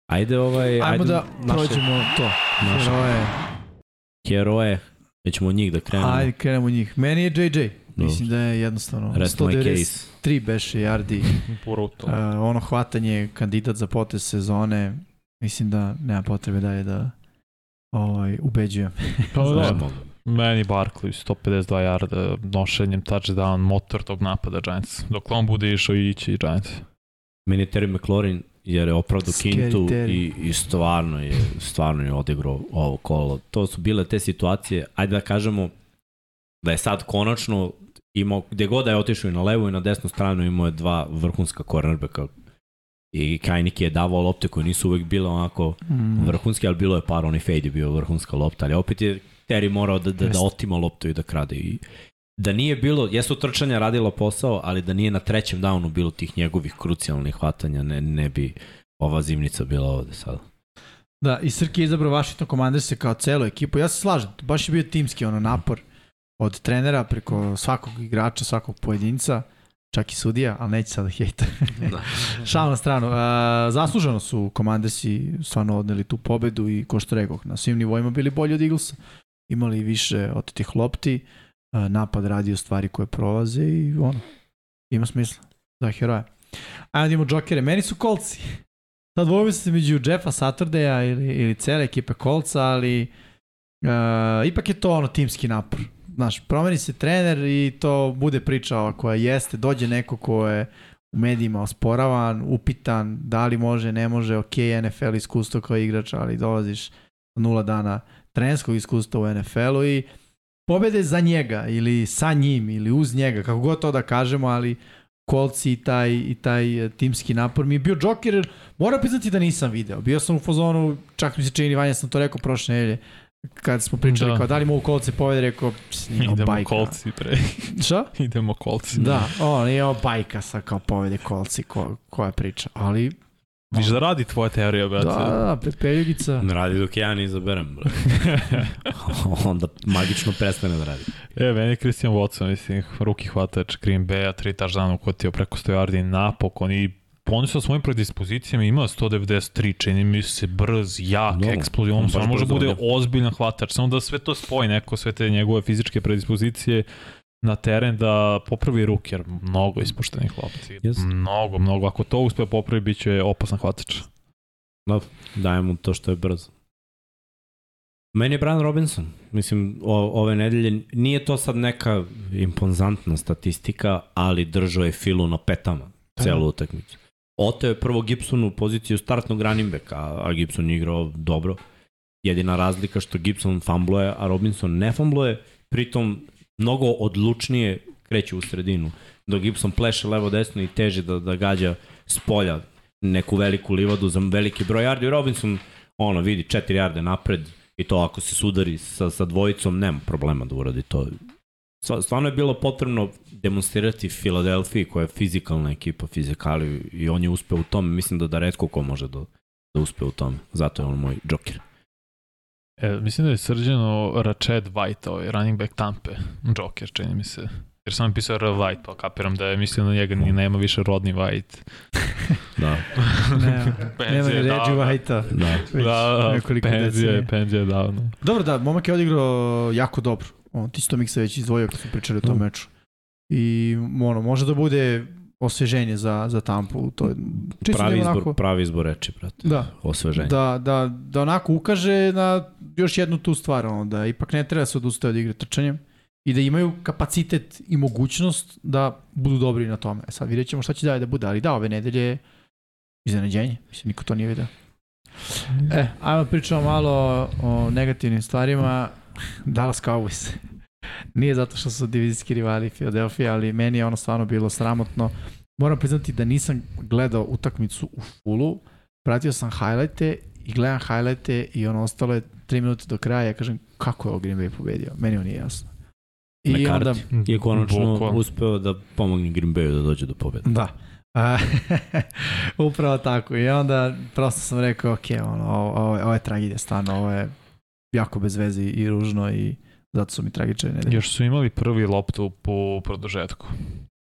Ajde ovaj... Ajmo ajde da naše prođemo to. naše- Heroje. heroje. Mi ćemo od njih da krenemo. Ajde, krenemo njih. Meni je JJ. Mislim da je jednostavno Rest my case. 193 beše yardi. Brutal. Uh, ono hvatanje kandidat za potez sezone. Mislim da nema potrebe dalje da ovaj, ubeđujem. Pa da, meni Barkley 152 yarda, nošenjem touchdown, motor tog napada Giants. Dok on bude išao i ići i Giants. Meni je Terry McLaurin jer je opravdu kintu i, i stvarno je stvarno je odigrao ovo kolo. To su bile te situacije, ajde da kažemo da je sad konačno imao, gde god da je otišao i na levu i na desnu stranu imao je dva vrhunska cornerbacka i Kajnik je davao lopte koje nisu uvek bile onako Mm. vrhunske, ali bilo je par, onaj fade je bio vrhunska lopta, ali opet je Terry morao da, da, da otima loptu i da krade i da nije bilo, jesu trčanja radila posao, ali da nije na trećem downu bilo tih njegovih krucijalnih hvatanja, ne, ne bi ova zimnica bila ovde sada. Da, i Srki je izabrao Washington Commanders kao celu ekipu. Ja se slažem, baš je bio timski ono napor od trenera preko svakog igrača, svakog pojedinca, čak i sudija, ali neće sada hejta. Da. Šal na stranu. Uh, zasluženo su Commandersi stvarno odneli tu pobedu i ko što rekoh, na svim nivoima bili bolji od Eaglesa. Imali više od tih lopti, uh, napad radio stvari koje prolaze i ono, ima smisla za heroja. Ajde da imamo džokere. Meni su kolci. Sad dvojim se među Jeffa Saturdaja ili, ili cele ekipe kolca, ali uh, ipak je to ono timski napor. Znaš, promeni se trener i to bude priča koja jeste, dođe neko ko je u medijima osporavan, upitan, da li može, ne može, ok, NFL iskustvo kao igrač, ali dolaziš nula dana trenerskog iskustva u NFL-u i pobede za njega ili sa njim ili uz njega, kako god to da kažemo, ali kolci i taj, i taj eh, timski napor mi je bio džoker, jer moram priznati da nisam video. Bio sam u fazonu, čak mi se čini, Vanja sam to rekao prošle nedelje, kad smo pričali Da. da. kao da li mogu kolce povede, rekao, "Ps, nije Idemo bajka. kolci pre. Šta? Idemo kolci. Da, o, nije ovo bajka sa kao povede kolci, ko, koja priča, ali Viš da radi tvoja teorija, da, brate. da, Pepeljugica. Ne radi dok ja ne izaberem, bro. Onda magično prestane da radi. E, meni je Christian Watson, mislim, ruki hvatač Green Bay-a, tri touchdowna ukotio preko 100 yardi napokon i sa svojim predispozicijama ima 193, čini mi se brz, jak, No, no, eksplozivno, on on može brzo, bude da. ozbiljan hvatač, samo da sve to spoji neko, sve te njegove fizičke predispozicije na teren da popravi ruke, jer mnogo ispuštenih lopti. Yes. Mnogo, mnogo. Ako to uspe popravi, bit će opasan hvatač. Dajem mu to što je brzo. Meni je Brian Robinson. Mislim, o, ove nedelje nije to sad neka imponzantna statistika, ali držao je filu na petama celu utakmicu. Oteo je prvo Gibsonu u poziciju startnog running backa, a, a Gibson je igrao dobro. Jedina razlika što Gibson fambluje, a Robinson ne fambluje, pritom mnogo odlučnije kreće u sredinu. Dok Gibson pleše levo desno i teže da, da gađa s polja neku veliku livadu za veliki broj yardi. Robinson ono vidi 4 yarde napred i to ako se sudari sa, sa dvojicom nema problema da uradi to. Stva- Stvarno je bilo potrebno demonstrirati Filadelfiji koja je fizikalna ekipa, fizikali i on je uspeo u tome. Mislim da da redko ko može da, da uspe u tome. Zato je on moj džoker. E, mislim da je srđeno Rached White, ovaj running back Tampe, Joker, čini mi se. Jer sam pisao R. White, pa kapiram da je mislio na njega ni nema više rodni White. Da, nema, nema ni Reggie. White-a. da. Već Da, nekoliko penzija je, penzija je davno. Dobro da, momak je odigrao jako dobro. On, ti si to miksa već izdvojio kad smo pričali o tom Da. meču. I ono, može da bude osveženje za, za Tampu. To je čisto Pravi izbor, onako, pravi izbor reči, brate. da, Osveženje. da, da, da onako ukaže na još jednu tu stvar, ono, da ipak ne treba se odustaje od igre trčanjem i da imaju kapacitet i mogućnost da budu dobri na tome. E sad vidjet ćemo šta će dalje da bude, ali da, ove nedelje je iznenađenje. Mislim, niko to nije vidio. E, ajmo pričamo malo o negativnim stvarima. Dallas Cowboys. Nije zato što su divizijski rivali Philadelphia, ali meni je ono stvarno bilo sramotno. moram priznati da nisam gledao utakmicu u fullu, pratio sam highlighte i gledam highlighte i ono ostalo je 3 minute do kraja, ja kažem kako je ovo Green Bay pobedio, meni ovo nije jasno. I onda, McCarthy je konačno Bukvalno. uspeo da pomogne Green Bayu da dođe do pobjede. da, A, upravo tako i onda prosto sam rekao ok, ono, ovo, ovo, ovo je tragedija stvarno, ovo je jako bez veze i ružno i zato su mi tragične nedelje. Još su imali prvi loptu po produžetku.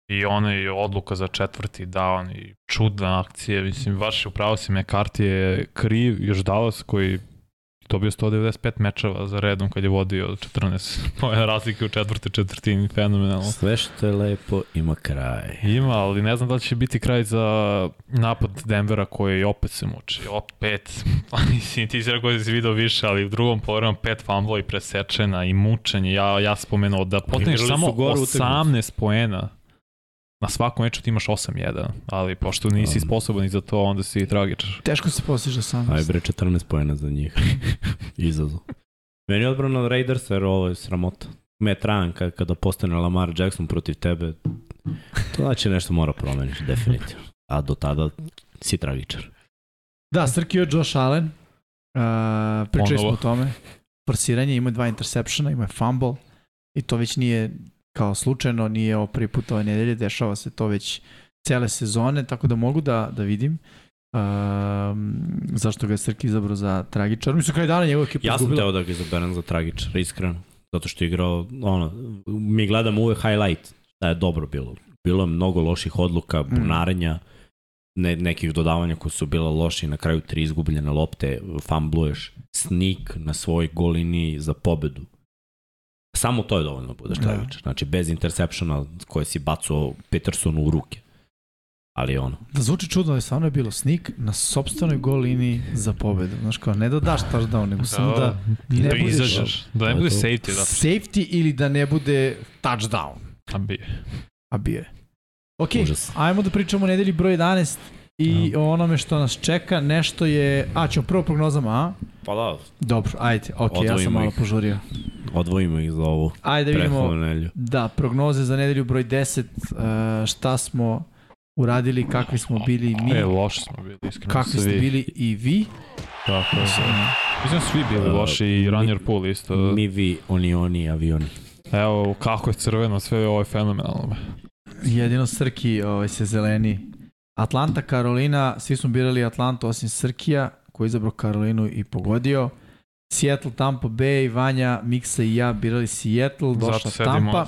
I ona je odluka za četvrti down i čudna akcija. Mislim, baš upravo si McCarthy je kriv, još Dallas koji dobio 195 mečeva za redom kad je vodio 14 pojene razlike u četvrte četvrtini, fenomenalno. Sve što je lepo ima kraj. Ima, ali ne znam da li će biti kraj za napad Denvera koji opet se muči. Opet, mislim, ti si rekao da si video više, ali u drugom polovremenu pet i presečena i mučenje. Ja, ja spomenuo da Igrali samo su gore utakmicu. 18 poena. Na svakom meču ti imaš 8-1, ali pošto nisi Um. sposoban i za to, onda si tragičar. Teško se postiže sam. Aj bre, 14 pojena za njih. Izazov. Meni je odbrana od Raiders, jer ovo je sramota. Ryan, kad, kada postane Lamar Jackson protiv tebe, to znači nešto mora promeniš, definitivno. A do tada si tragičar. Da, Srkio je Josh Allen. Uh, pričali smo o tome. Forsiranje, ima dva interseptiona, ima fumble i to već nije kao slučajno, nije ovo prvi put ove nedelje, dešava se to već cele sezone, tako da mogu da, da vidim um, zašto ga je Srki izabrao za tragičar. Mislim, kraj dana njegova ekipa Ja sam izgubila. teo da ga izaberem za tragičar, iskreno. Zato što je igrao, ono, mi gledamo uvek highlight, da je dobro bilo. Bilo je mnogo loših odluka, bunarenja, ne, nekih dodavanja koji su bila loši, na kraju tri izgubljene lopte, fambluješ, sneak na svoj gol liniji za pobedu. Samo to je dovoljno da budeš Da. tragičar. Znači, bez interseptiona koje si bacao Petersonu u ruke. Ali ono, Da zvuči čudno, ali stvarno je bilo snik na sobstvenoj gol liniji za pobedu. Znaš kao, ne da daš touchdown, nego samo da ne da budeš izađeš, da ne bude safety, da safety ili da ne bude touchdown. tam bi. A bio je. Ok, Užas. ajmo da pričamo o nedelji broj 11 i o onome što nas čeka. Nešto je... A, ćemo prvo prognozama, a? pa da, Dobro, ajde. Ok, ja sam Odvojimo malo ih. požurio. odvojimo ih za ovu Ajde da vidimo, nedelju. da, prognoze za nedelju broj 10, uh, šta smo uradili, kakvi smo bili mi, E, loši smo bili, iskreno. kakvi ste bili i vi. Tako je. Mislim, svi bili Uh, loši i Runner Pool isto. Mi, vi, oni, oni, avioni. Evo, kako je crveno, sve ovo je fenomenalno. Jedino Srki ovaj, se zeleni. Atlanta, Karolina, svi smo birali Atlantu osim Srkija, koji je izabrao Karolinu i pogodio. Seattle, Tampa Bay, Vanja, Miksa i ja birali Seattle, Zato došla sedimo Tampa.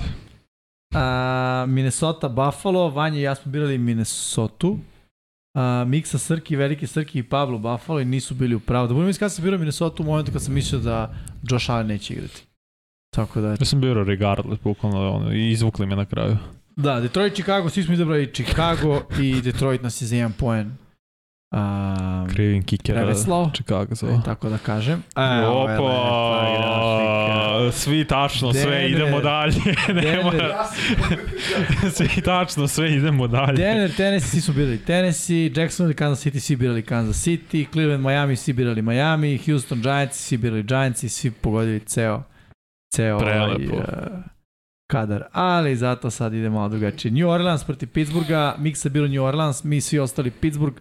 A, Minnesota, Buffalo, Vanja i ja smo birali Minnesota. A, Miksa, Srki, Veliki Srki i Pablo Buffalo i nisu bili u pravu. Da budem iskada sam birao Minnesota u momentu kad sam mislio da Josh Allen neće igrati. Tako da, Ja sam bio regardless, bukvalno, ono, i izvukli me na kraju. Da, Detroit, Chicago, svi smo izabrali Chicago i Detroit nas je za jedan poen um, Krivim kikera. preveslao, Chicago za e, tako da kažem. E. Opa, svi tačno, sve, Denver. idemo dalje. Ne Denver. mora, svi tačno, sve, idemo dalje. Denver, Tennessee, svi smo birali Tennessee, Jacksonville, Kansas City, svi birali Kansas City, Cleveland, Miami, svi birali Miami, Houston Giants, svi birali Giants i svi pogodili ceo, ceo ovaj, Prelepo. uh, kadar. Ali zato sad ide malo drugačije. New Orleans protiv Pittsburgha, Miksa bilo New Orleans, mi svi ostali Pittsburgh,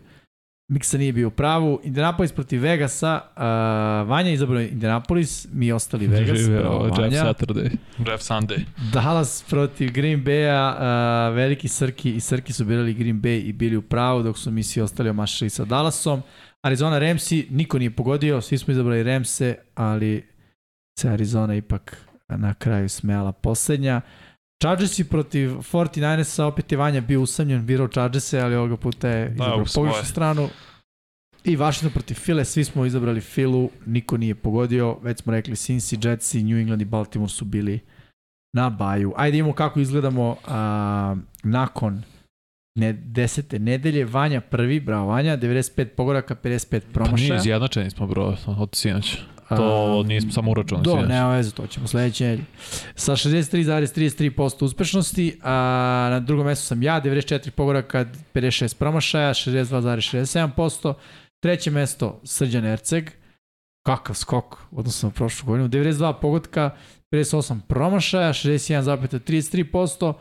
Miksa nije bio u pravu. Indianapolis protiv Vegasa, uh, Vanja izabrao Indianapolis, mi ostali Vegas. Živeo Jeff Vanja. Saturday. Jeff Sunday. Dallas protiv Green Bay-a, uh, veliki Srki i Srki su birali Green Bay i bili u pravu, dok su mi svi ostali omašali sa Dallasom. Arizona Ramsi, niko nije pogodio, svi smo izabrali Ramse, ali se Arizona ipak na kraju smela poslednja. Chargersi protiv 49ersa, opet je Vanja bio usamljen, birao Chargerse, ali ovoga puta je izabrao u svoje. pogrešnu stranu. I Washington protiv File, svi smo izabrali Filu, niko nije pogodio, već smo rekli Cincy, Jetsi, New England i Baltimore su bili na baju. Ajde imamo kako izgledamo a, nakon ne, desete nedelje. Vanja prvi, bravo Vanja, 95 pogoraka, 55 Pa nije, promašaja. izjednačeni smo bro, od sinoć. To nismo samo uračunali Do, nema veze, to ćemo sledeće nedelje. Sa 63,33% uspešnosti, a na drugom mestu sam ja, 94 pogoraka, 56 promašaja, 62,67%. Treće mesto Srđan Erceg, kakav skok, odnosno na prošlu godinu, 92 pogotka, 58 promašaja, 61,33%.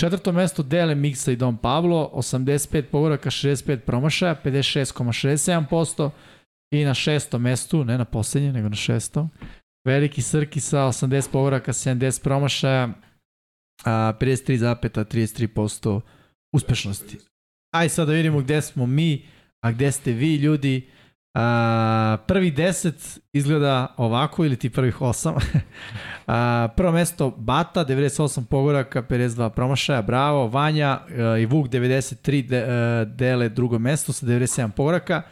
Četvrto mesto dele Miksa i Don Pablo, 85 pogoraka, 65 promašaja, 56,67%. I na šestom mestu, ne na poslednje, nego na šestom, Veliki Srki sa 80 pogoraka, 70 promašaja, a 53,33% uspešnosti. Aj sad da vidimo gde smo mi, a gde ste vi ljudi. A, prvi 10 izgleda ovako ili ti prvih 8. a, prvo mesto Bata, 98 pogoraka, 52 promašaja, bravo. Vanja a, i Vuk 93 de, a, dele drugo mesto sa 97 pogoraka,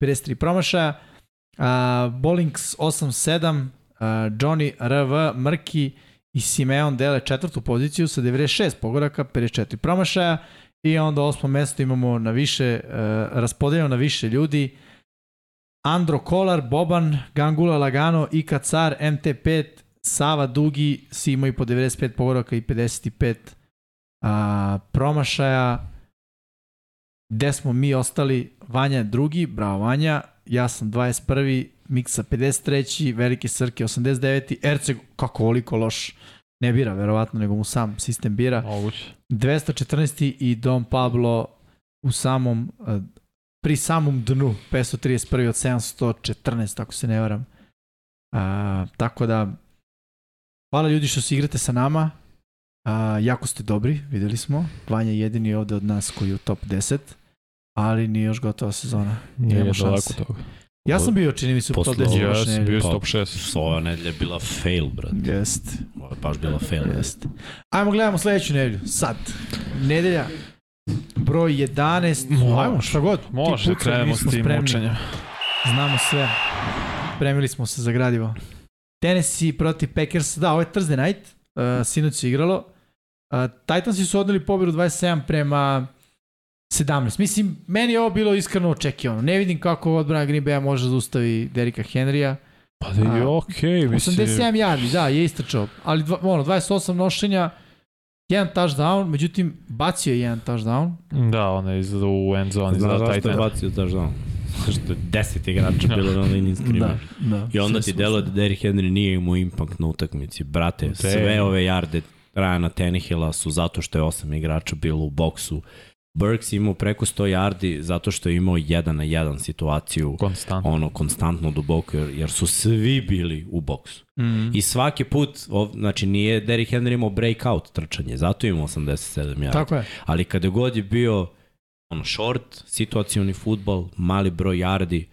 53 promašaja. A, Bolinks 87, a, Johnny RV, Mrki i Simeon dele četvrtu poziciju sa 96 pogoraka, 54 promašaja. I onda osmo mesto imamo na više, uh, raspodeljeno na više ljudi. Andro Kolar, Boban, Gangula Lagano, Ika Car, MT5, Sava Dugi, svi imaju po 95 pogoraka i 55 a, promašaja. Gde smo mi ostali? Vanja je drugi, bravo Vanja, ja sam 21. Miksa 53. Velike Srke 89. Erceg, kako oliko loš ne bira verovatno, nego mu sam sistem bira. Moguće. 214. i Don Pablo u samom, eh, pri samom dnu, 531. od 714, ako se ne varam. A, tako da, hvala ljudi što se igrate sa nama. A, jako ste dobri, videli smo. Vanja je jedini ovde od nas koji je u top 10, ali nije još gotova sezona. Nije daleko šanse. toga. Ja sam bio, čini mi se, u top Posle 10. ovoga Ja sam bio top 6. Ova nedelja je bila fail, brat. Jest, Ovo je baš bila fail. jest. Ajmo gledamo sledeću nedelju. Sad. Nedelja broj 11. Može. Ajmo, šta god. Može, pucaj, mi krenemo s tim spremni. učenjem. Znamo sve. Spremili smo se za gradivo. Tennessee protiv Packers. Da, ovo je Thursday night. Uh, sinoć se igralo. Uh, Titansi su odneli pobjedu 27 prema 17. Mislim, meni je ovo bilo iskreno očekivano. Ne vidim kako odbrana Green Bay može da zaustavi Derika Henrya. Pa da je okej, mislim. 87 yardi, da, je istračao. Ali dva, ono, 28 nošenja, jedan touchdown, međutim, bacio je jedan touchdown. Da, ona je iz, u end zone, Znaš za zašto je Titan. bacio touchdown? Zašto je deset igrača bilo na liniji Da, skrimaža. da. I onda ti deluje da Derrick Henry nije imao impact na utakmici. Brate, sve ove jarde Rajana Tenihila su zato što je osam igrača bilo u boksu. Burks imao preko 100 yardi zato što je imao jedan na jedan situaciju Konstantno. ono konstantno duboko jer, jer su svi bili u boksu. Mm. I svaki put, ov, znači nije Derrick Henry imao breakout trčanje, zato je imao 87 yardi. Tako je. Ali kada god je bio ono short, situacioni futbol, mali broj yardi,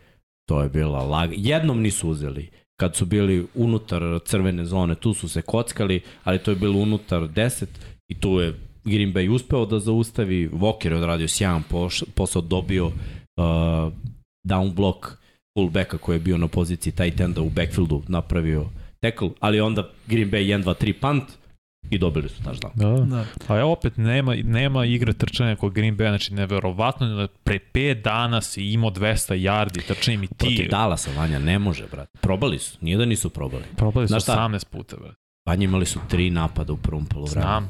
to je bila lag. Jednom nisu uzeli kad su bili unutar crvene zone, tu su se kockali, ali to je bilo unutar 10 i tu je Green Bay uspeo da zaustavi, Walker je odradio sjajan posao, dobio uh, down block fullbacka koji je bio na poziciji tight enda u backfieldu, napravio tackle, ali onda Green Bay 1, 2, 3 punt i dobili su touchdown. Da. Da. A ja opet nema, nema igre trčanja kod Green Bay, znači neverovatno da pre 5 dana si imao 200 yardi trčanjem i ti. Protiv Dallasa, Vanja, ne može, brate. Probali su, nije da nisu probali. Probali su Znaš šta? 18 puta, brate. Vanja imali su tri napada u prvom polovremenu. Znam.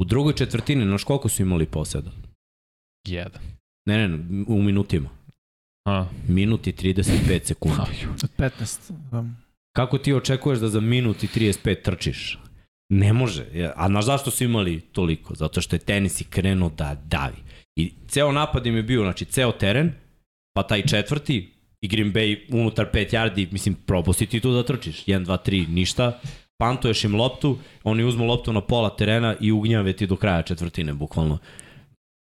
U drugoj četvrtini, znaš koliko su imali poseda? Jedan. Ne, ne, ne, u minutima. A. Minut i 35 sekundi. Aju. Od 15. Da. Kako ti očekuješ da za minut i 35 trčiš? Ne može. A znaš zašto su imali toliko? Zato što je tenis i krenuo da davi. I ceo napad im je bio, znači ceo teren, pa taj četvrti i Green Bay unutar 5 yardi, mislim, propusti ti tu da trčiš. 1, 2, 3, ništa. Pantuješ im loptu, oni uzmu loptu na pola terena i ugnjave ti do kraja četvrtine, bukvalno.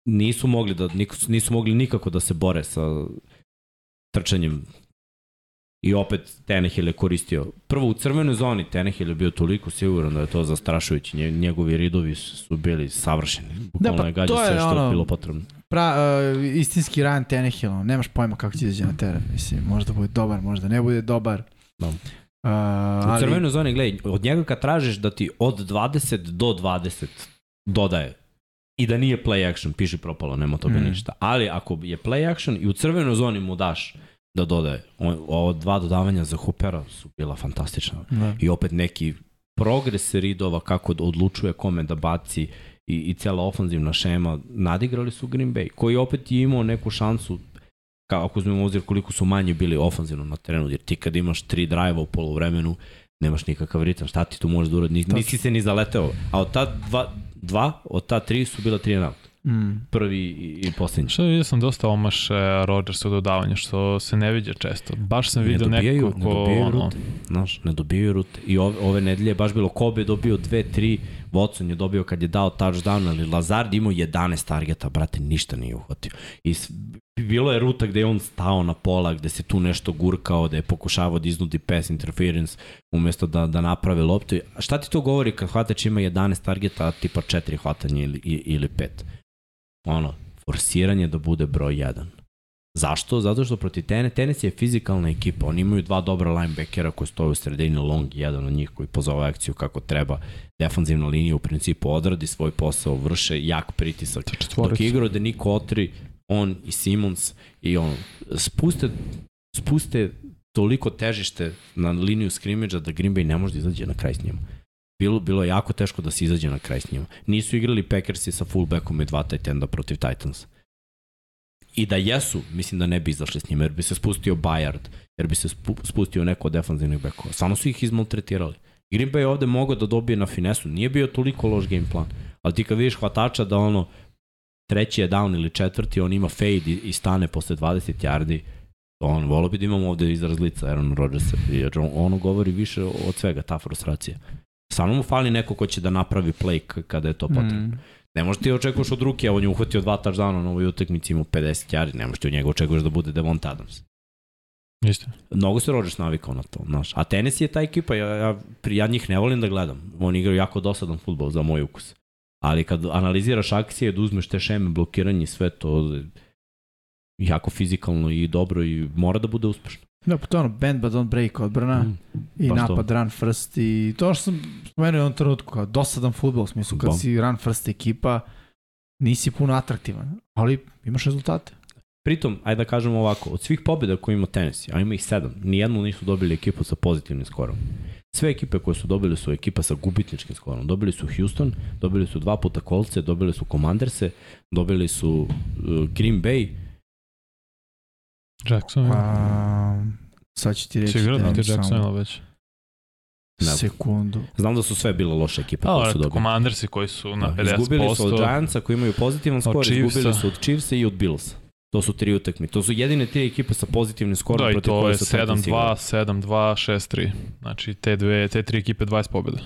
Nisu mogli da nisu mogli nikako da se bore sa trčanjem I opet Tenehill je koristio. Prvo u crvenoj zoni Tenehill je bio toliko siguran da je to zastrašujući. Nje- Njegovi ridovi su, bili savršeni. Bukvalno pa je je sve što ono- je bilo potrebno. Pra, uh, istinski Ryan Tannehill, ono, nemaš pojma kako će izađe na teren. Mislim, možda bude dobar, možda ne bude dobar. Da. Uh, U ali, crvenoj zoni, gledaj, od njega kad tražiš da ti od 20 do 20 dodaje i da nije play action, piši propalo, nema toga Mm. ništa. Ali ako je play action i u crvenoj zoni mu daš da dodaje, on, ovo dva dodavanja za Hoopera su bila fantastična. Da. i opet neki progres Ridova kako da odlučuje kome da baci i, i cela ofanzivna šema nadigrali su Green Bay koji opet je imao neku šansu kao ako uzmemo u obzir koliko su manje bili ofanzivno na terenu jer ti kad imaš tri drajva u polovremenu nemaš nikakav ritam, šta ti tu možeš da uradi, nisi se ni zaleteo, a od ta dva, dva, od ta tri su bila tri out. Mm. Prvi i, i poslednji. Što vidio sam dosta omaš Rodgersa u dodavanju, što se ne viđa često. Baš sam Ne vidio dobijaju- neko ne dobijaju ono, rute. Znaš, ne dobijaju rute. I ove, ove nedelje je baš bilo Kobe je dobio dve, tri, Watson je dobio kad je dao touchdown, ali Lazard imao 11 targeta, brate, ništa nije uhvatio. I s- bilo je ruta gde je on stao na pola, gde se tu nešto gurkao, da je pokušavao da iznudi pass interference umesto da, da napravi loptu. Šta ti to govori kad hvatač ima 11 targeta, a tipa 4 hvatanje ili, ili 5? Ono, forsiranje da bude broj 1. Zašto? Zato što protiv Tene, Tenes je fizikalna ekipa. Oni imaju dva dobra linebackera koji stoje u sredini, Long jedan od njih koji pozove akciju kako treba. Defanzivna linija u principu odradi svoj posao, vrše jak pritisak. Dok igrao da Niko Otri, on i Simons i on spuste, spuste toliko težište na liniju skrimidža da Green Bay ne može da izađe na kraj s njima. Bilo, bilo je jako teško da se izađe na kraj s njima. Nisu igrali Packersi sa fullbackom i dva tight enda protiv Titans. I da jesu, mislim da ne bi izašli s njima, jer bi se spustio Bayard, jer bi se spu, spustio neko od defanzivnih bekova. Samo su ih izmaltretirali. Green Bay ovde mogao da dobije na finesu, nije bio toliko loš game plan. Ali ti kad vidiš hvatača da ono, treći je down ili četvrti, on ima fade i, stane posle 20 yardi, on volio bi da imamo ovde izraz lica Aaron Rodgersa, jer on, ono govori više od svega, ta frustracija. Samo mu fali neko ko će da napravi play kada je to potrebno. Mm. Ne možeš ti očekuješ od ruke, a on je uhvatio dva touchdowna na ovoj utakmici, imao 50 yardi, ne možeš ti od njega očekuješ da bude Devon Adams. Isto. Mnogo se Rodgers navikao na to, znaš. A tenis je ta ekipa, ja, ja, ja njih ne volim da gledam. Oni igraju jako dosadan futbol za moj ukus. Ali kad analiziraš akcije, da uzmeš te šeme, blokiranje i sve to, jako fizikalno i dobro i mora da bude uspešno. Da, pa to ono, bend but don't break odbrana Mm. i baš to. napad run first i to što sam spomenuo u jednom trenutku kao dosadan futbol, u smislu kad Bom. si run first ekipa nisi puno atraktivan, ali imaš rezultate. Pritom, ajde da kažemo ovako, od svih pobjeda koje ima Tennessee, a ima ih sedam, nijednu nisu dobili ekipu sa pozitivnim skorom. Sve ekipe koje su dobili su ekipa sa gubitničkim skorom. Dobili su Houston, dobili su dva puta Kolce, dobili su Commanderse, dobili su uh, Green Bay, Jackson. A, sad ću ti reći. Si igrao da ti samo Jackson već? Ne. Sekundu. znam da su sve bile loše ekipe koje Da, su dobili. Commandersi koji su na Da, 50%. Izgubili su od Giantsa koji imaju pozitivan skor, izgubili su od Chiefsa i od Billsa. To su tri utakmi. To su jedine tri ekipe sa pozitivnim skorom Da, i protiv to koje je su Titans 7-2, igrali. 7-2, 6-3. Znači, te, dve, te tri ekipe 20 pobjeda.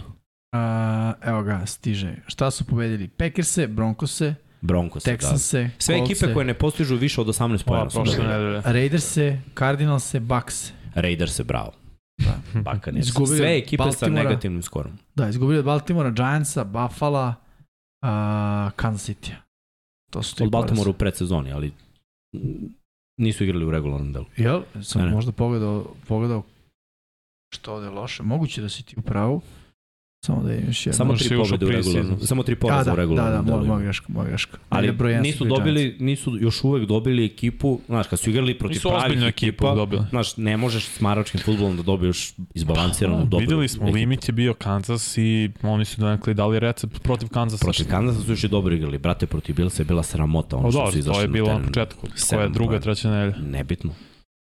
A, evo ga, stiže. Šta su pobedili? Packerse, Broncose, Broncos. Da. Texanse, Sve ekipe koje ne postižu više od 18 Ova pojena dobili. nedelje. Raiderse, Cardinalse, Bucks. Raiders je bravo. Da. Buccaneers. Izgubili Sve ekipe sa Baltimora. negativnim skorom. Da, izgubili od Baltimora, Giantsa, Buffalo, a, Kansas City. To su Od Baltimora u predsezoni, ali nisu igrali u regularnom delu. Jel? Sam Ne, ne. možda pogledao, pogledao što ovde je loše. Moguće da si ti u pravu. Samo da imaš jedno. Samo tri pobjede u regularnom. Samo tri poraza da, u da, regularnom da, moja, delu. moja greška, moja greška. Ali nisu su bili dobili, nisu još uvek dobili ekipu, znaš, kad su igrali protiv Nisu pravih ozbiljnu ekipu ekipa, dobili. znaš, ne možeš s maračkim futbolom da dobiješ izbalansiranu dobru Videli smo, ekipu. limit je bio Kansas i oni su donekli dali recept protiv Kansasa. Protiv Kansasa su još i dobro igrali, brate, protiv Bilsa je bila sramota ono O što da, su izašli to je bilo na početku. Koja je druga, treća nedelja. Nebitno.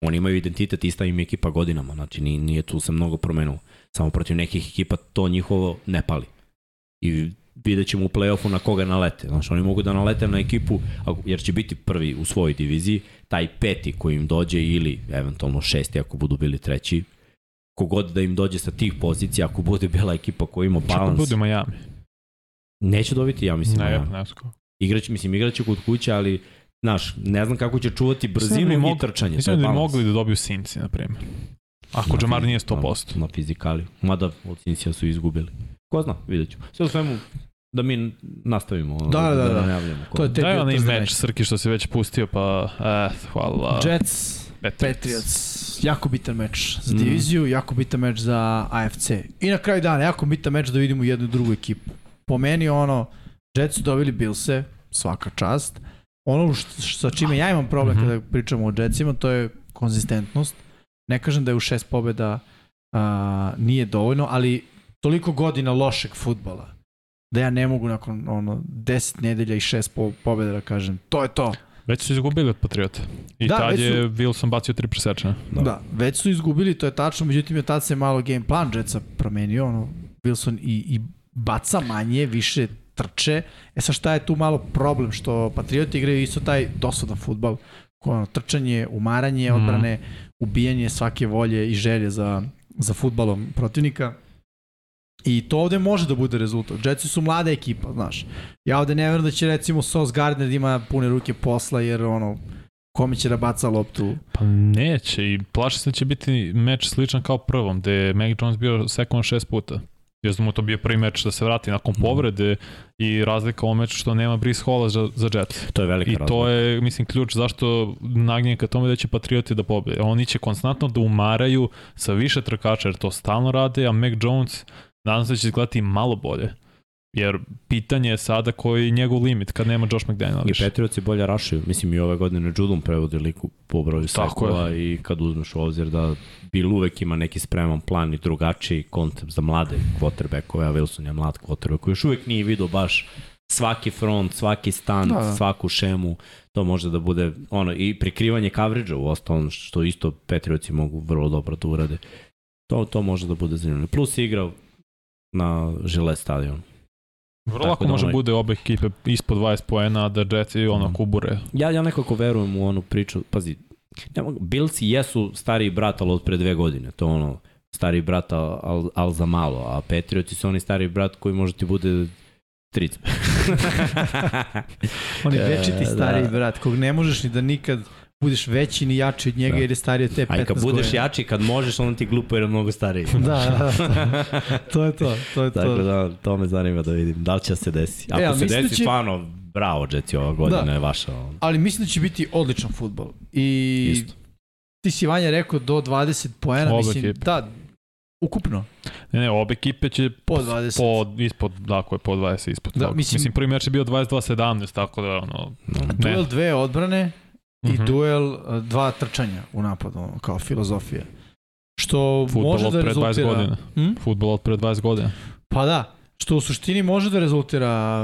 Oni imaju identitet, ista im je ekipa godinama, znači nije, nije tu se mnogo promenilo. Samo protiv nekih ekipa to njihovo ne pali. I vidjet ćemo u play-offu na koga nalete. Znači, oni mogu da nalete na ekipu, jer će biti prvi u svojoj diviziji, taj peti koji im dođe ili eventualno šesti ako budu bili treći, kogod da im dođe sa tih pozicija, ako bude bila ekipa koja ima Čak balans, bude Miami. neće dobiti, ja mislim. Ne, Miami. ne znam kako. Igrać, mislim, igraće kod kuće, ali Znaš, ne znam kako će čuvati da brzinu i trčanje. Mislim da bi balans. mogli da dobiju Sinci, na primjer. Ako Jamar fizi- nije 100%. Na, na fizikali. Mada od Cincija su izgubili. Ko zna, vidjet ću. Sve u svemu, da mi nastavimo. Da, da, da. ne javljamo. To je te Daj onaj meč. Srki, što se već pustio, pa, eh, hvala. Jets, Patriots. Patriots. Jako bitan meč za Mm. diviziju, jako bitan meč za AFC. I na kraju dana, jako bitan meč da vidimo jednu i drugu ekipu. Po meni ono, Jets su dobili Billse, svaka čast. Ono što, sa čime ja imam problem Mhm. kada pričamo o Jetsima, to je konzistentnost. Ne kažem da je u šest pobjeda a, nije dovoljno, ali toliko godina lošeg futbala da ja ne mogu nakon ono 10 nedelja i šest po, pobjeda da kažem to je to. Već su izgubili od Patriota. I Da, tad je Wilson bacio tri presečne. Da. Da. već su izgubili, to je tačno, međutim je tad se malo game plan Jetsa promenio, ono, Wilson i, i baca manje, više trče. E sad šta je tu malo problem, što Patrioti igraju isto taj dosadan futbal, ono, trčanje, umaranje Mhm. odbrane, ubijanje svake volje i želje za, za futbalom protivnika. I to ovde može da bude rezultat. Jetsi su mlada ekipa, znaš. Ja ovde ne verujem da će recimo Sos Gardner da ima pune ruke posla, jer ono, kome će da baca loptu. Pa neće i plaši se da će biti meč sličan kao prvom, gde je Mac Jones bio sekund šest puta. Jer da mu to bio prvi meč da se vrati nakon povrede i razlika u meču što nema Brice Halla za, za Jets. To je velika I razlika. to je, mislim, ključ zašto nagnjen ka tome da će Patrioti da pobede. Oni će konstantno da umaraju sa više trkača, jer to stalno rade, a Mac Jones nadam se da će izgledati malo bolje. Jer pitanje je sada koji je njegov limit kad nema Josh McDaniel I više. Patriotsi bolje rašaju. Mislim i ove godine Judom prevodi liku po broju sekova i kad uzmeš u obzir da Bill uvek ima neki spreman plan i drugačiji koncept za mlade quarterbackove, a Wilson je mlad quarterback koji još uvek nije vidio baš svaki front, svaki stand, Da, da, svaku šemu, to može da bude ono i prikrivanje coverage-a u ostalom što isto Patriotsi mogu vrlo dobro da urade. To, to može da bude zanimljivo. Plus igra na Gillette stadionu. Vrlo Tako lako da može onaj- bude obe ekipe ispod 20 poena, da Jetsi ono Mhm. kubure. Ja, ja nekako verujem u onu priču, pazi, ne mogu, Billsi jesu stariji brat, ali od pre dve godine, to ono, stariji brat, al, al, al za malo, a Patriotsi su oni stariji brat koji može ti bude tric. On je E, večiti stariji da. brat, kog ne možeš ni da nikad budeš veći ni jači od njega Da. jer je stariji od te 15 A i kad budeš godina. jači, kad možeš, onda ti glupo jer je mnogo stariji. Da, da, da. to je to, to je Tako to. da, to me zanima da vidim, da li će se desi. Ako E, se mislim da desi, će- stvarno, bravo, Jetsi, ova godina Da. je vaša. Ali mislim da će biti odličan futbol. I Isto. ti si Vanja rekao do 20 poena, Obe mislim, ekipe. da, ukupno, Ne, ne, obe ekipe će po 20. po, ispod, dakle, po 20 ispod Da, da, toga. mislim- Mislim, prvi meč je bio 22-17, tako da, ono, Duel ne. dve odbrane i Mhm. duel uh, dva trčanja u napadu, kao filozofija. Što Futbol može od da pre 20 rezultira... godina. Hm? Futbol od pre 20 godina. Pa da, što u suštini može da rezultira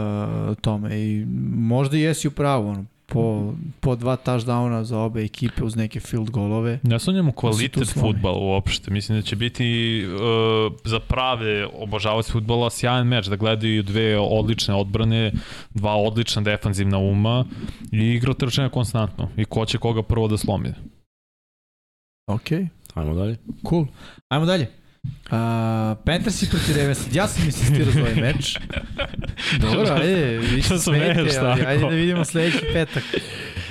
uh, tome i možda i jesi u pravu, ono, po, po dva touchdowna za obe ekipe uz neke field golove. Ne sam njemu tu kvalitet futbala uopšte. Mislim da će biti uh, za prave obožavaoci futbola sjajan meč, da gledaju dve odlične odbrane, dva odlična defanzivna uma i igra trčanja konstantno. I ko će koga prvo da slomi. Ok, Ajmo dalje. cool. Ajmo dalje. Uh, Panthersi protiv Ravens. Ja sam insistirao za ovaj meč. Dobro, ajde, vi se smete, ali ajde da vidimo sledeći petak.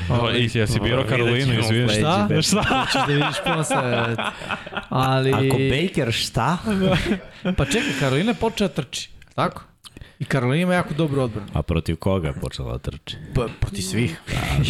Ovaj, I jesi birao vidjet Karolinu, sledeći Šta? petak. Šta? Hoćeš da vidiš posle. Ali... Ako Baker šta? Pa čekaj, Karolina je počela da trči. Tako? I Karolina ima jako dobru odbranu. A protiv koga je počela da trči? Pa, proti svih.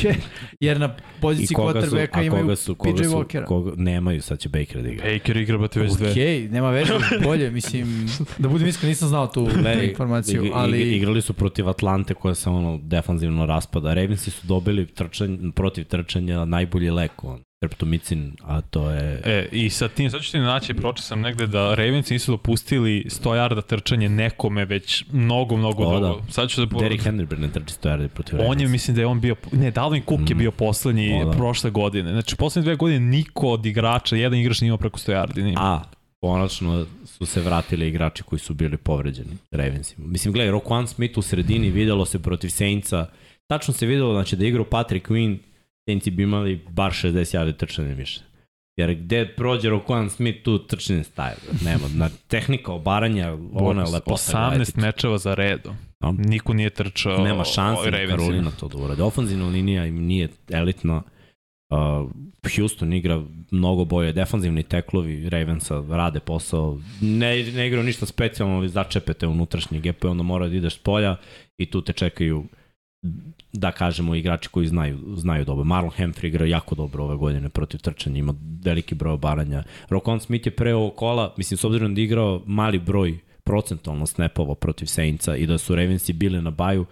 Jer na poziciji su, quarterbacka imaju koga su, PJ koga su, Walkera. koga, nemaju, sad će Baker da igra. Baker igra bate već dve. Okej, nema veze, bolje, mislim, da budem iskren, nisam znao tu Gledaj, informaciju, ig- ig- ali... Igrali su protiv Atlante koja se ono defanzivno raspada. Ravensi su dobili trčanje, protiv trčanja najbolji lek, on, treptomicin, a to je... E, i sa tim, sad ću ti naći, pročio sam negde da Ravens nisu dopustili 100 yarda trčanje nekome već mnogo, mnogo O, dugo. da. Sad ću da... Derrick Henry bre ne trči 100 yardi protiv On je, mislim da je on bio, ne, Dalvin Cook je Mm. bio poslednji O, da. prošle godine. Znači, poslednje dve godine niko od igrača, jedan igrač nije imao preko 100 yardi. Nije. A, konačno su se vratili igrači koji su bili povređeni Ravensima. Mislim, gledaj, Roquan Smith u sredini videlo se protiv Saintsa. Tačno se videlo znači, da je igrao Patrick Quinn, Saintsi bi imali bar 60 yardi trčanja više. Jer gde prođe Roquan Smith, tu trčanje staje. Nema, na tehnika obaranja, ona je lepota. 18 gledati. mečeva za redom. Da. Niko nije trčao Nema šanse da. Karolina to da urade. Ofanzivna linija im nije elitna. Uh, Houston igra mnogo bolje. Defanzivni teklovi Ravensa rade posao. Ne, ne igraju ništa specijalno, ali začepete unutrašnje gepe, onda mora da ideš s polja i tu te čekaju da kažemo igrači koji znaju, znaju dobro. Marlon Humphrey igra jako dobro ove godine protiv trčanja, ima veliki broj obaranja. Rokon Smith je pre ovog kola, mislim s obzirom da je igrao mali broj procentualno snapova protiv Saintsa i da su Ravensi bili na baju,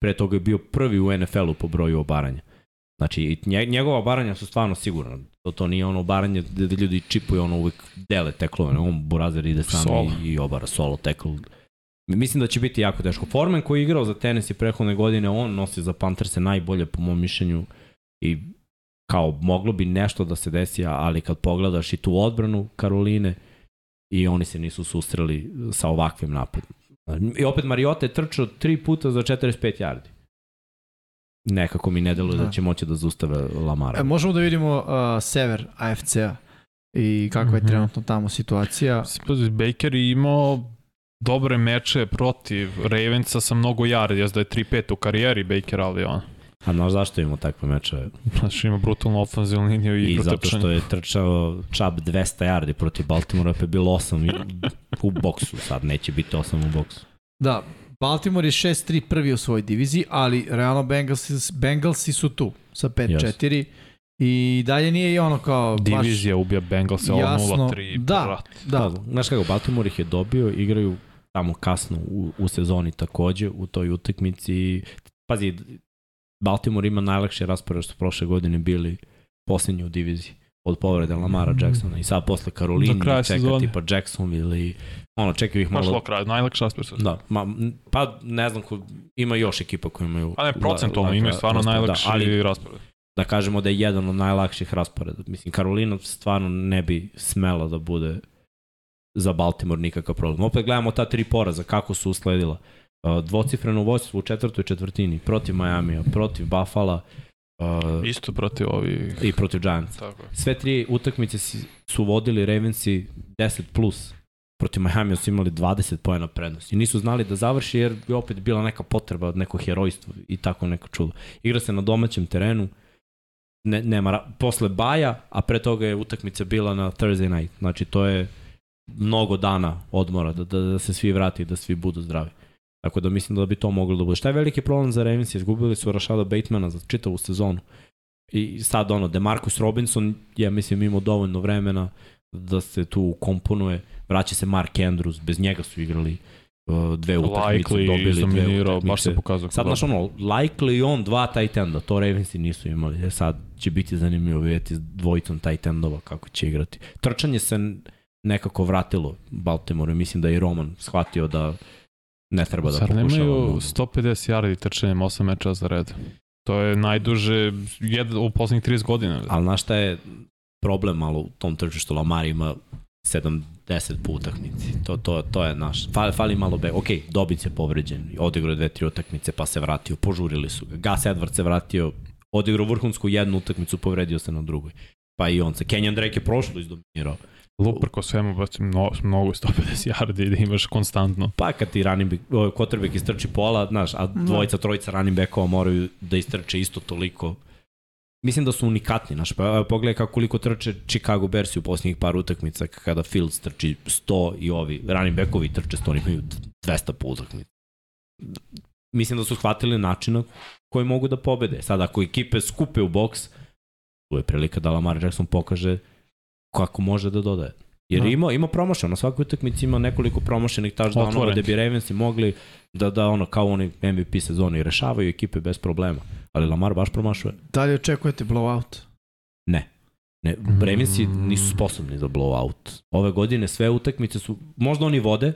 pre toga je bio prvi u NFL-u po broju obaranja. Znači, njegova obaranja su stvarno sigurna. To, to nije ono obaranje gde, ljudi čipuju ono uvek dele teklove. On Burazer ide sam i, i obara solo tekl. Mislim da će biti jako teško. Forman koji je igrao za tenis i prehodne godine, on nosi za Pantherse najbolje po mom mišljenju i kao moglo bi nešto da se desi, ali kad pogledaš i tu odbranu Karoline i oni se nisu susreli sa ovakvim napadom. I opet Mariota je trčao tri puta za 45 yardi. Nekako mi ne deluje da, Da. će moći da zaustave Lamara. E, možemo da vidimo uh, sever AFC-a i kakva je Mhm. trenutno tamo situacija. Baker je imao dobre meče protiv Ravensa sa mnogo yardi, jes da je 3-5 u karijeri Baker, ali on. A znaš zašto imamo takve mečeve? Znači ima brutalnu ofenzivnu liniju i, I zato što je trčao Chubb 200 yardi protiv Baltimora, pa je bilo 8 u boksu. Sad neće biti 8 u boksu. Da, Baltimore je 6-3 prvi u svojoj diviziji, ali realno Bengalsi, Bengalsi su tu sa 5-4 i dalje nije i ono kao baš... Divizija ubija Bengals ovo jasno. 0-3. Da. brat. Da, Da, znaš kako, Baltimore ih je dobio, igraju tamo kasno u, u sezoni takođe, u toj utakmici. Pazi, Baltimore ima najlakše raspored što prošle godine bili posljednji u diviziji od povrede Lamara Jacksona i sad posle Karolini kraja čeka sezone. tipa Jacksonville i ono, čekaju ih Baš malo... lok rad, najlakša raspored. Da, ma, pa ne znam, ko, ima još ekipa koji imaju... A ne, procentualno imaju stvarno raspored, najlakši Da, ali raspored. da kažemo da je jedan od najlakših rasporeda. Mislim, Karolina stvarno ne bi smela da bude za Baltimore nikakav problem. Opet gledamo ta tri poraza, kako su usledila. Uh, Dvocifreno vojstvo u četvrtoj četvrtini, protiv Majamija, protiv Buffalo uh, Isto protiv ovih... i protiv Giants. Tako. Sve tri utakmice su vodili Ravensi 10 plus. Protiv Majamija su imali 20 pojena prednosti. Nisu znali da završi jer je opet bila neka potreba od neko herojstvo i tako neko čudo. Igra se na domaćem terenu, ne, nema, posle baja, a pre toga je utakmica bila na Thursday night. Znači to je mnogo dana odmora da, da, da se svi vrati da svi budu zdravi. Tako da mislim da bi to moglo da bude. Šta je veliki problem za Ravens? Izgubili su Rashada Batemana za čitavu sezonu. I sad ono, Demarcus Robinson, ja mislim imao dovoljno vremena da se tu komponuje. Vraća se Mark Andrews, bez njega su igrali uh, dve utakmice, Likely dobili dve izdominirao, baš utakmice. se pokazao. Sad, znaš ono, Likely on dva tight enda, to Ravensi nisu imali. E sad će biti zanimljivo vidjeti s dvojicom tight endova kako će igrati. Trčanje se nekako vratilo Baltimore. Mislim da je i Roman shvatio da ne treba da pokušava. nemaju mnogo. 150 yardi trčanjem 8 meča za red? To je najduže jed, u poslednjih 30 godina. Ali znaš šta je problem malo u tom tržištu? Lamar ima 70 po utakmici. To, to, to je naš. Fali, fali malo be. Ok, Dobic je povređen. Odigrao dve, tri utakmice pa se vratio. Požurili su ga. Gus Edwards se vratio. Odigrao vrhunsku jednu utakmicu, povredio se na drugoj. Pa i on se. Kenyon Drake je prošlo izdominirao. Luprko svemu, baš mnogo, mnogo 150 yardi da imaš konstantno. Pa kad ti running back, ovaj quarterback istrči pola, znaš, a dvojica, trojica running backova moraju da istrče isto toliko. Mislim da su unikatni, znaš, pa pogledaj kako koliko trče Chicago Bears u posljednjih par utakmica kada Fields trči 100 i ovi running backovi trče 100, oni imaju 200 po utakmici. Mislim da su shvatili načina koji mogu da pobede. Sad ako ekipe skupe u boks, tu je prilika da Lamar Jackson pokaže kako može da dodaje. Jer Da. ima, ima promašaj, na svakoj utakmici ima nekoliko promašenih touchdownova gde bi Ravensi mogli da, da ono kao oni MVP sezoni rešavaju ekipe bez problema. Ali Lamar baš promašuje. da li očekujete blowout? Ne. Ne, Mm. Ravensi nisu sposobni za blowout. Ove godine sve utakmice su, možda oni vode,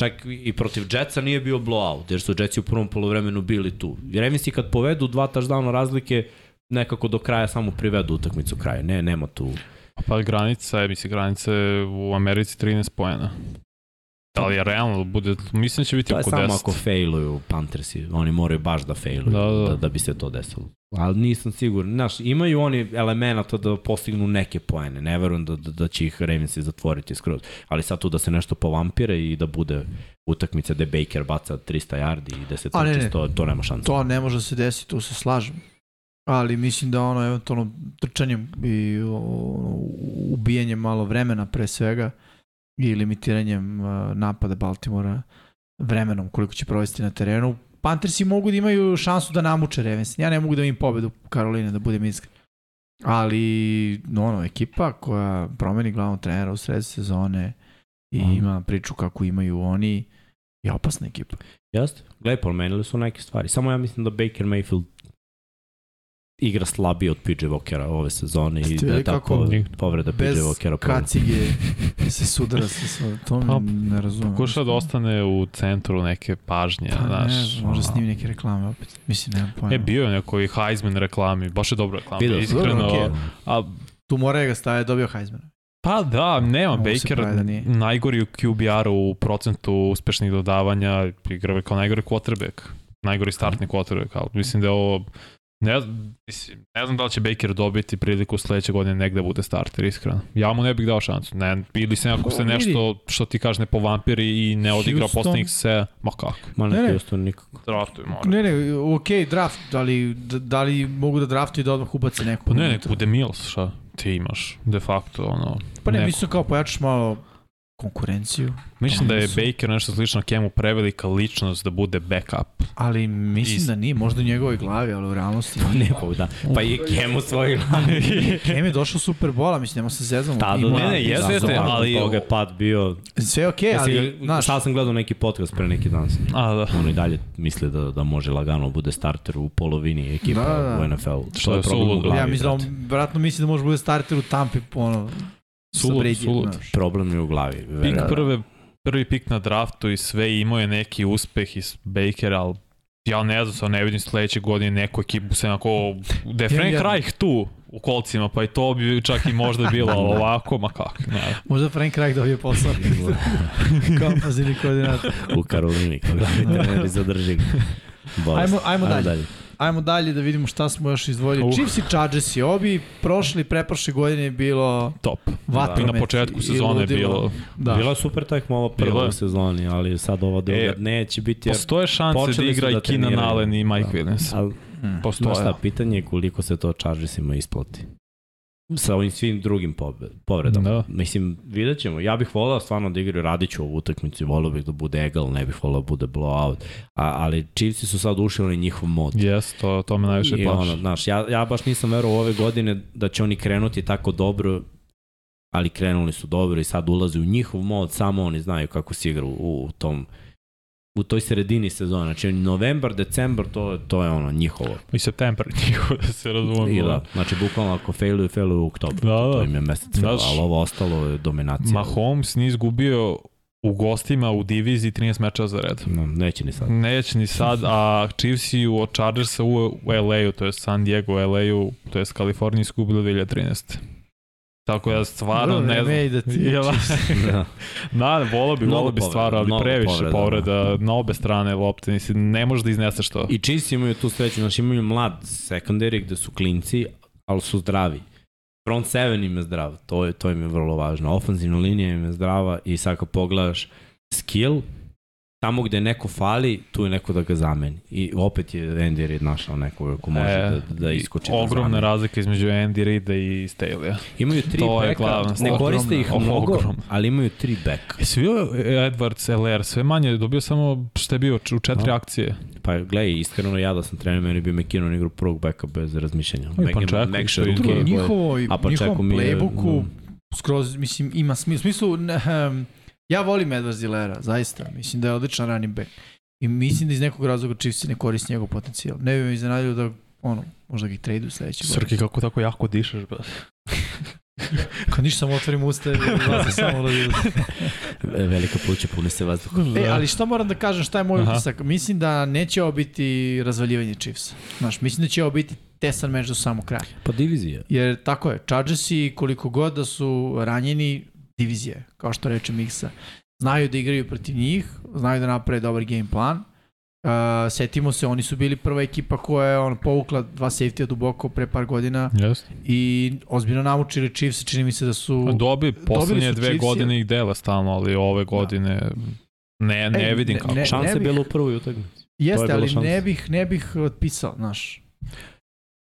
čak i protiv Jetsa nije bio blowout, jer su Jetsi u prvom polovremenu bili tu. I Ravensi kad povedu dva touchdowna razlike, nekako do kraja samo privedu utakmicu kraja. Ne, nema tu. Pa granica je, misli, granica je u Americi 13 pojena. Da li je realno da bude, mislim da će biti To je oko samo 10. ako failuju Panthersi, oni moraju baš da failuju Da, da, da. da, bi se to desilo. Ali nisam siguran. Znaš, imaju oni elemenata da postignu neke poene. Ne verujem da, da, da će ih Ravensi zatvoriti skroz. Ali sad tu da se nešto povampire i da bude utakmica gde Baker baca 300 yardi i da se trči. 100, to nema šanse. To ne može da se desiti, tu se slažem. Ali mislim da ono eventualno trčanjem i o, ubijanjem malo vremena pre svega i limitiranjem uh, napada Baltimora vremenom koliko će provesti na terenu. Panthersi mogu da imaju šansu da namuče Ravens. Ja ne mogu da im pobedu Karoline, da budem iskren. Ali, no, ono, ekipa koja promeni glavnog trenera u sred sezone i Mhm. ima priču kako imaju oni, je opasna ekipa. Jeste. Gledaj, promenili su neke stvari. Samo ja mislim da Baker Mayfield igra slabije od PJ Walkera ove sezone i da je vidjeli ta kako po- povreda PJ Bez Walkera povreda. kacige se sudara sa svojom, to Pa, mi ne razumem. Pokuša da ostane u centru neke pažnje, Pa ne, znaš. znam, možda snimi neke reklame opet. Mislim, nemam pojma. E, bio je neko i Heisman reklami, baš je dobro reklama. Sam. Iskreno, Dobro, okej. a Tu mora ga stavio, dobio Heisman. Pa da, nema Mogu se Baker, da nije. najgori u QBR u procentu uspešnih dodavanja, igra kao najgori quarterback, najgori startni quarterback, ali mislim da je ovo Ne, znam- mislim, ne znam da li će Baker dobiti priliku sledeće godine negde bude starter, iskreno. Ja mu ne bih dao šansu. Ne, ili se ako se Pa, nešto, što ti kaže, ne povampiri i ne odigra Houston. poslednjih se, ma kako. Ma Ne, ne, ne. Houston nikako. Draftuj, mora. Ne, ne, ok, draft, da li, da, da li mogu da draftuju i da odmah ubace neku? Pa ne, unutra? bude Mills, šta ti imaš, de facto, ono. Pa ne, neko. mislim kao pojačaš malo konkurenciju, Mislim da je. Baker nešto slično Kemu prevelika ličnost da bude backup. ali mislim Is- da nije, možda u njegovoj glavi, ali u realnosti Pa nije. ne, pa da. Pa i Kemu svoj Kem je došao Super Bola, mislim, nema se zezamo. Tada, Ima- ne, ne, jeste, jeste, ali toga je pad bio... Sve okej, Jesi ali, znaš, sam gledao neki podcast pre neki dan. A, da. Ono i dalje misli da, da može lagano bude starter u polovini ekipa Da, da. u NFL-u. Što je problem u glavi, ja mislim da vratno misli da može bude starter u Tampi, ono, Sulud, Bradyjem, sulud. znaš. Problem je u glavi. Pik prve, prvi pik na draftu i sve imao je neki uspeh iz Bakera, ali ja ne znam, sad ne vidim sledeće godine neku ekipu se onako, da je Frank Ja- ja- Reich tu u kolcima, pa i to bi čak i možda bilo ali ovako, ma kako, ne. Možda Frank Reich dobije posao kao pozivni koordinator. u Karolini, kao glavni trener i zadrži. Bolest. Ajmo- ajmo dalje. Ajmo dalje da vidimo šta smo još izdvojili. Uh. Chiefs i Chargers i obi prošli, preprošle godine je bilo Top. vatromet. I na početku sezone je bilo, Da. Bila je super tekma ova Bila prva u sezoni, ali sad ova druga E, neće biti jer... postoje šanse da igra da i Keenan treniraju. Allen i Mike Da. Williams. Ali, Mm. Postoje. šta, pitanje je koliko se to Chargersima isplati. Sa ovim svim drugim povredama. Da. Mislim, vidjet ćemo. Ja bih volao stvarno da igraju, radit ću ovu utakmicu i volao bih da bude egal, ne bih volao da bude blowout. A, ali Chiefsi su sad ušli njihov mod. Jes, to, to me najviše I plaši. ono, znaš, ja, ja baš nisam verovao ove godine da će oni krenuti tako dobro, ali krenuli su dobro i sad ulaze u njihov mod, samo oni znaju kako se igra u, u tom u toj sredini sezona. Znači, novembar, decembar, to, to je ono njihovo. I septembar njihov, da se razumemo. I da, znači, bukvalno ako failuju, failuju u oktobru. Da, da. To im je mesec, Znaš, Znaš, ali ovo ostalo je dominacija. Mahomes nije izgubio u gostima u diviziji 13 mečeva za red. No, neće ni sad. Neće ni sad, a Chiefsi u od Chargersa u, u LA-u, to je San Diego u LA-u, to je Kaliforniji izgubili 2013. Tako da stvarno ne znam. vreme je da ti- Jel? da. Da, volao bi, volao bi stvarno, ali previše povreda, povreda, na obe strane lopte, mislim, ne možeš da izneseš to. I Chiefs imaju tu sreću, znači imaju mlad secondary gde su klinci, ali su zdravi. Front seven im je zdrav, to, je, to im je vrlo važno. Ofenzivna linija im je zdrava i sad kad pogledaš skill, tamo gde neko fali, tu je neko da ga zameni. I opet je Andy Reid našao nekoga ko može E, da, da iskoči. da Ogromna zameni. razlika između Andy Reida i Staley-a. Imaju tri to je beka, glavna ne stvar. koriste ih Ogromna. mnogo, Ogromna. ali imaju tri beka. Jesi bio Edwards, LR, sve manje, dobio samo što je bio u četiri Da. akcije. Pa gledaj, iskreno ja da sam trener, meni bi McKinnon igrao prvog beka bez razmišljanja. I Meg- Pančeko Meg isto Sharuke igra. je- njihovo, A pa njihovom čekao mi je, playbooku skroz, mislim, ima smisla. smislu, ne, ehm, ja volim Edward Zilera, zaista. Mislim da je odličan running back. I mislim da iz nekog razloga Chiefs ne koristi njegov potencijal. Ne bi me iznenadilo da, ono, možda ga ih traduju sledeće godine. Srki, kako tako jako dišeš, ba. Kad ništa samo otvorim usta, gledam samo da Velika pluća puni se vazduha. E, ali šta moram da kažem, šta je moj Aha. utisak? Mislim da neće ovo biti razvaljivanje Chiefs. Znaš, mislim da će ovo biti tesan meč do samog kraja. Pa divizija. Jer tako je, Chargersi koliko god da su ranjeni, divizija, je, kao što reče Miksa. Znaju da igraju protiv njih, znaju da naprave dobar game plan. Uh, setimo se, oni su bili prva ekipa koja je on, povukla dva safety duboko pre par godina Jeste. i ozbiljno namučili Chiefs, čini mi se da su... Dobi, poslednje dve Chiefsi. godine ih dela stalno, ali ove godine ne, ne E, vidim ne- kako. ne- Šanse bih- bilo u prvoj utakmici. Jeste, bila ali šansa. ne bih, ne bih otpisao, znaš.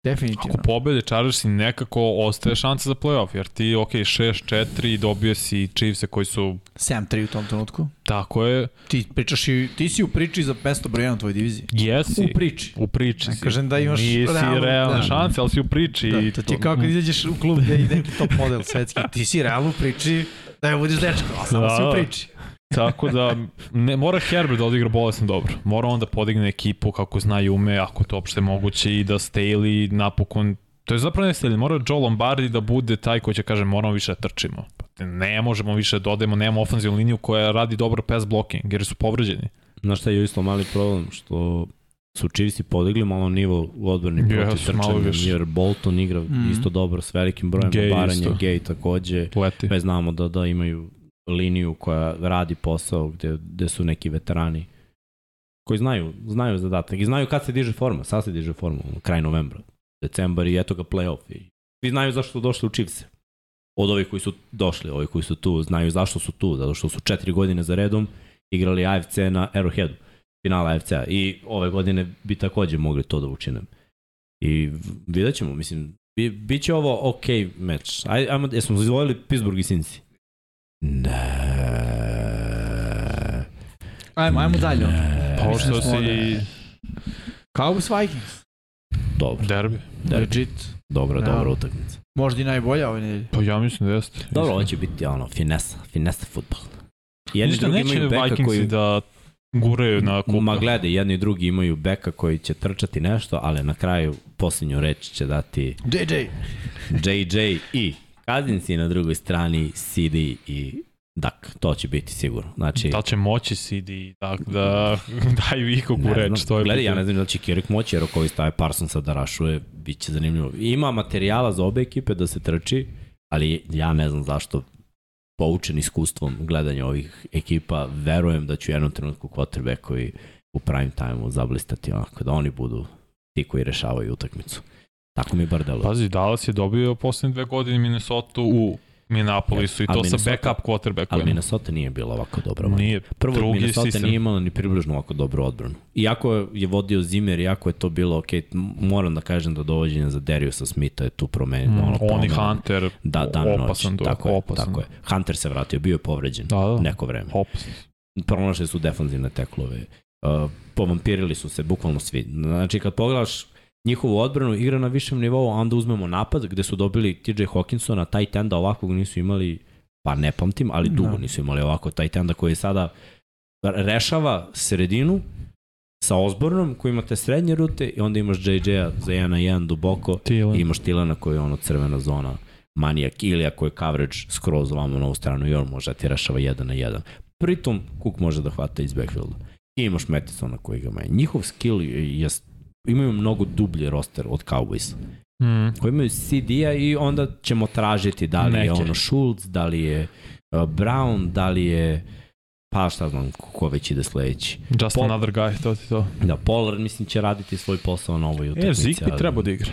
Definitivno. Ako pobede Chargersi nekako ostaje šansa za playoff, jer ti, ok, 6-4 dobio si Chiefse koji su, 7-3 u tom trenutku. tako je, Ti pričaš i, ti si u priči za mesto broj 1 u tvojoj diviziji. jesi. U priči. U priči Ne si. kažem da imaš Nisi realno- realne da. šanse, ali si u priči. Da, to ti je kao kad izađeš u klub gde je neki top model svetski. Ti si realno u priči da je budiš dečko, a samo Da, si u da. priči. Tako da, ne, mora Herbert da odigra bolesno dobro. Mora on da podigne ekipu kako zna i ume, ako to uopšte moguće i da Staley napokon To je zapravo ne Staley, mora Joe Lombardi da bude taj koji će kaže moramo više da trčimo. Ne možemo više da dodajemo, nemamo ofenzivnu liniju koja radi dobro pass blocking jer su povređeni. Znaš šta je isto mali problem, što su Chiefsi podigli malo nivo u odbrani Yes, protiv malo trčanja, jer Bolton igra Mhm. isto dobro s velikim brojem Gay obaranja, isto. Gay takođe. Leti. Već znamo da, da imaju liniju koja radi posao gde, gde su neki veterani koji znaju, znaju zadatak i znaju kad se diže forma, sad se diže forma, kraj novembra, decembar i eto ga playoff i svi znaju zašto su došli u Chiefs. Od ovih koji su došli, ovi koji su tu, znaju zašto su tu, zato što su četiri godine za redom igrali AFC na Arrowheadu, finala AFC-a i ove godine bi takođe mogli to da učine. I vidjet ćemo, mislim, bi, bit će ovo ok meč. Aj, ajmo, jesmo izvojili Pittsburgh i Cincy? Ne. Ajmo, ajmo dalje. Ne. Pa što si Cowboys Vikings. Dobro, derbi. Derbi. Legit. dobra, Da. dobra utakmica. Možda i najbolja ove nedelje. Pa ja mislim da jeste. Dobro, ovo će biti ono, finesa, finesa futbol. Jedni Ništa, drugi neće imaju beka Vikingsi koji... da guraju na kupu. Ma gledaj, jedni i drugi imaju beka koji će trčati nešto, ali na kraju posljednju reč će dati JJ. JJ i Kazinci na drugoj strani CD i Dak. To će biti sigurno. Znači, Da će moći CD tak, da daju Ne reč? znam. To je Gledaj, ja ne znam da će Kirik moći, jer ako ovi stave Parsonsa da rašuje, bit će zanimljivo. Ima materijala za obe ekipe da se trči, ali ja ne znam zašto poučen iskustvom gledanja ovih ekipa, verujem da ću u jednom trenutku quarterbackovi u prime time-u zablistati onako, da oni budu ti koji rešavaju utakmicu. Tako mi bar deluje. Pazi, Dallas je dobio poslednje dve godine Minnesota u Minneapolisu i Ali to sa Minnesota- backup Ali quarterbackom. Minnesota nije bila ovako dobra. Nije. Prvo, drugi Minnesota sistem. nije imala ni približno ovako dobru odbranu. Iako je vodio Zimmer, iako je to bilo, ok, moram da kažem da dovođenje za Dariusa Smitha je tu promenio. Mm, ono, on i. Hunter, Da, dan i noć. opasan duel, tako je, opasan. tako je. Hunter se vratio, bio je povređen Da, da. neko vreme. Opasan. Pronašli su defanzivne teklove. Uh, povampirili su se bukvalno svi. Znači, kad pogledaš njihovu odbranu, igra na višem nivou, a onda uzmemo napad gde su dobili TJ Hawkinsona, tight enda ovakvog nisu imali, pa ne pamtim, ali dugo Da. nisu imali ovako tight enda koji sada rešava sredinu sa Osbornom koji imate srednje rute i onda imaš JJ-a za 1 na 1 duboko Thielen. i imaš Tilana koji je ono crvena zona manijak ili ako je coverage skroz ovamo na ovu stranu i on može da ti rešava 1 na 1. Pritom Cook može da hvata iz backfielda. I imaš Mattisona koji ga manje. Njihov skill je imaju mnogo dublji roster od Cowboys. Mm. Koji imaju CD-a i onda ćemo tražiti da li je Neke. ono Schultz, da li je uh, Brown, da li je pa šta znam ko već ide sledeći. Just Pol- another guy, to ti to. Da, Pollard mislim će raditi svoj posao na ovoj utakmici. E, Zik bi trebao da igra.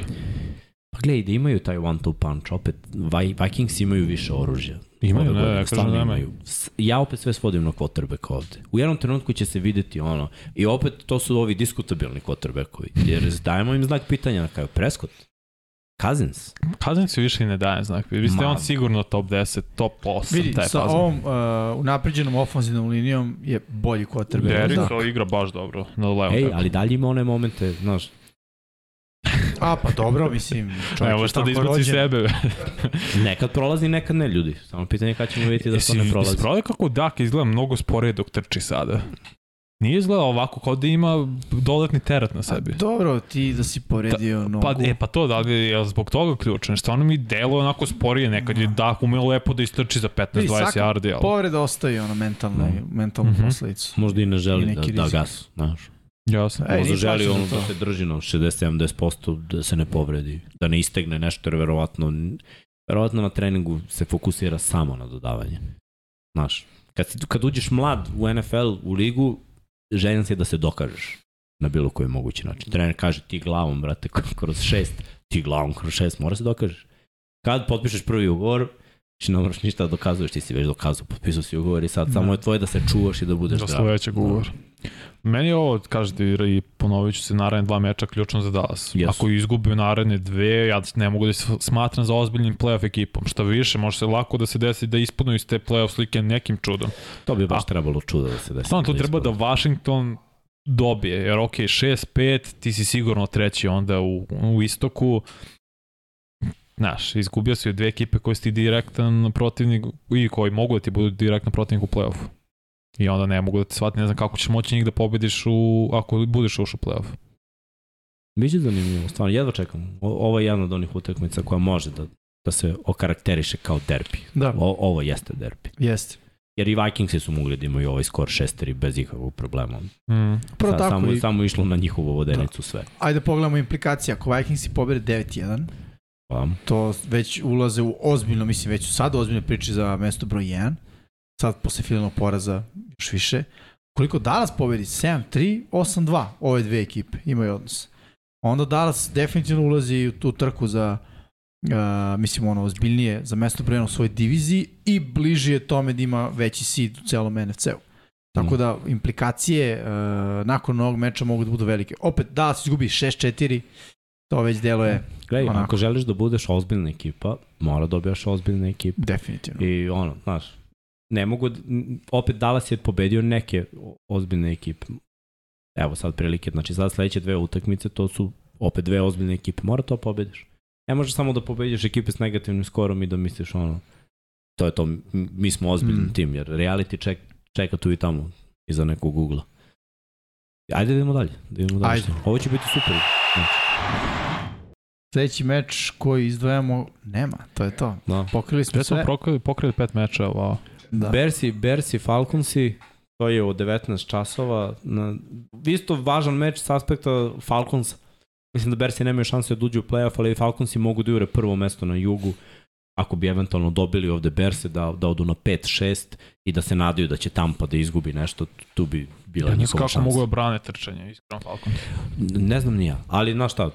Pa gledaj, da imaju taj one-two punch, opet Vi, Vikings imaju više oružja. Imaju, Ove ne, godine, ja kažem da imaju. Ja opet sve svodim na quarterback ovde. U jednom trenutku će se videti ono, i opet to su ovi diskutabilni quarterbackovi, jer dajemo im znak pitanja na kraju. Prescott, Cousins, Cousins se više i ne daje znak. Vi ste Ma. on sigurno top 10, top 8. Vidi, taj sa ovom uh, unapređenom ofenzivnom linijom je bolji quarterback. Derrick Da. to igra baš dobro na levom. ej, ali dalje ima one momente, znaš, A, pa dobro, mislim, čovjek Evo šta da izbaci sebe. nekad prolazi, nekad ne ljudi. Samo pitanje kada ćemo vidjeti da to ne prolazi. Ispravljaj kako Dak izgleda mnogo sporije dok trči sada. Nije izgleda ovako kao da ima dodatni teret na A, sebi. dobro, ti da si povredio nogu. Pa, e, pa to, da li je zbog toga ključno? Stvarno mi delo onako sporije, nekad je Dak umeo lepo da istrči za Vidi, 15-20 svaka yardi, ali... Povreda ostaje ono mentalno, mentalnu Mhm. posledicu. Možda i ne I želi neki da, da rizik. gas, znaš. Jasno. E, Možda želi ono da se drži na 60-70% da se ne povredi, da ne istegne nešto, jer verovatno, verovatno na treningu se fokusira samo na dodavanje. Znaš, kad, si, kad uđeš mlad u NFL, u ligu, željan si da se dokažeš na bilo koji mogući način. Trener kaže ti glavom, brate, kroz šest, ti glavom kroz šest, mora se dokažeš. Kad potpišeš prvi ugovor, Znači, ne moraš ništa da dokazuješ, ti si već dokazao, potpisao si ugovor i sad Da. samo je tvoje da se čuvaš i da budeš Do zdrav. sledećeg ugovora. Meni je ovo, kažete, i ponovit ću se, naredne dva meča ključno za Dallas. Jesu. Ako izgube naredne dve, ja ne mogu da se smatram za ozbiljnim playoff ekipom. Šta više, može se lako da se desi da ispunu iz te playoff slike nekim čudom. To bi baš A- trebalo čudo da se desi. Stvarno, to treba da. Washington dobije, jer ok, 6-5, ti si sigurno treći onda u, u istoku. Znaš, izgubio si dve ekipe koje si ti direktan protivnik i koji mogu da ti budu direktan protivnik u play-offu. I onda ne mogu da te shvatim, ne znam kako ćeš moći njih da pobediš u, ako budeš ušao u play-off. Biće zanimljivo, stvarno, jedva čekam. O, ovo je jedna od onih utakmica koja može da, da se okarakteriše kao derbi. Da, O, ovo jeste derbi. jeste. Jer i Vikingsi su mogli da imaju ovaj skor 6 bez ikakvog problema. Mm. Prvo Sa, tako samo, i, samo išlo na njihovu vodenicu sve. ajde pogledamo implikacije. Ako Vikingsi pobede 9-1, Pa, to već ulaze u ozbiljno, mislim već su sad ozbiljne priče za mesto broj 1. Sad posle finalnog poraza još više. Koliko Dallas pobedi? 7-3, 8-2 ove dve ekipe imaju odnos. Onda Dallas definitivno ulazi u tu trku za uh, mislim ono ozbiljnije za mesto broj 1 u svojoj diviziji i bliže je tome da ima veći seed u celom NFC-u. Tako Mm. da implikacije uh, nakon ovog meča mogu da budu velike. Opet Dallas izgubi 6-4, to već deluje gledaj, Onako. ako želiš da budeš ozbiljna ekipa, mora da dobijaš ozbiljna ekipa. definitivno. I ono, znaš, ne mogu, opet Dallas je pobedio neke ozbiljne ekipe. Evo sad prilike, znači sad sledeće dve utakmice, to su opet dve ozbiljne ekipe, mora to pobediš. Ne možeš samo da pobediš ekipe s negativnim skorom i da misliš ono, to je to, mi smo ozbiljni Mm. tim, jer reality ček, čeka tu i tamo, iza nekog ugla. Ajde da idemo dalje. Da idemo dalje. Ajde. Ovo će biti super. Znači, Sledeći meč koji izdvajamo, nema, to je to. da. Pokrili smo Sve smo pokrili, pokrili pet meča, wow. Da. Bersi, Bersi, Falconsi, to je u 19 časova. Na, isto važan meč s aspekta Falcons. Mislim da Bersi nemaju šanse da uđu u playoff, ali Falconsi mogu da jure prvo mesto na jugu ako bi eventualno dobili ovde Berse da, da odu na 5-6 i da se nadaju da će Tampa da izgubi nešto, tu bi bila Ja ne znam njihova kako šansa. mogu da brane trčanje, iskreno Falcon. Ne znam ni ja, ali znaš šta,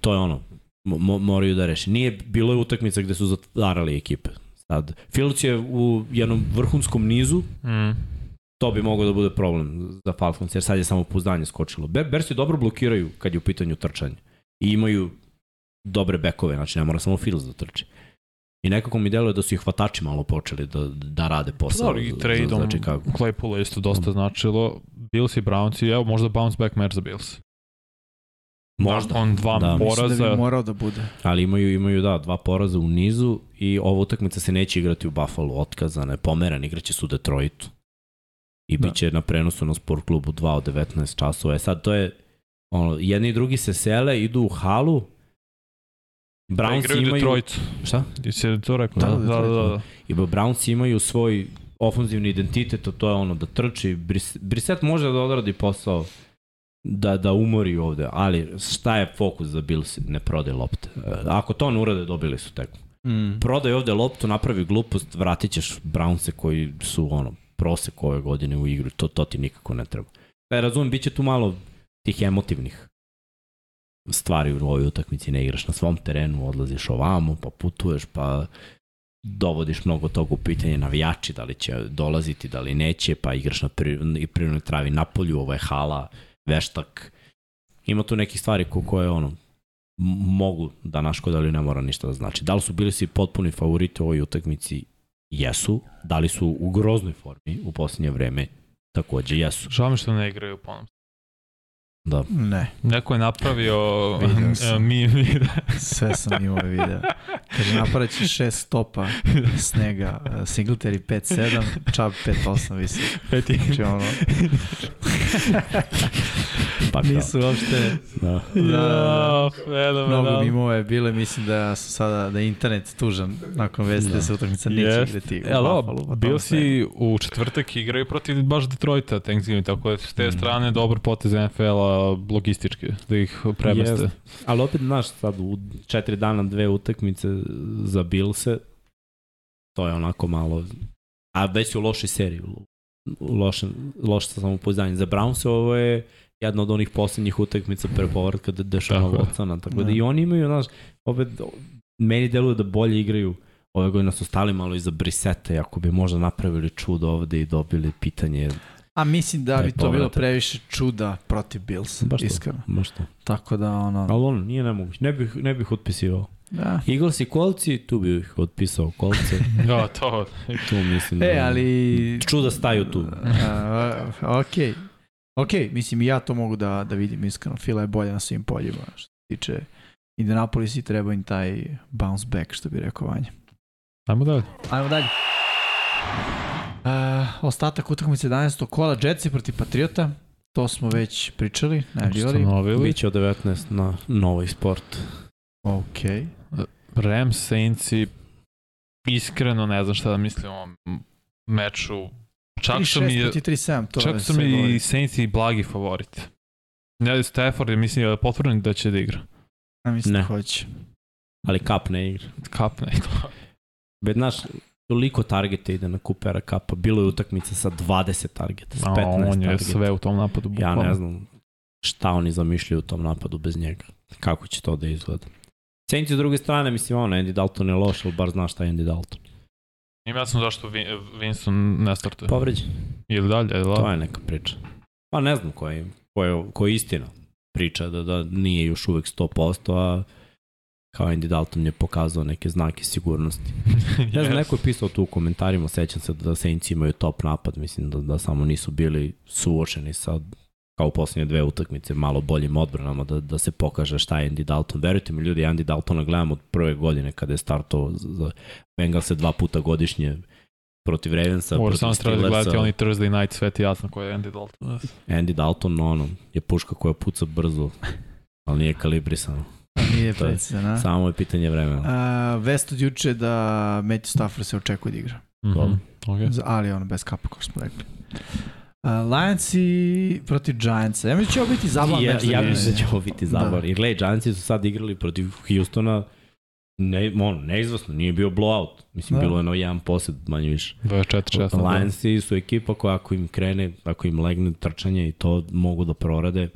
to je ono, mo, moraju da reši. Nije, bilo je utakmica gde su zatvarali ekipe. Sad, Fields je u jednom vrhunskom nizu, Mm. to bi mogao da bude problem za Falcons, jer sad je samo pouzdanje skočilo. Ber, Bersi dobro blokiraju kad je u pitanju trčanje. I imaju dobre bekove, znači ne mora samo Fields da trči. I nekako mi deluje da su i hvatači malo počeli da, da rade posao Dobro, i za, za, tradeom za Chicago. Claypoola isto dosta Mm. značilo. Bills i Browns i evo možda bounce back match za Bills. Možda, On dva Da. Mislim da poraza. bi morao da bude. ali imaju, imaju da, dva poraza u nizu i ova utakmica se neće igrati u Buffalo, otkazana je, pomeran, igraće se u Detroitu. I Da. bit će na prenosu na sport klubu 2 od 19 časova. E sad, to je, ono, jedni i drugi se sele, idu u halu, Da Browns igraju imaju... Detroit. Šta? Jesi to rekao? Da, Da, da, da, da. Da. I Browns imaju svoj ofenzivni identitet, a to je ono da trči. Bris- Brissett može da odradi posao da, da umori ovde, ali šta je fokus za Bills? Ne prodaj lopte. E, Ako to ne urade, dobili su tekmu. Mm. Prodaj ovde loptu, napravi glupost, vratit ćeš Brownse koji su ono, prosek ove godine u igru, to, to ti nikako ne treba. Da razumem, bit će tu malo tih emotivnih stvari u ovoj utakmici, ne igraš na svom terenu, odlaziš ovamo, pa putuješ, pa dovodiš mnogo toga u pitanje navijači, da li će dolaziti, da li neće, pa igraš na pri- prirodnoj travi na polju, ovo je hala, veštak. Ima tu nekih stvari ko, koje ono, mogu da naškode, ali ne mora ništa da znači. Da li su bili svi potpuni favoriti u ovoj utakmici? Jesu. Da li su u groznoj formi u posljednje vreme? Takođe jesu. Žao mi što ne igraju ponovno. Da. Ne, Neko je napravio sam. mi video. sve sam imao video. Kaže, napravit će šest stopa snega, uh, Singletary 5-7, Chubb 5-8 visi. Peti. Znači ono, Pa kao, nisu uopšte, Da. Ja, fenomenalno. mnogo mimova je bilo i mislim da su sada, da je internet tužan nakon vesti da, Da. se utakmica neće Jest. igrati u E, ali ovo, Buffalo. pa tamo si u četvrtak igraju protiv baš Detroita Thanksgiving, tako da s te Mm. strane dobar potez NFL-a logistički, da ih premeste. Jeste. Ali opet, znaš, sad u četiri dana dve utakmice za Bilse, to je onako malo... A već u lošoj seriji, loše, loše samopouzdanje. Za Brownse ovo je jedna od onih posljednjih utakmica pre povratka de Dešana Tako je. Watsona. Tako da Da. i oni imaju, znaš, opet meni deluje da bolje igraju ove godine su stali malo iza Briseta i ako bi možda napravili čudo ovde i dobili pitanje, A mislim da bi to bilo previše čuda protiv Bills, baš to, iskreno. baš to. Tako da ono, Ali ono, nije nemoguće, ne bih, ne bih otpisivao. da. Eagles i kolci, tu bih otpisao kolce. Da, to. tu mislim E, da... ali... Čuda staju tu. Uh, ok. Ok, mislim i ja to mogu da, da vidim iskreno. Fila je bolja na svim poljima što se tiče Indianapolis i treba im taj bounce back, što bi rekao Vanja. Ajmo dalje. Ajmo dalje. Uh, ostatak utakmice 11. kola, Jetsi protiv Patriota. To smo već pričali, najavljivali. Ustanovili. Biće od 19 na novoj sport. Ok. Rams, Saintsi, iskreno ne znam šta da mislim o ovom meču. Čak su 3-6 mi, proti 3-7, to čak su mi govori. Saints i blagi favorit. Ne, Stafford je mislim je potvrđen da će da igra. Ja mislim Ne. da hoće. Ali Cup ne igra. Kapne i to. Već, znaš, toliko targeta ide na Coopera Cupa. Bilo je utakmice sa 20 targeta, s 15 A, on je targeta. sve u tom napadu. Ja bukvalno. ne znam šta oni zamišljaju u tom napadu bez njega. Kako će to da izgleda. Saints s druge strane, mislim, ono, Andy Dalton je loš, ali bar zna šta je Andy Dalton. Ima ja sam zašto Vin- Winston ne startuje. Povređen. Ili dalje, ili To da? je neka priča. Pa ne znam koja je, koja je, koja je istina. Priča da, da nije još uvek 100%, a kao Andy Dalton je pokazao neke znake sigurnosti. Ne znam, Yes. neko je pisao tu u komentarima, sećam se da Saints imaju top napad, mislim da, da samo nisu bili suočeni sa kao u posljednje dve utakmice malo boljim odbranama da, da se pokaže šta je Andy Dalton. Verujte mi ljudi, Andy Daltona gledam od prve godine kada je startovao za- Bengals se dva puta godišnje protiv Ravensa, Možda protiv Steelersa. gledati oni Thursday night sveti jasno ko je Andy Dalton. Andy Dalton, ono, je puška koja puca brzo, ali nije kalibrisana. A nije precizan, a? Samo je pitanje vremena. Uh, vest od juče da Matthew Stafford se očekuje da igra. Mhm. Okay. Za- Ali ono, bez kapa, kako smo rekli. Uh, Lionsi protiv Giantsa. Ja mislim da će ovo biti zabavan ja, meč. ja mislim da će ovo biti zabar. Da. Jer gledaj, Giantsi su sad igrali protiv Houstona ne, ono, neizvasno, nije bio blowout. Mislim, Da. bilo je ono jedan posed, manje više. 24 16 Lionsi su ekipa koja ako im krene, ako im legne trčanje i to mogu da prorade.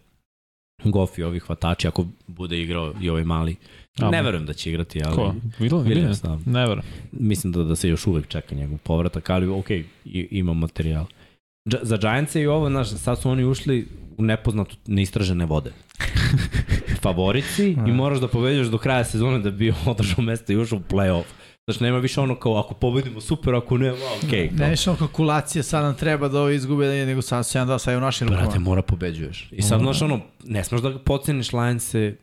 Goff i ovi hvatači, ako bude igrao i ovaj mali. A, ne verujem da će igrati, ali... Ko? Williams, da. Ne verujem. mislim da, da se još uvek čeka njegov povratak, ali ok, ima materijal. Dž, za Giants i ovo, znaš, sad su oni ušli u nepoznatu, neistražene vode. Favorit si i moraš da pobeđaš do kraja sezone da bi održao mesto i ušao u playoff. Znači, nema više ono kao ako pobedimo super, ako ne, ok. Ne više ono kalkulacije, sad nam treba da ovo izgube, nije nego sad 7-2, sad je u našim Brate, rukama. mora pobeđuješ. I sad, znaš, ono, ne smeš da ga poceniš Lions-e,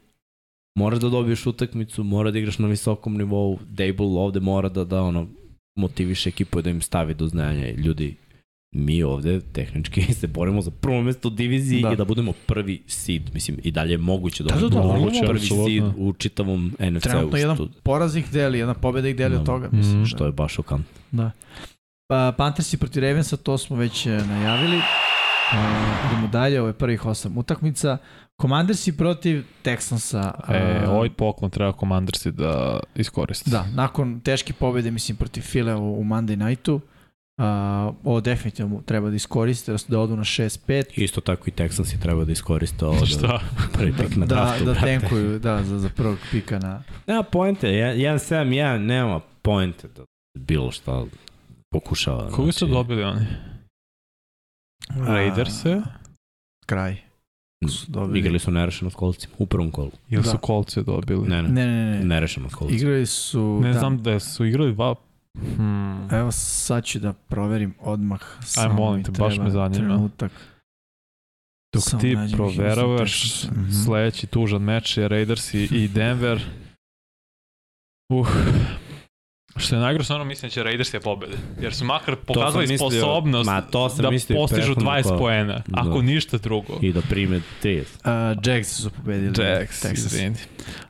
moraš da dobiješ utakmicu, mora da igraš na visokom nivou, Dable ovde mora da, da ono, motiviše ekipu da im stavi do znanja. Ljudi, mi ovde tehnički se borimo za prvo mesto u diviziji Da. i da budemo prvi seed. Mislim, i dalje je moguće da, Da, da, da, budemo moguće, prvi apsolutno. seed u čitavom NFC-u. Trenutno jedan što, poraz ih deli, jedna pobeda ih deli od Da. toga. Mislim, Mhm. što je baš šokantno. Da. Pa, Panthersi protiv Ravensa, to smo već e, najavili. Uh, idemo dalje, ovo je prvih osam utakmica. Commandersi protiv Texansa. E, a, ovaj poklon treba Commandersi da iskoristi. Da, nakon teške pobede, mislim, protiv File u, u Monday nightu, uh, ovo definitivno treba da iskoriste, da, da odu na 6-5. Isto tako i Texans je treba da iskoriste ovo da Šta? prvi pik na da, draftu. da brate. tenkuju, da, za, za prvog pika na... Nema poente, 1-7-1 nema poente da bilo šta pokušava. Koga su znači, dobili oni? Raiderse? Kraj. Su dobili. Igrali su nerešeno s kolcima, u prvom kolu. Ili Da. su kolce dobili? Ne, ne, Ne, ne, ne. nerešeno s kolcima. Igrali su... Ne da. znam da su igrali dva... Hmm. Evo sad ću da proverim odmah. Samo molim te, baš me zanima. Trenutak. Dok Samo ti proveravaš. Mhm. sledeći tužan meč je Raiders i, i Denver. Uh. Što je najgore, stvarno mislim da će Raiders je pobede. Jer su makar pokazali mislio- sposobnost ma, to da mislio postižu prethodno 20 kola. poena, Da. ako ništa drugo. I da prime 30. Uh, Jacks su pobedili. Jacks, Texas. izvini.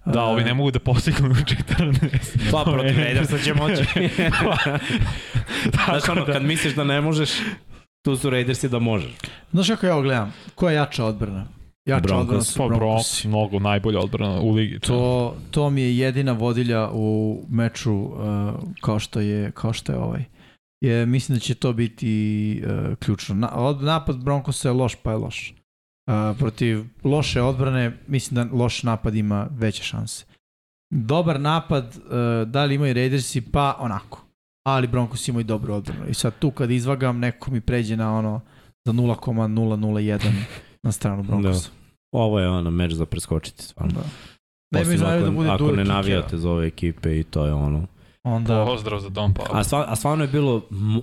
Da, Uh, ovi ne mogu da postignu 14. Pa protiv Raidersa će moći. Znaš ono, da- kad misliš da ne možeš, tu su Raidersi da možeš. Znaš kako ja ovo gledam? Ko je jača odbrana? Jača Broncos. odbrana su Pa Bronx, Broncosi. mnogo najbolja odbrana u ligi. To, to mi je jedina vodilja u meču uh, kao što je kao što je ovaj. Je, mislim da će to biti uh, ključno. Na, od, napad Broncosa je loš, pa je loš. Uh, protiv loše odbrane, mislim da loš napad ima veće šanse. Dobar napad, uh, da li imaju Raidersi, pa onako. Ali Broncos imaju dobru odbranu. I sad tu kad izvagam, neko mi pređe na ono za 0,001 na stranu Broncosa. Ovo je ono meč za preskočiti stvarno. Da. Ne bi Osim znali ako, da bude ako ne navijate za ove ekipe i to je ono. Onda, Pozdrav za Dom Pao. A, sva, a stvarno je bilo, mo,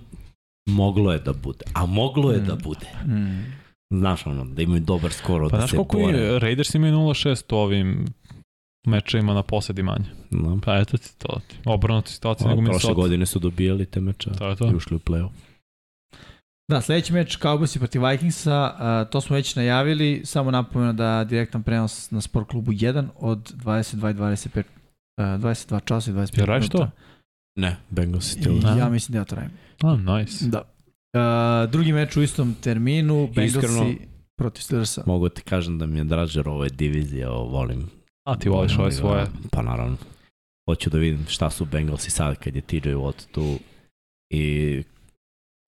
moglo je da bude. A moglo je Mm. da bude. mm, Znaš ono, da imaju dobar skor, Pa da znaš se koliko bore. je, Raiders imaju 0-6 u ovim mečevima na posedi manje. No. Pa eto ti to. Obrnuta situacija nego Pa, Prošle Minnesota. godine su dobijali te meče To je to. i ušli u play-off. Da, sledeći meč Cowboysi protiv Vikingsa, a, to smo već najavili, samo napomenu da direktan prenos na Sport klubu 1 od 22 i 25 a, 22 časa i 25 Jel radiš minuta. to? Ne, Bengals i Steelers. Da. Ja mislim da ja trajem. A, nice. Da. Uh, drugi meč u istom terminu, Bengalsi protiv Steelersa. Mogu ti kažem da mi je draže ovo je divizija, ovo volim. A ti voliš ove svoje. Pa naravno. Hoću da vidim šta su Bengalsi sad kad je TJ Watt tu i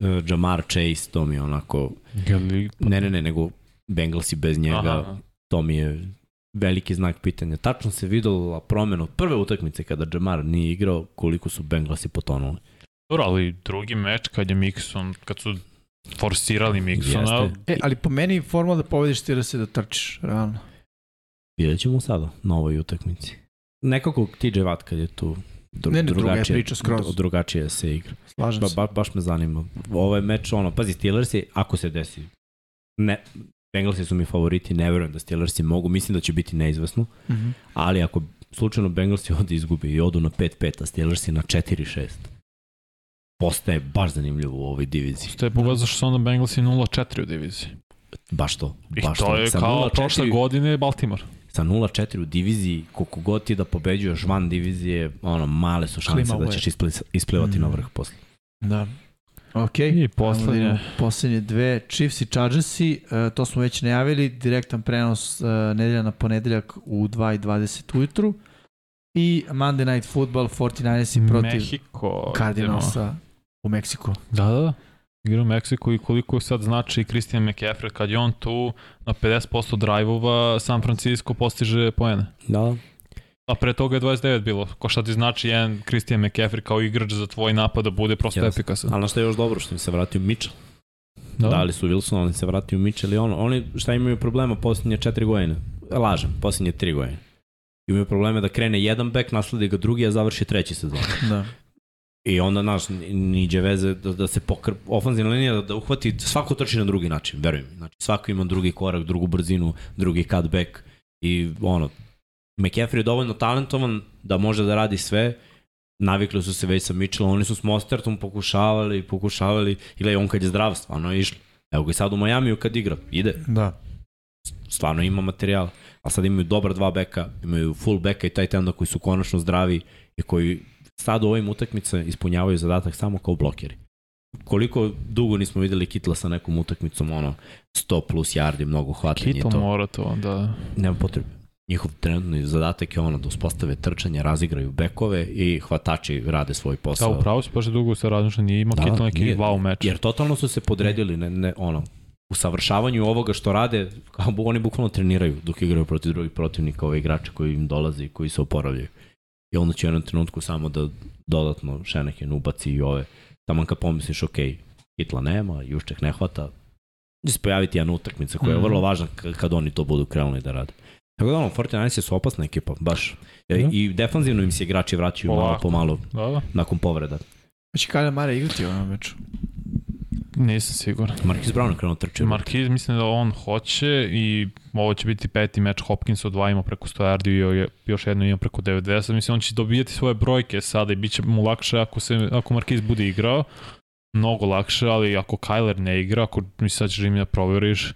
uh, Jamar Chase, to mi je onako, Gali... ne, ne, ne, nego Bengalsi bez njega, Aha. to mi je veliki znak pitanja. Tačno se videla promena od prve utakmice kada Jamar nije igrao, koliko su Bengalsi potonuli. Dobro, ali drugi meč kad je Mixon, kad su forsirali Mixona, Jeste. E, ali po meni formula da pobediš Steelers je da trčiš, realno. Vidjet ćemo sada na ovoj utakmici. Nekako TJ Watt kad je tu dru, Ne, ne, druga je priča skroz. drugačije se igra. Slažem Ba, se. ba, baš me zanima. Ovo je meč, ono, pazi, Steelersi, ako se desi, ne, Bengalsi su mi favoriti, ne verujem da Steelersi mogu, mislim da će biti neizvesno, Mhm. ali ako slučajno Bengalsi ovde izgubi i odu na 5-5, a Steelersi na 4-6, postaje baš zanimljivo u ovoj diviziji. ste pogledali zašto su onda Bengalsi 0-4 u diviziji. Baš to. I Baš to je Sa kao 0:4 prošle godine Baltimore. Sa 0-4 u diviziji, koliko god ti da pobeđuješ van divizije, ono, male su šanse Klima da ćeš ispli- isplivati Mm. na vrh posle. Da. Ok. I Ajmo da poslednje. Poslednje dve, Chiefs i Chargersi, uh, to smo već najavili, direktan prenos uh, nedelja na ponedeljak u 2.20 ujutru. I Monday Night Football, 49ersi protiv Mehiko. Cardinalsa u Meksiku. Da, da, da. Igra u Meksiku i koliko sad znači Christian McCaffrey kad je on tu na 50% drajvova San Francisco postiže poene. Da, A pre toga je 29 bilo. Ko šta ti znači jedan Christian McCaffrey kao igrač za tvoj napad da bude prosto Jeste. efikasan. ali na što je još dobro što im se vratio Mitchell. Da. Da. Dali su Wilson, im se vratio Mitchell i ono. Oni šta imaju problema posljednje četiri godine? Lažem, posljednje tri godine. Imaju probleme da krene jedan bek, nasledi ga drugi, a završi treći sezon. Da. I onda, znaš, niđe veze da, da se pokr... ofanzivna linija da, da uhvati, svako trči na drugi način, verujem. Znači, svako ima drugi korak, drugu brzinu, drugi cutback i ono, McCaffrey je dovoljno talentovan da može da radi sve, navikli su se već sa Mitchellom, oni su s Mostertom pokušavali, pokušavali, ili on kad je zdrav, stvarno je išlo. Evo ga i sad u Majamiju kad igra, ide, Da. stvarno ima materijal, a sad imaju dobar dva beka, imaju full beka i taj tenda koji su konačno zdravi i koji sad u ovim utakmice ispunjavaju zadatak samo kao blokeri. Koliko dugo nismo videli Kitla sa nekom utakmicom, ono, 100 plus yardi, mnogo hvatanja i Kittle to. mora to da... Nema potrebe. Njihov trenutni zadatak je ono da uspostave trčanje, razigraju bekove i hvatači rade svoj Da, posao. upravo si baš dugo se razmišlja, nije imao Da, da, Kittle neki nije. wow meč. Jer totalno su se podredili, ne, ne, ono, u savršavanju ovoga što rade, kao oni bukvalno treniraju dok igraju protiv drugih protivnika, ove igrače koji im dolaze i koji se oporavljaju. I onda će u jednom trenutku samo da dodatno Šeneken ubaci i ove. Tamo kad pomisliš, ok, Hitla nema, Jušček ne hvata, će se pojaviti jedna utakmica koja je Mhm. vrlo važna kad oni to budu krenuli da rade. Tako da ono, 49 su opasna ekipa, baš. I, Da. I defanzivno im se igrači vraćaju malo Polako. po malo Da, da. nakon povreda. Hoće Kyle Mare igrati u ovom meču? Nisam siguran. Marquis Brown je krenuo trčati. Marquis mislim da on hoće i ovo će biti peti meč Hopkins od dva ima preko 100 yardi i jo- još jedno ima preko 90. Mislim on će dobijati svoje brojke sada i bit će mu lakše ako, se, ako Marquis bude igrao. Mnogo lakše, ali ako Kyler ne igra, ako mi sad ćeš im da proveriš,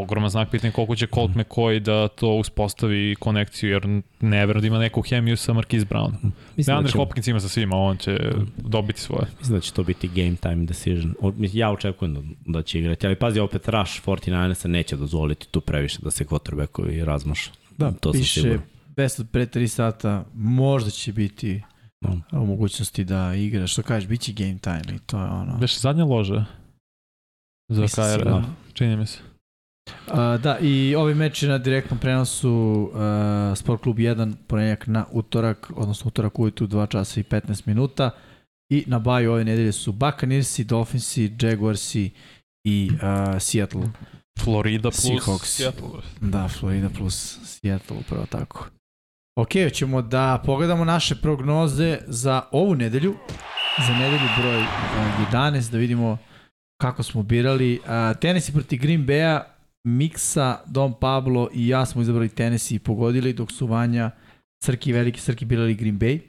ogroman znak pitanja koliko će Colt McCoy da to uspostavi konekciju, jer ne verujem da ima neku hemiju sa Marquis Brown. Mislim da, Deandre će, Hopkins ima sa svima, on će dobiti svoje. mislim da će to biti game time decision. Ja očekujem da, da će igrati, ali pazi, opet Rush 49 neće dozvoliti tu previše da se quarterbackovi razmašu. Da, to piše siguran. best od pre 3 sata, možda će biti No. u mogućnosti da igra, što kažeš, bit će game time i to je ono. Beše zadnja loža za KR, čini mi se. A, da, i ovaj meč je na direktnom prenosu uh, Sport klub 1, ponedjeljak na utorak, odnosno utorak ujutru 2 časa i 15 minuta. I na baju ove nedelje su Buccaneersi, Dolphinsi, Jaguarsi i uh, Seattle. Florida plus Seahawks. Seattle. Da, Florida plus Seattle, upravo tako. Ok, ćemo da pogledamo naše prognoze za ovu nedelju, za nedelju broj uh, 11, da vidimo kako smo birali. Uh, Tennessee proti Green Bay-a, Miksa, Dom Pablo i ja smo izabrali Tennessee i pogodili, dok su Vanja, Srki i Veliki Srki birali Green Bay.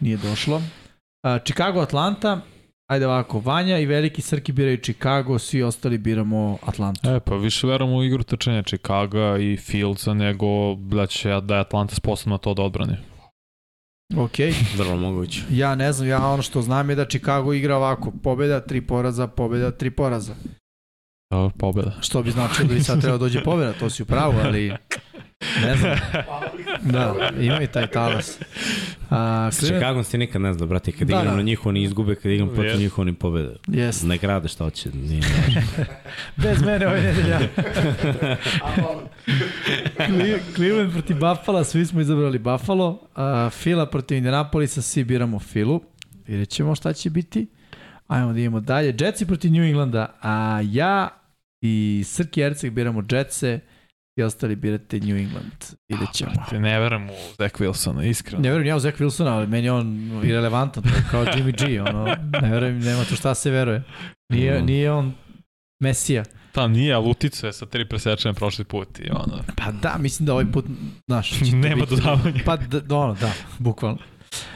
Nije došlo. Uh, Chicago, Atlanta, ajde ovako, Vanja i Veliki Srki biraju Chicago, svi ostali biramo Atlantu. E, pa više verujem u igru trčanja Chicago i Fieldsa nego da će da je Atlanta sposobna to da odbrani. Ok, Vrlo moguće. ja ne znam, ja ono što znam je da Chicago igra ovako, pobjeda, tri poraza, pobjeda, tri poraza. Dobro, pobjeda. Što bi značilo da bi sad trebao dođe pobjeda, to si u pravu, ali ne znam. Da, ima i taj talas. A, S Cleveland, Chicagom si nikad ne zna, brate, kad Da, igram da. na njih oni izgube, kad igram protiv Yes. njih oni pobede. yes. Ne grade šta hoće, nije. Bez mene ove nedelja. Cle- Cleveland protiv Buffalo, svi smo izabrali Buffalo. Uh, Fila protiv Indianapolisa, svi biramo Filu. Vidjet ćemo šta će biti. Ajmo da idemo dalje. Jetsi protiv New Englanda, a ja i Srki Erceg biramo Jetse i ostali birate New England. Vidjet ćemo. Te ne verujem u Zach Wilsona, iskreno. Ne verujem ja u Zach Wilsona, ali meni je on irelevantan, to kao Jimmy G, ono, ne verujem, nema tu šta se veruje. Nije, Mm. nije on Mesija. Ta nije, ali uticao je sa tri presečene prošli put i ono. Pa da, mislim da ovaj put, znaš, to Nema dodavanja. Pa da, ono, da, bukvalno.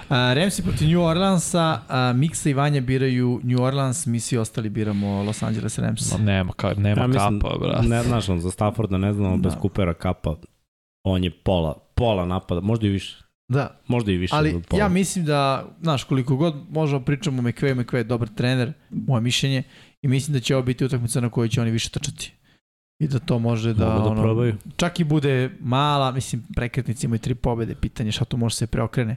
Uh, Ramsey protiv New Orleansa, uh, Miksa i Vanja biraju New Orleans, mi svi ostali biramo Los Angeles Rams. Ma, nema, ka, nema Ja mislim, kapa, brate. Ne znaš, on za Stafforda ne znam, ali bez Da. Coopera kapa, on je pola, pola napada, možda i više. Da, Možda i više. ali ja mislim da, znaš, koliko god možemo pričamo o McVay, McVay je dobar trener, moje mišljenje, i mislim da će ovo biti utakmica na kojoj će oni više trčati. I da to može da, Mogu da ono, probaju. čak i bude mala, mislim, prekretnici imaju tri pobede, pitanje šta tu može se preokrene,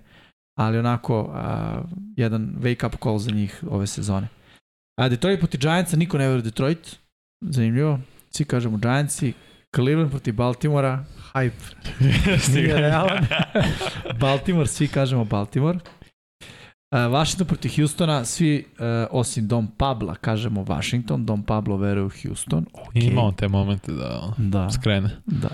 ali onako, a, jedan wake up call za njih ove sezone. A Detroit protiv Giantsa, niko ne veruje Detroit, zanimljivo, svi kažemo Giantsi, Cleveland protiv Baltimora, hype, nije realan. Baltimore, svi kažemo Baltimore. Uh, Washington protiv Houstona, svi uh, osim Dom Pabla kažemo Washington, Dom Pablo veruje u Houston. Okay. Ima on te momente da Da. skrene. Da.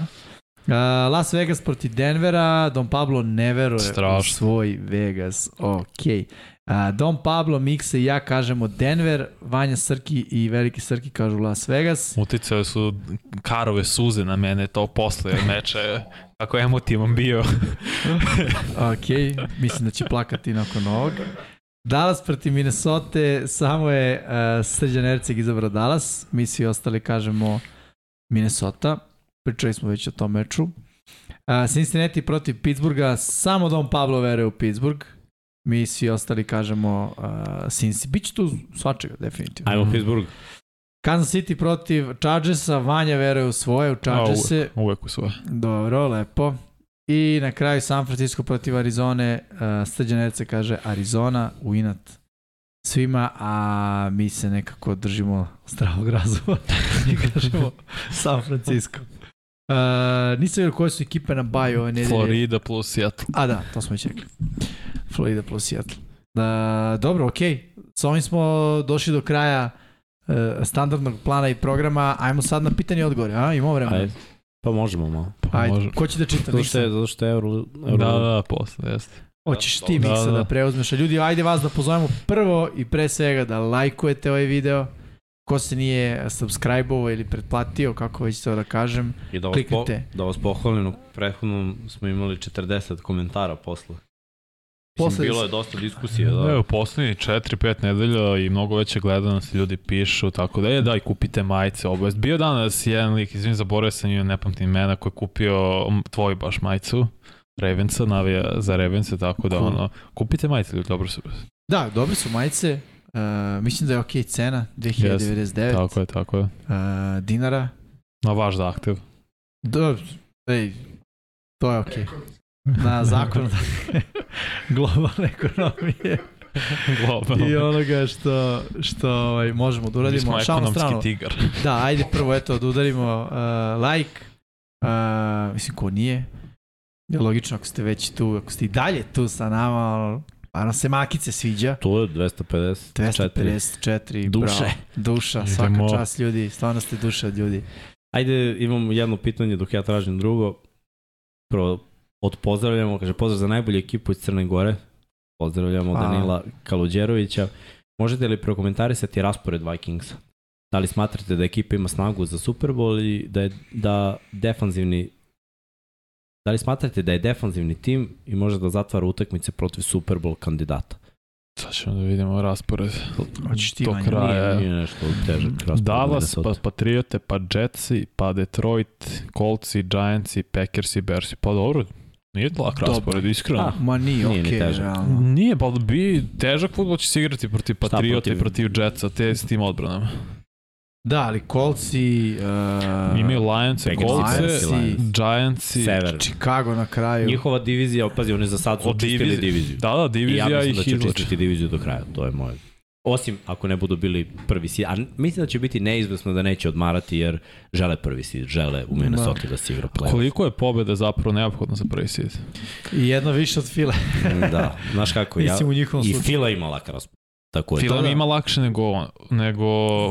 Uh, Las Vegas protiv Denvera, Don Pablo ne veruje u Strašno. svoj Vegas. Ok. Uh, Don Pablo, Mikse i ja kažemo Denver, Vanja Srki i Veliki Srki kažu Las Vegas. Uticale su karove suze na mene to posle meča. Kako emotivan bio. Ok, mislim da će plakati nakon ovog. Dallas protiv Minnesota, samo je uh, Srđan Erceg izabrao Dallas, mi svi ostali kažemo Minnesota, pričali smo već o tom meču. Uh, Cincinnati protiv Pittsburgha, samo Don Pablo veruje u Pittsburgh, mi svi ostali kažemo uh, Cincy. Biće tu svačega, definitivno. Ajmo Pittsburgh. Kansas City protiv Chargersa, Vanja veruje u svoje, u Chargerse. Uvek u svoje. Dobro, lepo. I na kraju San Francisco protiv Arizone, uh, Srđan Erce kaže Arizona u inat svima, a mi se nekako držimo zdravog razuma i kažemo San Francisco. Uh, nisam vidio koje su ekipe na baju ove nedelje. Florida plus Seattle. A da, to smo već rekli. Florida plus Seattle. Uh, dobro, okej. S ovim smo došli do kraja uh, standardnog plana i programa. Ajmo sad na pitanje i odgovore. A, imamo vremena. Ajde. Pa možemo malo. Pa Ajde, može. ko će da čita? Zato što je, zato što je Euro... Euro Da, da, posle, jeste. Hoćeš ti Da, Miksa da, da. da preuzmeš. A ljudi, ajde vas da pozovemo prvo i pre svega da lajkujete ovaj video. Ko se nije subscribe-ovo ili pretplatio, kako već to da kažem. I da vas, po, Kliknite. da vas pohvalim, u prethodnom smo imali 40 komentara posle. Posle-. Bilo je dosta diskusije, da. Da, u poslednji 4-5 nedelja i mnogo veće gledanost ljudi pišu, tako da je daj kupite majice obavest. Bio danas jedan lik, izvim, zaboravio sam nju, ne pamtim imena, koji je kupio tvoju baš majicu. Ravensa, navija za Ravensa, tako da Cool. ono, kupite majice, ljudi, dobro su. Da, dobre su majice. Uh, mislim da je okej cena, 2099 Tako je, tako je. uh, dinara. Na vaš zahtev. Da, ej, to je okej. Na zakon globalne ekonomije Globalno. i onoga što, što ovaj, možemo da Mi uradimo. smo Šalno ekonomski stranu. tigar. Da, ajde prvo eto da udarimo uh, like. Uh, mislim, ko nije? Je logično ako ste već tu, ako ste i dalje tu sa nama, pa nam se makice sviđa. Tu je 250. 254, Duše. bravo. Duša, Idemo. svaka čast ljudi, stvarno ste duša od ljudi. Ajde, imam jedno pitanje dok ja tražim drugo. Prvo, od pozdravljamo, kaže pozdrav za najbolju ekipu iz Crne Gore. Pozdravljamo Hvala. Danila Kaluđerovića. Možete li prokomentarisati raspored Vikingsa? Da li smatrate da ekipa ima snagu za Super Bowl i da je da defanzivni Da li smatrate da je defanzivni tim i može da zatvara utakmice protiv Super Bowl kandidata? Sad ćemo da vidimo raspored. Vanja? kraja. Nije, nije nešto težak raspored. Dallas, pa. Patriote, pa Jetsi, pa Detroit, Coltsi, Giantsi, Packersi, Bearsi. Pa dobro, Nije lak Dobro. raspored, iskreno. A, Ma nije, Nije ni okej, težak. realno. Nije, pa bi težak futbol će se igrati protiv Patriota i protiv- protiv Jetsa, te s tim odbranama. Da, ali Coltsi, uh, Imaju Lions, Packersi, Giantsi. Sever. Chicago na kraju. Njihova divizija, pazi, oni za sad su očistili divizije. diviziju. Da, da, I ja divizija mislim ih da će izlači. očistiti diviziju do kraja, to je moje. Osim ako ne budu bili prvi sid. A mislim da će biti neizvesno da neće odmarati jer žele prvi sid, žele u Minnesota da, da se igra play Koliko je pobjeda zapravo neophodno za prvi seed? I jedna više od File. Da, znaš kako, ja, Mislim u njihovom i slučaju. Fila ima lak raspad. Tako je. Fila to. mi ima lakše nego, nego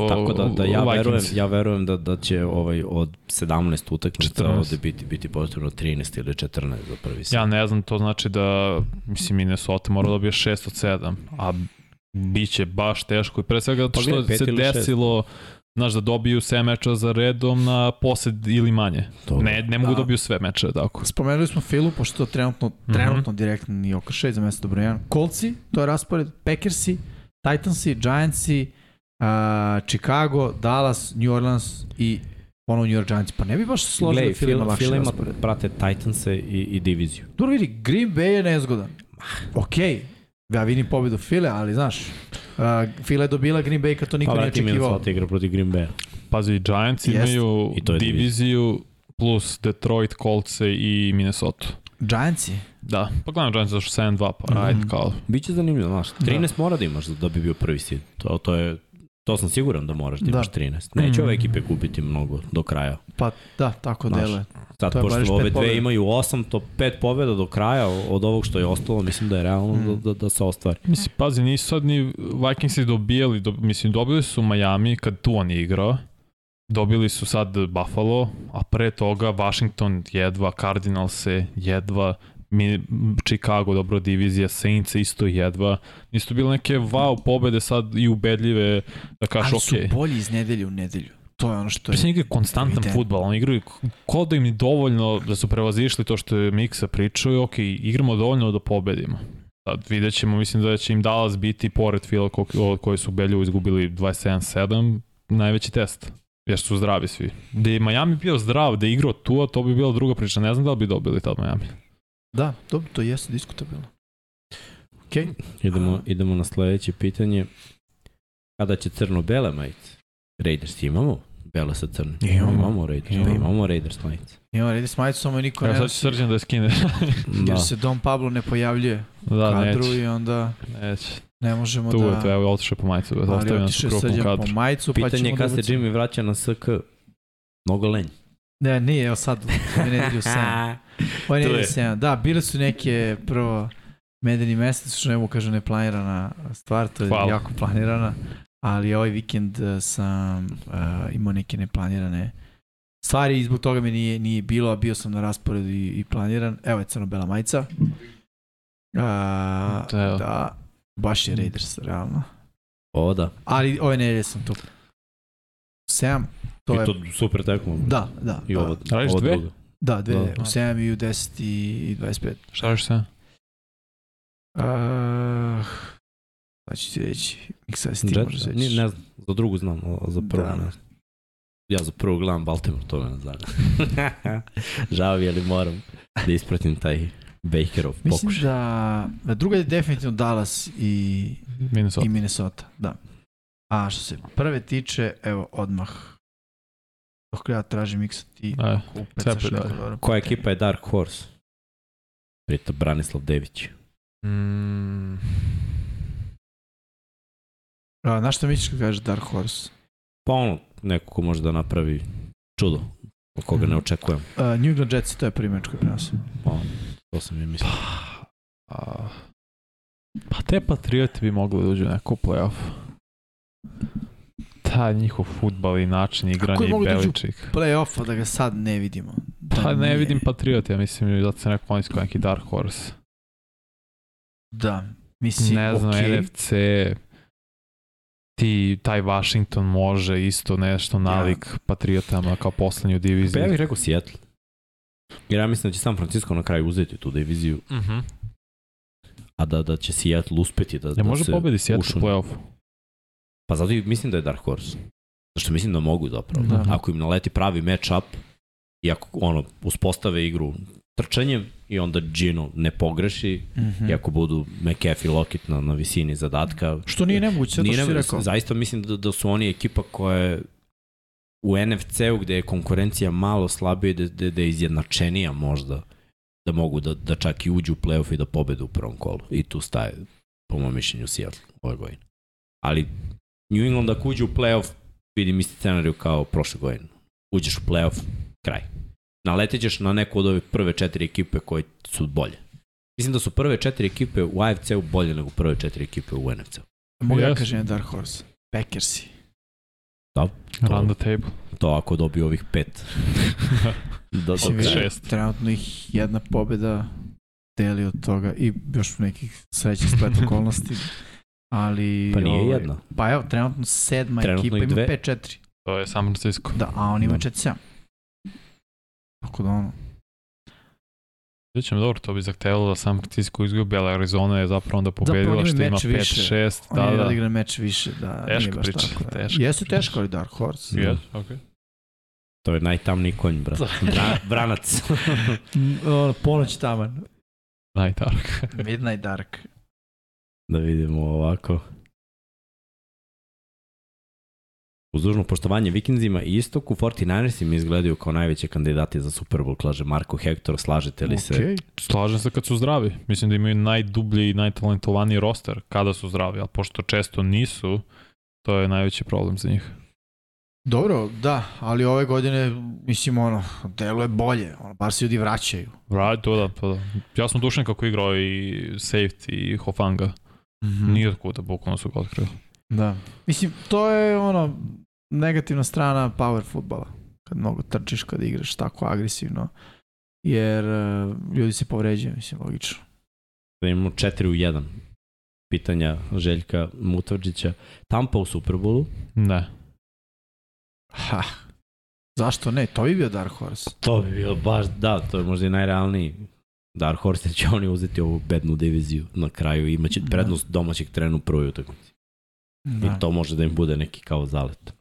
Tako da, da ja Vikings. verujem, ja verujem da, da će ovaj od 17 utakmica 14. ovde biti, biti potrebno 13 ili 14 za prvi sid. Ja ne znam, to znači da, mislim, Minnesota mora da dobije 6 od 7, a biće baš teško i pre svega zato Pa što se desilo znaš, da dobiju sve meča za redom na posed ili manje. Dobro. Ne, ne mogu Da. dobiju sve meče, tako. Spomenuli smo Filu, pošto to trenutno, Mhm. trenutno direktno nije okršaj za mesto broj 1. Coltsi, to je raspored, Packersi, Titansi, Giantsi, uh, Chicago, Dallas, New Orleans i ono New York Giants. Pa ne bi baš složio da Fila ima Fila ima, prate Titanse i, i diviziju. Dobro vidi, Green Bay je nezgodan. Okej, ja vidim pobedu File, ali znaš, uh, Fila je dobila Green Bay kad to niko Pa nije vrati očekivao. Minnesota igra protiv Green Bay. Pazi, Giants Jest. imaju diviziju plus Detroit, Coltse i Minnesota. Giantsi? Da, pa gledam Giants zašto 7-2, pa Mhm. ajde kao. Biće zanimljivo, znaš. 13 mora da imaš da bi bio prvi sid. To, to je To sam siguran da moraš da Da. imaš 13. Neće Mhm. ove ekipe kupiti mnogo do kraja. Pa da, tako Znaš, deluje. Sad, To pošto ove pet dve pobjeda. imaju 8, to 5 pobjeda do kraja od ovog što je ostalo, mislim da je realno Mm. da, da, da se ostvari. Mislim, pazi, nisu sad ni Vikingsi dobijali, do, mislim, dobili su Miami kad tu on je igrao, dobili su sad Buffalo, a pre toga Washington jedva, Cardinalse jedva, mi, Chicago, dobro divizija, Saints isto jedva. Nisu bile neke wow pobede sad i ubedljive da kažeš Ali su ok. bolji iz nedelje u nedelju. To je ono što je... Mislim, igraju konstantan evidentno. futbal, oni igraju ko da im je dovoljno da su prevazišli to što je Miksa pričao i ok, igramo dovoljno da pobedimo. Sad vidjet ćemo, mislim da će im Dallas biti pored Fila ko, koji su Belju izgubili 27-7, najveći test. Jer su zdravi svi. Da je Miami bio zdrav, da je igrao tu, a to bi bila druga priča. Ne znam da li bi dobili tad Miami. Da, to, to jeste diskutabilno. Okej. Idemo, idemo na sledeće pitanje. Kada će crno-bele majice? Raiders imamo? Bele sa crne. Imamo. Imamo Raiders. Imamo. Imamo, imamo Raiders majice. Ima redi smajicu, samo niko Evo ne sad će nosi, srđan da je skine. Da. jer se Don Pablo ne pojavljuje u da, kadru neće. i onda Neće. ne možemo Tu da... je to, evo, otišao po majicu. ali otišao srđan po majicu, pa Pitanje ćemo je kad da se ubacimo- Jimmy vraća na SK. Mnogo lenj. Ne, nije, evo sad, ove nedelju 7. Ove Tu nedelju je. 7. Da, bile su neke prvo medeni mesec, što ne mogu kažem neplanirana stvar, to je Hvala. jako planirana, ali ovaj vikend uh, sam uh, imao neke neplanirane stvari i zbog toga mi nije, nije bilo, a bio sam na rasporedu i, i planiran. Evo je crno-bela majica. Uh, da, baš je Raiders, realno. O, da. Ali ove nedelje sam tu. 7, to I je... to super tekmo. Da, da, I da. ovo, Radiš ovo dve? drugo. Da, dve, Da. u 7 i u 10 i 25. Šta još se? Uh, šta ću ti reći? Ti Jet- možeš reći. Ni, ne znam, za drugu znam, a za prvu Da. ne znam. Ja za prvu gledam Baltimore, to me ne znam. Žao mi je, ali moram da ispratim taj Bakerov Mislim pokušaj. da, da druga je definitivno Dallas i, Minnesota. i Minnesota, da. A što se prve tiče, evo odmah. Dok ja tražim Miksa ti ako upecaš dobro Koja pitanje. ekipa je Dark Horse? Prita Branislav Dević. Mm, A, na šta misliš kad kažeš Dark Horse? Pa ono, neko ko može da napravi čudo, od koga ne očekujem. Uh, New England Jets, to je prvi meč koji prenosim. Pa, to sam je mislio. a, pa te Patriote bi mogli da uđu u neko playoff. Ta njihov futbal i način igranja je i mogu da uđu? Beličik. Playoff, a da ga sad ne vidimo. Da Pa ne nije. vidim Patriote, ja mislim da se neko oni kao neki Dark Horse. Da, mislim, ne znam, okej. NFC, ti, taj Washington može isto nešto nalik Patriotama kao poslednju Pa diviziju. ja bih rekao Seattle. Jer ja mislim da će San Francisco na kraju uzeti tu diviziju, Mhm. a da, da će Seattle uspeti da, Ne da može se pobedi Seattle u play-offu. Pa zato i mislim da je Dark Horse. Zašto mislim da mogu zapravo. Da. Ako im naleti pravi match up i ako ono, uspostave igru trčanjem i onda Gino ne pogreši, Mm -hmm. i ako budu McAfee i Lockett na, na visini zadatka, Što nije nemoguće, što si nemoguće. rekao. Zaista mislim da, da su oni ekipa koja je u NFC-u gde je konkurencija malo slabija, da, da, da je izjednačenija možda, da mogu da, da čak i uđu u playoff i da pobedu u prvom kolu. I tu staje, po mojom mišljenju, Seattle ove godine. Ali New England ako uđe u playoff, vidim isti scenariju kao prošle godine. Uđeš u playoff, kraj. Naletećeš na neku od ove prve četiri ekipe koje su bolje. Mislim da su prve četiri ekipe u AFC-u bolje nego prve četiri ekipe u NFC-u. Mogu ja kažem Dark Horse. Packersi. Run the table. To ako dobiju ovih pet. do, Mislim, do vidi, kraja. šest. Trenutno ih jedna pobeda deli od toga i još nekih srećih splet okolnosti. Ali... Pa nije ovaj, jedna. Pa evo, trenutno sedma Trenutno ekipa ima dve. 5-4. To je San Francisco. Da, a on ima Da. 4-7. Tako da ono... Vidjet ćemo dobro, to bi zahtevalo da San Francisco izgubi, ali Arizona je zapravo onda pobedila što ima meč više. 5-6. On Da, je da. odigran meč više, da Teška priča, tako. Da. teška priča. teško, ali Dark Horse. Yes, ok. To je najtamniji konj, brat. Bra, branac. Ono, ponoć taman. Najdark. Midnight Dark. Da vidimo ovako. Uz dužno poštovanje Vikinzima i istoku, 49ersi mi izgledaju kao najveće kandidati za Super Bowl, kaže Marko Hector, slažete li se? Okej. Slažem se kad su zdravi. Mislim da imaju najdublji i najtalentovaniji roster kada su zdravi, ali pošto često nisu, to je najveći problem za njih. Dobro, da, ali ove godine, mislim, ono, delo je bolje, ono, bar se ljudi vraćaju. Right, to da, to da. Ja sam dušen kako igrao i safety i Hofanga. Mm Mm. Nije kuda, bukvalno su ga otkrili. Da. Mislim, to je, ono, negativna strana power futbala. Kad mnogo trčiš, kad igraš tako agresivno. Jer uh, ljudi se povređuju, mislim, logično. Da imamo 4 u 1. Pitanja Željka Mutvrđića. Tampa u Superbowlu, Ne. Ha. Zašto ne? To bi bio Dark Horse. To bi bilo baš, da, to je možda i najrealniji Dark Horse, će oni uzeti ovu bednu diviziju na kraju i imaće Da. prednost domaćeg trena u prvoj utakmici. Da. I to može da im bude neki kao zalet.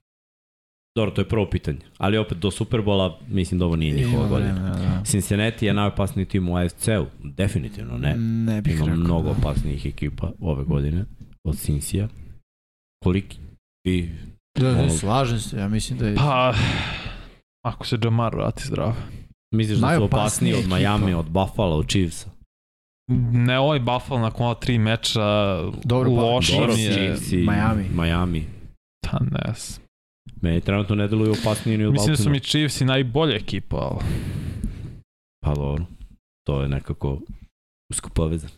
Dobro, to je prvo pitanje. Ali opet do Superbola mislim da ovo nije njihova Ima godina. vremena, da. Cincinnati je najopasniji tim u AFC-u. Definitivno ne. Ne bih Ima rekao. mnogo da. opasnijih ekipa ove godine od Cincija. Koliki vi Da, ono- slažem se, ja mislim da je... Pa, ako se Jamar vrati zdrav. Misliš da su opasniji od ekipa. Miami, od Buffalo, od Chiefsa? Ne ovaj Buffalo nakon ova tri meča Dobro, pa- loše Dobro, je. Miami. Miami. Pa ne znam. Meni trenutno ne deluju opasniji ni od Mislim da su Baltimore. mi Chiefs i najbolja ekipa, ali... Pa dobro. To je nekako usko povezan.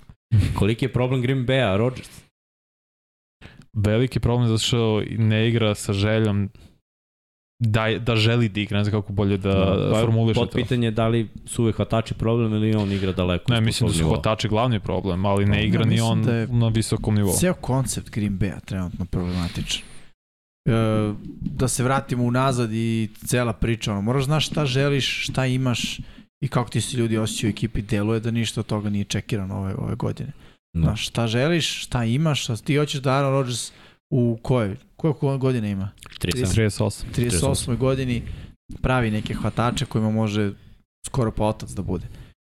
Koliki je problem Green Bay-a, Rodgers? Veliki problem zato što ne igra sa željom da, da želi da igra, ne znam kako bolje da, Pa, formuliše pod to. pitanje da li su uvek hvatači problem ili on igra daleko. Ne, mislim da su nivoa. hvatači glavni problem, ali ne Ja igra ni mislim on da na visokom nivou. Ceo koncept Green Bay-a trenutno problematičan. E, da se vratimo unazad i cela priča, ono, moraš znaš šta želiš, šta imaš i kako ti se ljudi osjećaju u ekipi, deluje da ništa od toga nije čekirano ove, ove godine. Da. Znaš, šta želiš, šta imaš, šta ti hoćeš da Aaron Rodgers u kojoj, koje godine ima? 37. 38. 38. godini pravi neke hvatače kojima može skoro pa otac da bude.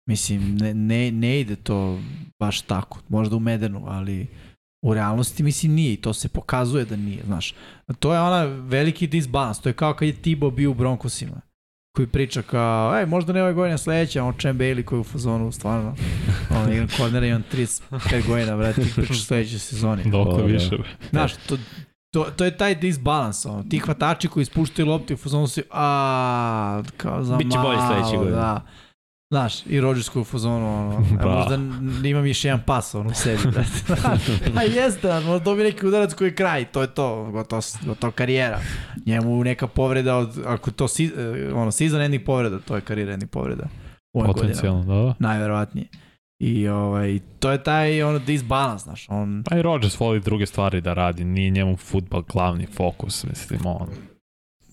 Mislim, ne, ne, ne ide to baš tako. Možda u Medenu, ali u realnosti mislim nije i to se pokazuje da nije, znaš. To je ona veliki disbalans, to je kao kad je Tibo bio u Broncosima koji priča kao, ej, možda ne ove godine sledeća, on Cem Bailey koji je u fazonu, stvarno, on igra kornera i on 35 godina, brate, ti pričaš u sledećoj sezoni. Dokle O, da. više. Znaš, to, to, to je taj disbalans, ono. Ti hvatači koji ispuštaju loptu i u fazonu si, a kao za Biće bolje malo, sledeće godine. Da. Znaš, i Rodgers koji je u fazonu, ono, a Bra. možda imam još jedan pas, ono, u sebi, brate. a jeste, ono, možda dobije neki udarac koji je kraj, to je to, gotovo, gotovo karijera. Njemu neka povreda, od, ako to, si, eh, ono, season ending povreda, to je karijera ending povreda. Potencijalno, da, da. Najverovatnije. I ovaj, to je taj ono disbalans, znaš, on Pa i Rodgers voli druge stvari da radi, nije njemu futbal glavni fokus, mislim, on.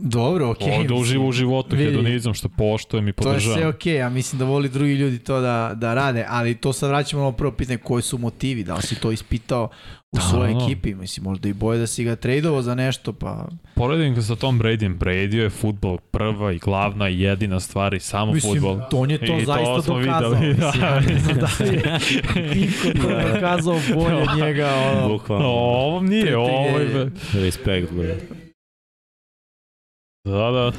Dobro, okej. Okay, Ovde uživa u životu Vidi. hedonizam što poštujem i To je podržavam. sve okej, ja mislim da voli drugi ljudi to da, da rade, ali to sad vraćamo na prvo pitanje, koji su motivi, da li si to ispitao u Da, svojoj da. ekipi, mislim, možda i boje da si ga tradeovao za nešto, pa... Poredim ga sa Tom Bradyem. Brady je futbol prva i glavna i jedina stvar i samo Mislim, futbol. on je to I to zaista smo dokazao. videli, Mislim, da. ja ne znam da li je niko to dokazao bolje njega. Ono. Bukvalno. Ovo nije, Te- te- ovo je... Respekt, bre. Da, da.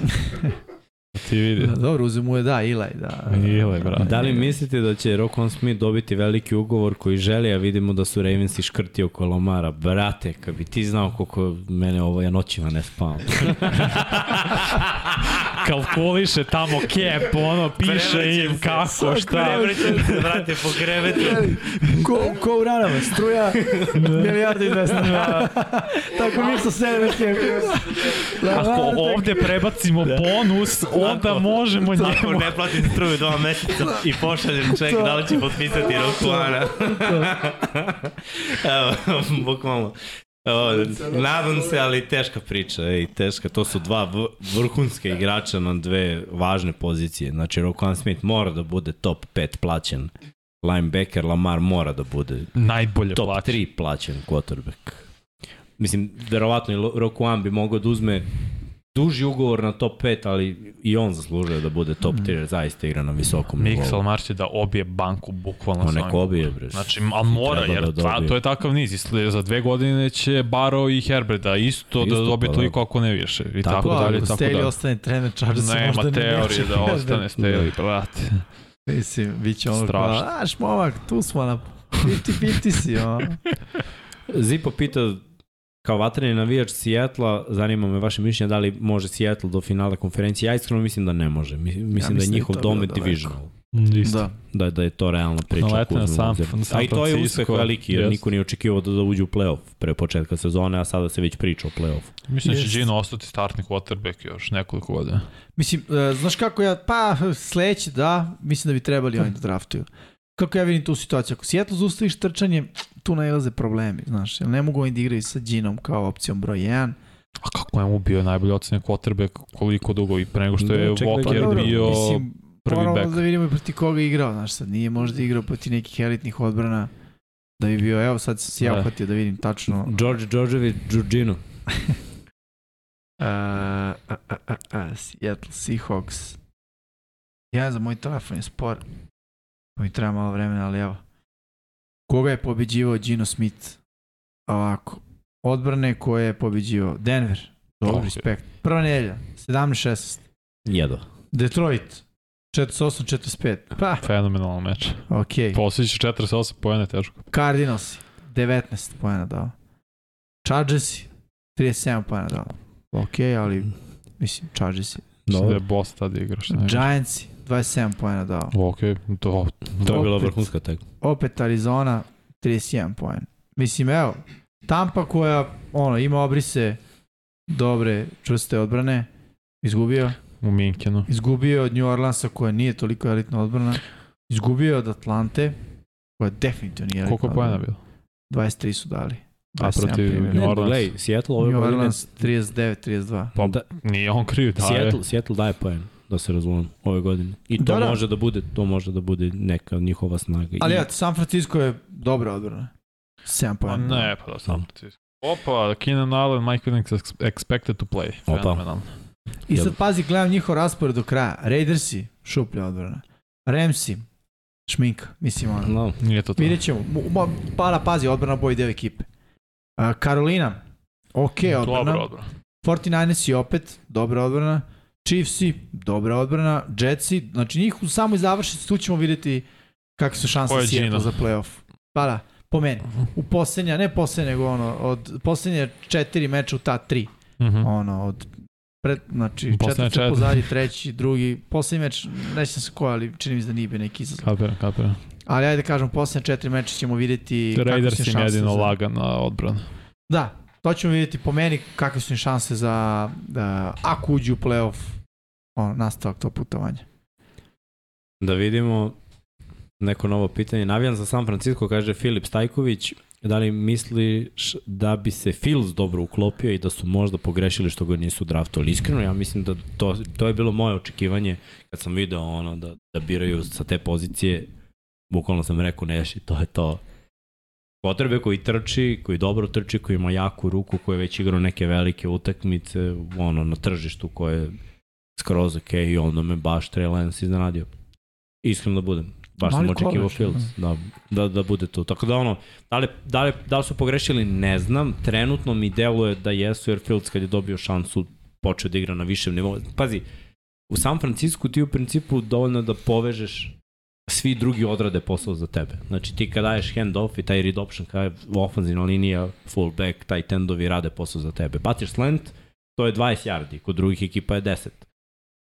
Ti vidi. Da, dobro, uzemu je da, Ilaj, da. Ile, brate. Da li mislite da će Rokon Smith dobiti veliki ugovor koji želi, a vidimo da su Ravensi škrti oko Lomara? Brate, kad bi ti znao koliko mene ovo ja noćima ne spavam. Kalkuliše tamo kep, ono, piše im kako, šta. se, brate, po krevetu. Ko, ko u ranama, struja, milijarda i dvesta. Tako mi sa sebe Ako ovde prebacimo bonus, onda možemo Ako njemu. ne platim struju dva meseca i pošaljem ček, da li će potpisati Rokuana. Evo, bukvalno. Evo, nadam se, ali teška priča, ej, teška. To su dva v- vrhunske igrača na dve važne pozicije. Znači, Rokuan Smith mora da bude top 5 plaćen. Linebacker Lamar mora da bude Najbolje top plaće. 3 plaćen quarterback. Mislim, verovatno i Rokuan bi mogao da uzme duži ugovor na top 5, ali i on zaslužuje da bude top 3, jer zaista igra na visokom nivou. Almar će da obije banku bukvalno On sa neko obije, bre. Znači, ali mora, Treba jer da ta, to je takav niz. Za dve godine će Baro i Herbert da isto, Isto, da dobije pa da. toliko ako ne više. I Tako tako, da, dalje, Ako tako Staley dalje. ostane trener Chargersa, Nema možda teorije da ostane Staley, brate. Mislim, bit će ono Strašno. kao, znaš, momak, tu smo na 50-50 si, ono. Zipo pita kao vatreni navijač Sijetla, zanima me vaše mišljenje da li može Seattle do finala konferencije. Ja iskreno mislim da ne može. Mi- Mislim, mislim da da je je njihov to dom je bilo daleko. divisional. Isto. Da. Da, da je to realna priča. Nalete na obzir. San A i to je uspeh veliki, jer jest. niko nije očekivao da, da uđe u playoff pre početka sezone, a sada se već priča o playoffu. Mislim da će. Gino ostati startni quarterback još nekoliko godina. Mislim, uh, znaš kako ja, pa sledeće da, mislim da bi trebali oni da draftuju. Kako ja vidim tu situaciju, ako Seattle zaustaviš trčanje, tu nailaze problemi, znaš, jer ne mogu oni da igraju sa Ginom kao opcijom broj 1. A kako je mu bio najbolji ocenjen quarterback koliko dugo i pre nego što je Da, čekaj, Walker pa dobro, bio mislim, prvi moramo back. da vidimo i proti koga je igrao, znaš, sad nije možda igrao proti nekih elitnih odbrana, da bi bio, evo sad sam se ja Da. uhvatio da vidim tačno. George Đorđević, Đurđino. Uh, a, a, a, a, Seattle Seahawks. Ja za moj telefon je spor. Pa mi treba malo vremena, ali evo. Koga je pobeđivao Gino Smith? Ovako. Odbrane koje je pobeđivao Denver. Dobro, Ok. respekt. Prva nedelja. 17-16. Jedo. Detroit. 48-45. Pa, Fenomenalan meč. ok. Posjeći 48 pojene teško. Cardinals. 19 pojena dao. Chargersi. 37 pojena dao. Ok, ali mislim, Chargersi. Mislim da je Dobro. boss tad igra što ne. Giantsi. 27 pojena dao. Ok, to, To je bila vrhunska tek. opet Arizona 31 poen. Mislim, evo, Tampa koja ono, ima obrise dobre, čvrste odbrane, izgubio. u Minkenu. Izgubio od New Orleansa koja nije toliko elitna odbrana. Izgubio od Atlante koja definitivno nije elitna Koliko odbrana. bilo? 23 su dali. A 27 protiv primjer. New Ne, Orleans. gledaj, Seattle ove New godine... Orleans 39-32. Pa, Da, nije on kriv, da. Seattle, Seattle daje poen, da se razumem, ove godine. I to Da, da. može da bude, to može da bude neka njihova snaga. Ali I, ja, San Francisco je dobra odbrana. 7 Pa pojena. ne, pa da sam Francisco. Opa, Keenan Allen, Mike Williams ex- expected to play. Opa. Fenomenalno. I sad pazi, gledam njihov raspored do kraja. Raidersi, šuplja odbrana. Ramsi, šminka, mislim ono. No, Nije to to. Vidjet ćemo. Para, pazi, odbrana boji deo ekipe. Karolina, ok odbrana. Dobro, odbrana. 49ersi opet, dobra odbrana. Chiefsi, dobra odbrana. Jetsi, znači njih u samoj završnici tu ćemo vidjeti kakve su šanse Seattle za playoff. Pa da, po meni. U poslednja, ne poslednja, nego ono, od poslednje četiri meča u ta tri. Mhm. Ono, od pred, znači četvrti četiri. pozadnji, treći, drugi, poslednji meč, nećem se ko, ali čini mi se da nije bio neki izazov. Kapiram, kapiram. Ali ajde da kažem, poslednje četiri meča ćemo vidjeti Raiders su im šanse jedino za... lagana odbrana. Da, to ćemo vidjeti po meni kakve su im šanse za, da, ako uđu u playoff, ono, nastavak to putovanja. da vidimo neko novo pitanje. Navijam za San Francisco, kaže Filip Stajković. da li misliš da bi se Fields dobro uklopio i da su možda pogrešili što ga nisu draftovali? Iskreno, ja mislim da to, to je bilo moje očekivanje kad sam video ono da, da biraju sa te pozicije. Bukvalno sam rekao, neši, to je to. Potrebe koji trči, koji dobro trči, koji ima jaku ruku, koji je već igrao neke velike utakmice, ono, na tržištu koje je skroz ok i onda me baš Trey Lance iznenadio. Iskreno da budem. Baš sam očekivao Fields da, da, da bude tu. Tako da ono, da li, da, li, da li su pogrešili, ne znam. Trenutno mi deluje da jesu, jer Fields kad je dobio šansu počeo da igra na višem nivou. Pazi, u San Francisco ti u principu dovoljno da povežeš svi drugi odrade posao za tebe. Znači ti kad daješ hand off i taj read option kada je ofenzivna linija, fullback, taj tendovi rade posao za tebe. Baciš slant, to je 20 yardi, kod drugih ekipa je 10.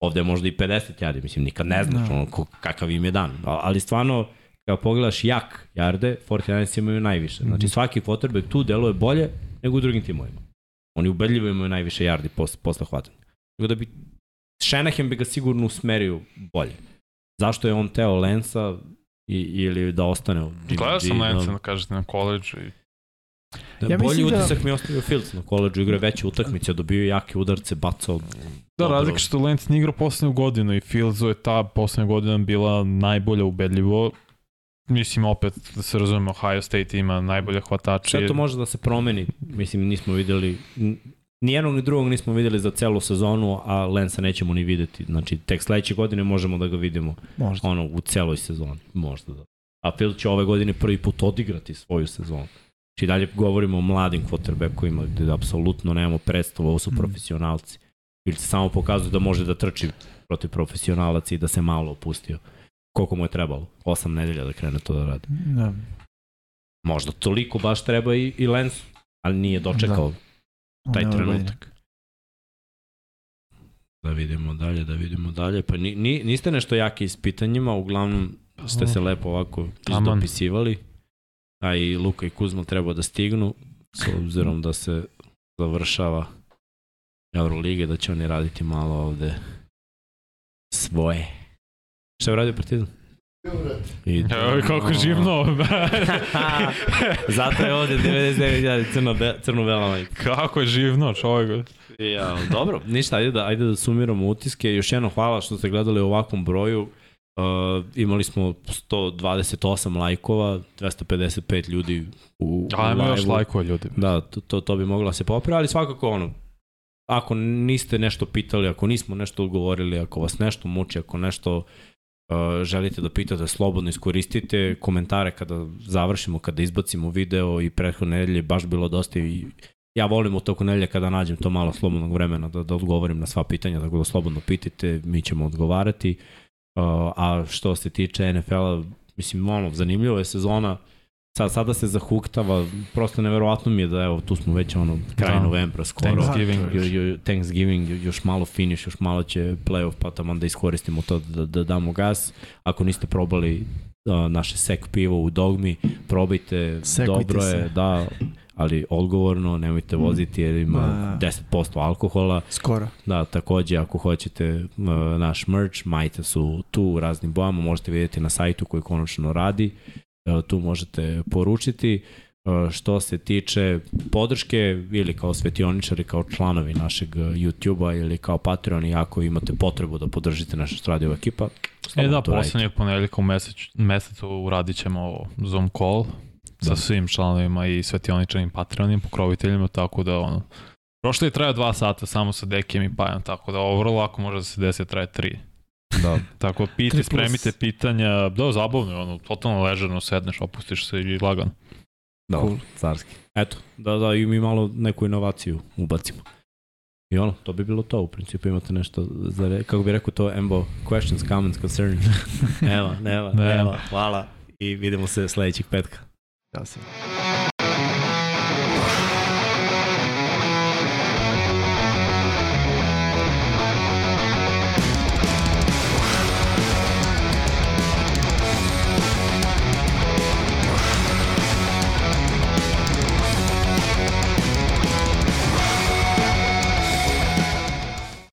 Ovde je možda i 50 yardi, mislim, nikad ne znaš Da. ono, kakav im je dan. Ali stvarno, kada pogledaš jak yarde, 49 imaju najviše. Znači svaki quarterback tu deluje bolje nego u drugim timovima. Oni ubedljivo imaju najviše yardi posle, posle hvatanja. Tako da bi Shanahan bi ga sigurno usmerio bolje. Zašto je on teo Lensa i, ili da ostane u Jimmy Gledao sam Lance, da- da kažete, na koleđu i Da, Ja bolji mislim da- utisak mi je ostavio Fields na koleđu, igra je veće utakmice, dobio je jake udarce, bacao. Da, dobro. razlika što Lance nije igrao poslednju godinu i Fieldsu je ta poslednja godina bila najbolja ubedljivo. Mislim, opet, da se razume, Ohio State ima najbolje hvatače. Sve to može da se promeni, mislim nismo videli, n- ni jednog ni drugog nismo videli za celu sezonu, a Lensa nećemo ni videti. Znači, tek sledeće godine možemo da ga vidimo Možda. ono, u celoj sezoni, možda da. A Fields će ove godine prvi put odigrati svoju sezonu. Znači dalje govorimo o mladim quarterbackovima gde apsolutno nemamo predstavu, ovo su Mhm. profesionalci. Fields samo pokazuje da može da trči protiv profesionalaca i da se malo opustio. Koliko mu je trebalo? Osam nedelja da krene to da radi. Da. Možda toliko baš treba i, i Lensu, ali nije dočekao taj godine. trenutak. Da vidimo dalje, da vidimo dalje. Pa ni, ni, niste nešto jaki s pitanjima, uglavnom ste se lepo ovako izdopisivali. A i Luka i Kuzma treba da stignu, s obzirom da se završava Eurolige, da će oni raditi malo ovde svoje. Šta je uradio Partizan? I Evo, koliko živno. Zato je ovde 99.000 crno, be, crno-bela majka. Kako je živno, čovjek. Ja, dobro, ništa, ajde da, ajde da sumiramo utiske. Još jedno hvala što ste gledali u ovakvom broju. Uh, imali smo 128 lajkova, 255 ljudi u, u Ajmo još lajkova ljudi. Da, to, to, to bi moglo da se popravi, ali svakako ono, ako niste nešto pitali, ako nismo nešto odgovorili, ako vas nešto muči, ako nešto uh, želite da pitate, slobodno iskoristite komentare kada završimo, kada izbacimo video i prethodne nedelje baš bilo dosta i ja volim u toku nedelje kada nađem to malo slobodnog vremena da, da odgovorim na sva pitanja, tako da slobodno pitajte, mi ćemo odgovarati. Uh, a što se tiče NFL-a, mislim, ono, zanimljiva je sezona, sad, sada se zahuktava, prosto neverovatno mi je da evo, tu smo već ono, kraj Da. novembra skoro. Thanksgiving. Jo, jo, Thanksgiving, jo- još malo finish, još malo će playoff, pa tamo da iskoristimo to da, da damo gas. Ako niste probali uh, naše sek pivo u dogmi, probajte, Sekujte dobro je, se. da, ali odgovorno, nemojte voziti jer ima Da. 10% alkohola. Skoro. Da, takođe ako hoćete uh, naš merch, majice su tu u raznim bojama, možete vidjeti na sajtu koji konačno radi, tu možete poručiti. Uh, što se tiče podrške ili kao svetioničari, kao članovi našeg uh, YouTube-a ili kao Patreoni, ako imate potrebu da podržite našu radio ekipa, E da, poslednjeg ponedjeljka u mesec, mesecu uradit ćemo Zoom call sa Da. svim članovima i svetioničanim patreonim pokroviteljima, tako da ono, prošlo je traja dva sata samo sa Dekijem i Pajom, tako da ovo vrlo lako može da se desi da traje tri. Da. Tako piti, spremite pitanja, da, zabavno je, ono, totalno ležerno sedneš, opustiš se i lagano. Da, Cool. carski. Eto, da, da, i mi malo neku inovaciju ubacimo. I ono, to bi bilo to, u principu imate nešto za re... Kako bi rekao to, Embo, questions, comments, concerns. nema, nema, Nema. nema, hvala. I vidimo se sledećeg petka. Ja sam.